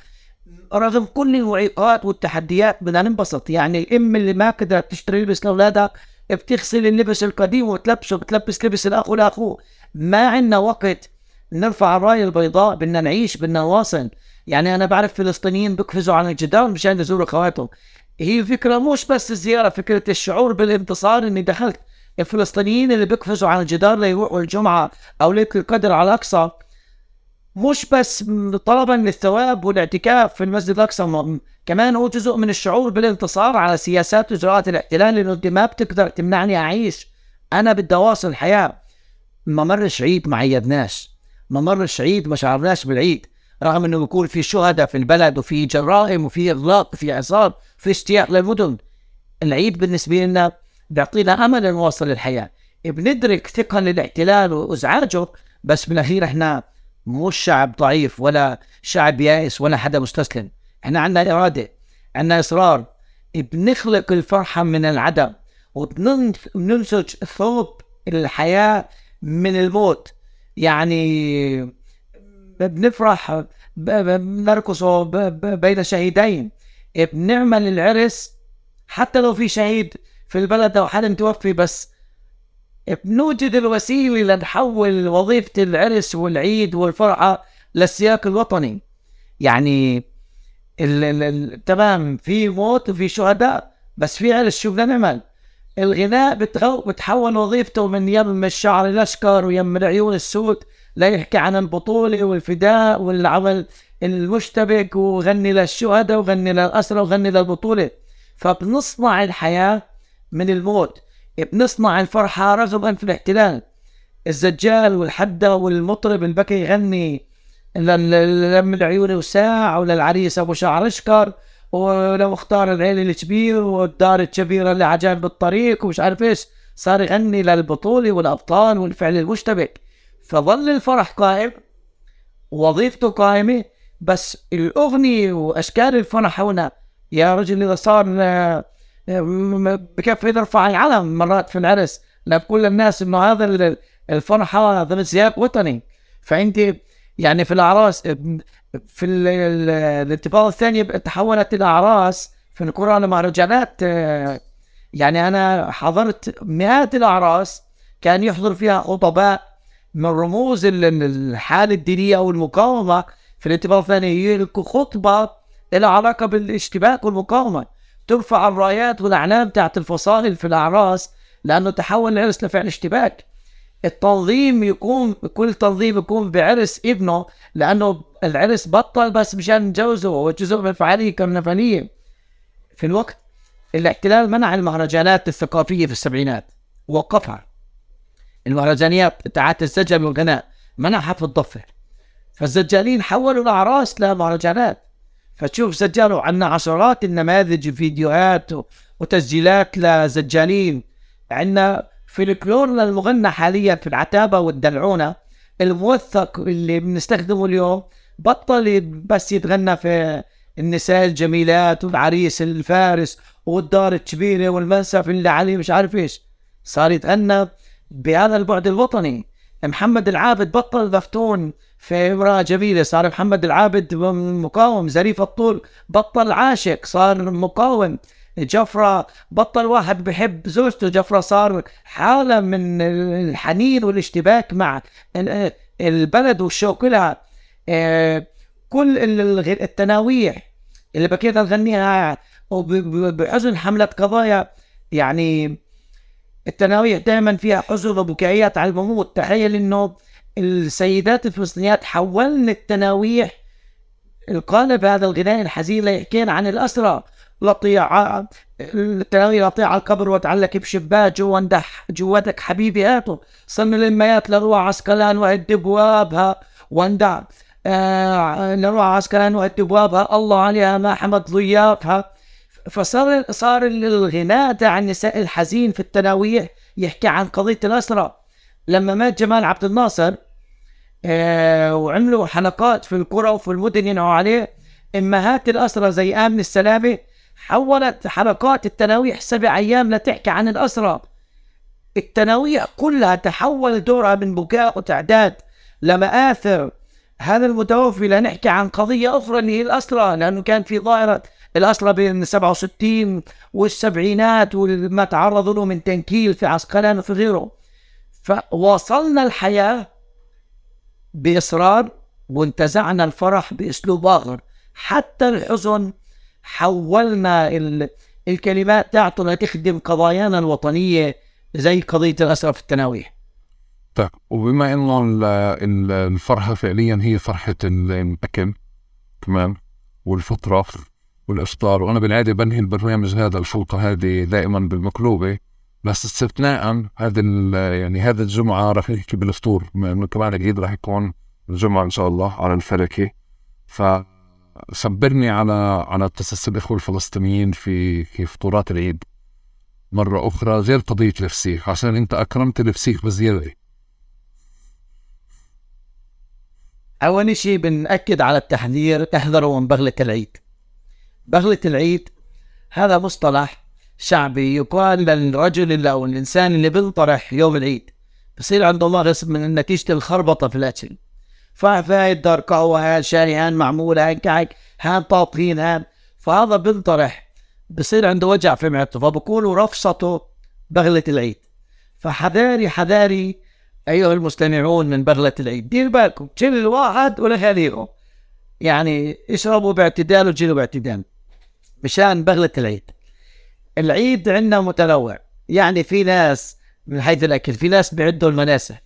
رغم كل المعيقات والتحديات بدنا ننبسط. يعني الام اللي ما قدرت تشتري لبس لأولادها بتغسل اللبس القديم وتلبسه بتلبس لبس الأخ لاخوه ما عندنا وقت نرفع الرايه البيضاء. بدنا نعيش بدنا نواصل. يعني أنا بعرف فلسطينيين بقفزوا على الجدار مشان يزوروا اخواتهم هي فكرة مش بس الزياره فكرة الشعور بالانتصار إني دخلت. الفلسطينيين اللي بيقفزوا على الجدار ليروحوا الجمعة أو ليلة القدر على الأقصى. مش بس طلبا للثواب والاعتكاف في المسجد الأقصى كمان هو جزء من الشعور بالانتصار على سياسات وإجراءات الاحتلال لأنه انت ما بتقدر تمنعني أعيش. أنا بدي أواصل الحياة ما مرش عيد ما عيدناش. ما مرش عيد ما شعرناش بالعيد. رغم أنه بيكون في شهداء في البلد وفي جرائم وفي إغلاق وفي عصار في اجتياح للمدن العيد بالنسبة لنا بيعطينا أمل نواصل الحياة بندرك ثقة للاحتلال وأزعاجه بس بالاخير إحنا مش شعب ضعيف ولا شعب يائس ولا حدا مستسلم. إحنا عندنا إرادة عندنا إصرار. بنخلق الفرحة من العدم وبننسج ثوب الحياة من الموت. يعني بنفرح بنرقص بين شهيدين. بنعمل العرس حتى لو في شهيد في البلد أو حدا متوفي بس بنوجد الوسيلة لنحول وظيفة العرس والعيد والفرحة للسياق الوطني. يعني ال ال ال تمام في موت وفي شهداء بس في عرس شو بدنا نعمل؟ الغناء بتحول وظيفته من يم الشعر الأشقر ويم العيون السود لا يحكي عن البطولة والفداء والعمل المشتبك وغني للشهداء وغني للأسرى وغني للبطولة. فبنصنع الحياة من الموت بنصنع الفرحة رغم في الاحتلال. الزجال والحدة والمطرب اللي بكي يغني لم العيون وساع وللعريس أبو شعر أشكر. ولو اختار العيل الكبير والدار الكبيرة اللي عجان بالطريق ومش عارف إيش صار يغني للبطولة والأبطال والفعل المشتبك. فظل الفرح قائم وظيفته قائمة بس الأغنية وأشكال الفرح هنا يا رجل إذا صار آه، بكفي يرفع العلم مرات في العرس. لكل الناس إنه هذا الفرحه هذا سياق وطني. فأنت يعني في الأعراس في الانتفاضه الثانية تحولت الاعراس في القرى لمهرجانات آه، يعني أنا حضرت مئات الأعراس كان يحضر فيها خطباء من رموز الحالة الدينية أو المقاومة في الانتفاضه الثانية يلقوا خطبة لها علاقة بالاشتباك والمقاومة. ترفع الرايات والأعلام تاعت الفصائل في الأعراس لأنه تحول العرس لفعل اشتباك. التنظيم يكون كل تنظيم يكون بعرس ابنه لأنه العرس بطل بس مشان نجوزه هو جزء من الفعاليه كرنفاليه في الوقت الاحتلال منع المهرجانات الثقافية في السبعينات وقفها. المهرجانيات تاعت السجن والغناء منعها في الضفة. فالزجالين حولوا الاعراس لمهرجانات فتشوف سجال عندنا عشرات النماذج فيديوهات وتسجيلات لزجالين عندنا فلكلورنا المغنى حاليا في العتابة والدلعونة. الموثق اللي بنستخدمه اليوم بطل بس يتغنى في النساء الجميلات والعريس الفارس والدار الكبيرة والمنسف اللي عليه مش عارف إيش. صار يتغنى بهذا البعد الوطني. محمد العابد بطل مفتون في امرأة جميلة. صار محمد العابد مقاوم. زريف الطول بطل عاشق صار مقاوم. جفرة بطل واحد بحب زوجته. جفرة صار حالة من الحنين والاشتباك مع البلد والشوق لها. آه، كل التناويح اللي بكيت نغنيها بحزن حملة قضايا يعني التناويح دائما فيها حزن وبكائيات على الموت تخيل إنه السيدات الفلسطينيات حولن التناويح القالب هذا الغناء الحزين ليحكين عن الأسرى. لطيع التناويح لطيع على القبر وتعلق بشباك جوا اندح جواتك حبيبي هاتوا صن الاميات لروع عسكلان وهد ابوابها واندع آه لروع عسكلان وهد ابوابها الله عليها ما حمد ضيافها. فصار صار الغناء تاع النساء الحزين في التناويح يحكي عن قضية الاسرى لما مات جمال عبد الناصر آه وعملوا حلقات في القرى وفي المدن ينعوا عليه امهات الاسرى زي آمن السلامة حولت حلقات التناويح سبع أيام لتحكي عن الاسرى التناويح كلها تحول دورها من بكاء وتعداد. لمآثر هذا المتوفي لنحكي عن قضية أخرى اللي هي الأسرى لأنه كان في ظاهرة الأسرى بين 67 والسبعينات وما تعرضوا له من تنكيل في عسقلان وفي غيره. فواصلنا الحياة بإصرار وانتزعنا الفرح بأسلوب آخر. حتى الحزن حولنا الكلمات تاعته لتخدم قضايانا الوطنية زي قضية الأسرى في التناويح. طيب وبما انه الفرحة فعليا هي فرحة الأكل كمان والفطرة والإفطار. وأنا بالعادة بنهي البرنامج هذا الحلقة هذه دائما بالمقلوبة. بس استثناء هذا يعني هذا الجمعة راح نحكي بالفطور كمان العيد راح يكون الجمعة إن شاء الله على الفلكة. فخبرني على على قصص الاخوة الفلسطينيين في في فطورات العيد. مرة أخرى غير قضية الفسيخ عشان أنت أكرمت الفسيخ بزيادة أول شيء بنأكد على التحذير احذروا من بغلة العيد. بغلة العيد هذا مصطلح شعبي يقال للرجل أو الإنسان اللي بينطرح يوم العيد. بصير عنده مرض من نتيجه الخربطه في الأكل. فهاي دار قهوه هان شاي هان معمول هان كعك هان طاطين هان. فهذا بينطرح. بصير عنده وجع في معدته فبقولوا رفصته بغلة العيد. فحذاري حذاري أيها المستمعون من بغلة العيد. دير بالكم كل الواحد ولا خليهم. يعني اشربوا باعتدال وجيلوا باعتدال. مشان بغلة العيد. العيد عندنا متنوع. يعني في ناس من حيث الأكل في ناس بيعدوا المناسة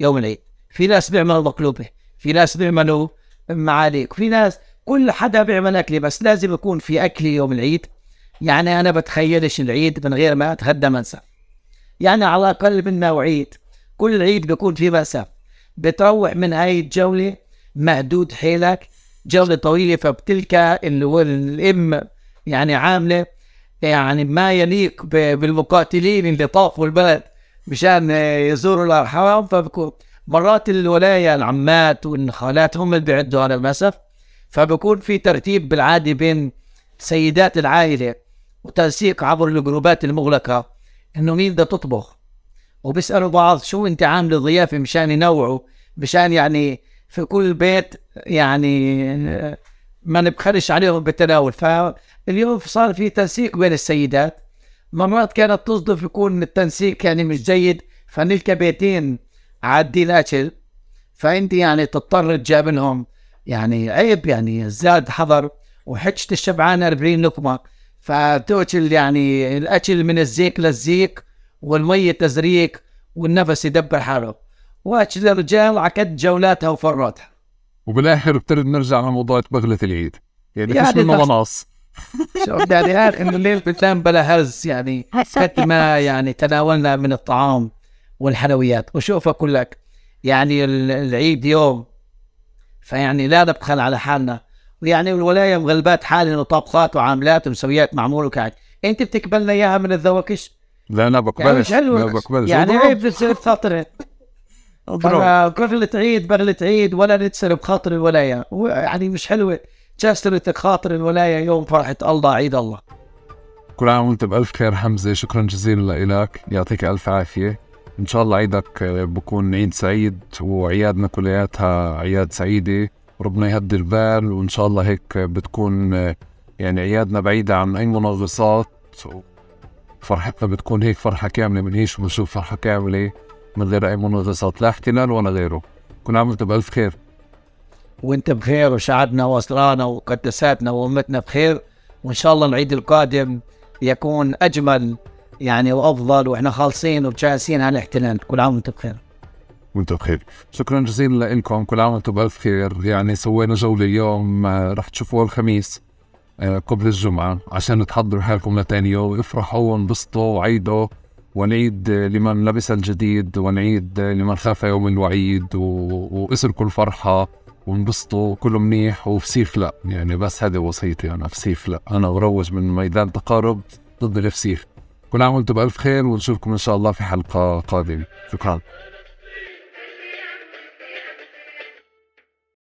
يوم العيد في ناس بيعملوا مقلوبة في ناس بيعملوا معاليك في ناس كل حدا بيعمل اكل بس لازم يكون في اكل يوم العيد. يعني أنا بتخيلش العيد من غير ما أتغدى منسف يعني على الأقل من نوعية كل عيد بيكون في مأساة بتروح من هاي الجولة مهدود حيلك جولة طويلة فبتلقى الأم يعني عاملة يعني ما يليق بالمقاتلين اللي طافوا البلد مشان يزوروا الأرحام. فبكون مرات الولاية العمات والخالات هم اللي بيعدوا على المسف فبكون في ترتيب بالعادة بين سيدات العائلة وتنسيق عبر الجروبات المغلقة إنه مين بدها تطبخ؟ وبيسألوا بعض شو أنت عامل ضيافة مشان ينوعوا مشان يعني في كل بيت يعني ما نبخلش عليهم بالتناول. فاليوم صار في تنسيق بين السيدات. مرات كانت تصدف يكون التنسيق يعني مش جيد فنلقى بيتين عادين اكل فأنت يعني تضطر تجابلهم يعني عيب يعني زاد حضر وحجة الشبعان 40 لقمة. فتأكل يعني الأكل من الزيك للزيك والمية تزريك والنفس يدبر حاله. وأكل الرجال عكد جولاتها وفراتها. وبالآخر بترد نرجع لموضوع بغلة العيد. يعني يعني فيش منه مناص. شو يعني آخر الليل بتنام بلا هرز يعني قد ما يعني تناولنا من الطعام والحلويات. وشوف أقول لك يعني ال- العيد يوم فيعني لا نبخل على حالنا. ويعني الولاية مغلبات حالنا وطابخات وعاملات ومسويات معمول وكعك أنت بتقبلنا إياها من الذواكش؟ لا أنا يعني بقبلش مش حلو لا بقبلش. يعني. عيب تصير خاطري اضرب بغلة عيد بغلة عيد ولا نتسر بخاطر الولاية. و- يعني مش حلوة كسرتك خاطر الولاية يوم فرحة الله عيد الله. كل عام وأنت بألف خير حمزة. شكرا جزيلا لك يعطيك ألف عافية. إن شاء الله عيدك آه، بكون عيد سعيد وعيادنا كلياتها عياد سعيدة. وربنا يهدي البال وإن شاء الله هيك بتكون آه، يعني عيادنا بعيدة عن أي منغصات. فرحتنا بتكون هيك فرحة كاملة بنعيش وبنشوف فرحة كاملة. من غير أي منغصات لا احتلال ولا غيره. كل عام وانت بألف خير. وانت بخير وشعبنا وأسرانا وقدساتنا وأمتنا بخير. وإن شاء الله العيد القادم يكون أجمل يعني وأفضل وإحنا خالصين وجاهزين على الاحتلال. كل عام وأنت بخير. وأنتم بخير. شكرا جزيلا لكم كل عام وأنتم بألف خير. يعني سوينا جولة اليوم آه، رح تشوفوها الخميس. آه، قبل الجمعة. عشان تحضروا حالكم لتاني يوم. افرحوا وانبسطوا وعيدوا. ونعيد لمن لبس الجديد ونعيد لمن خاف يوم الوعيد. واسركوا الفرحة وانبسطوا كله منيح وفسيف لا. يعني بس هذه وصيتي أنا فسيف لا. أنا بروج من ميدان تقارب ضد الفسيف كل عام وأنتم بألف خير ونشوفكم إن شاء الله في حلقة قادمة. شكرا.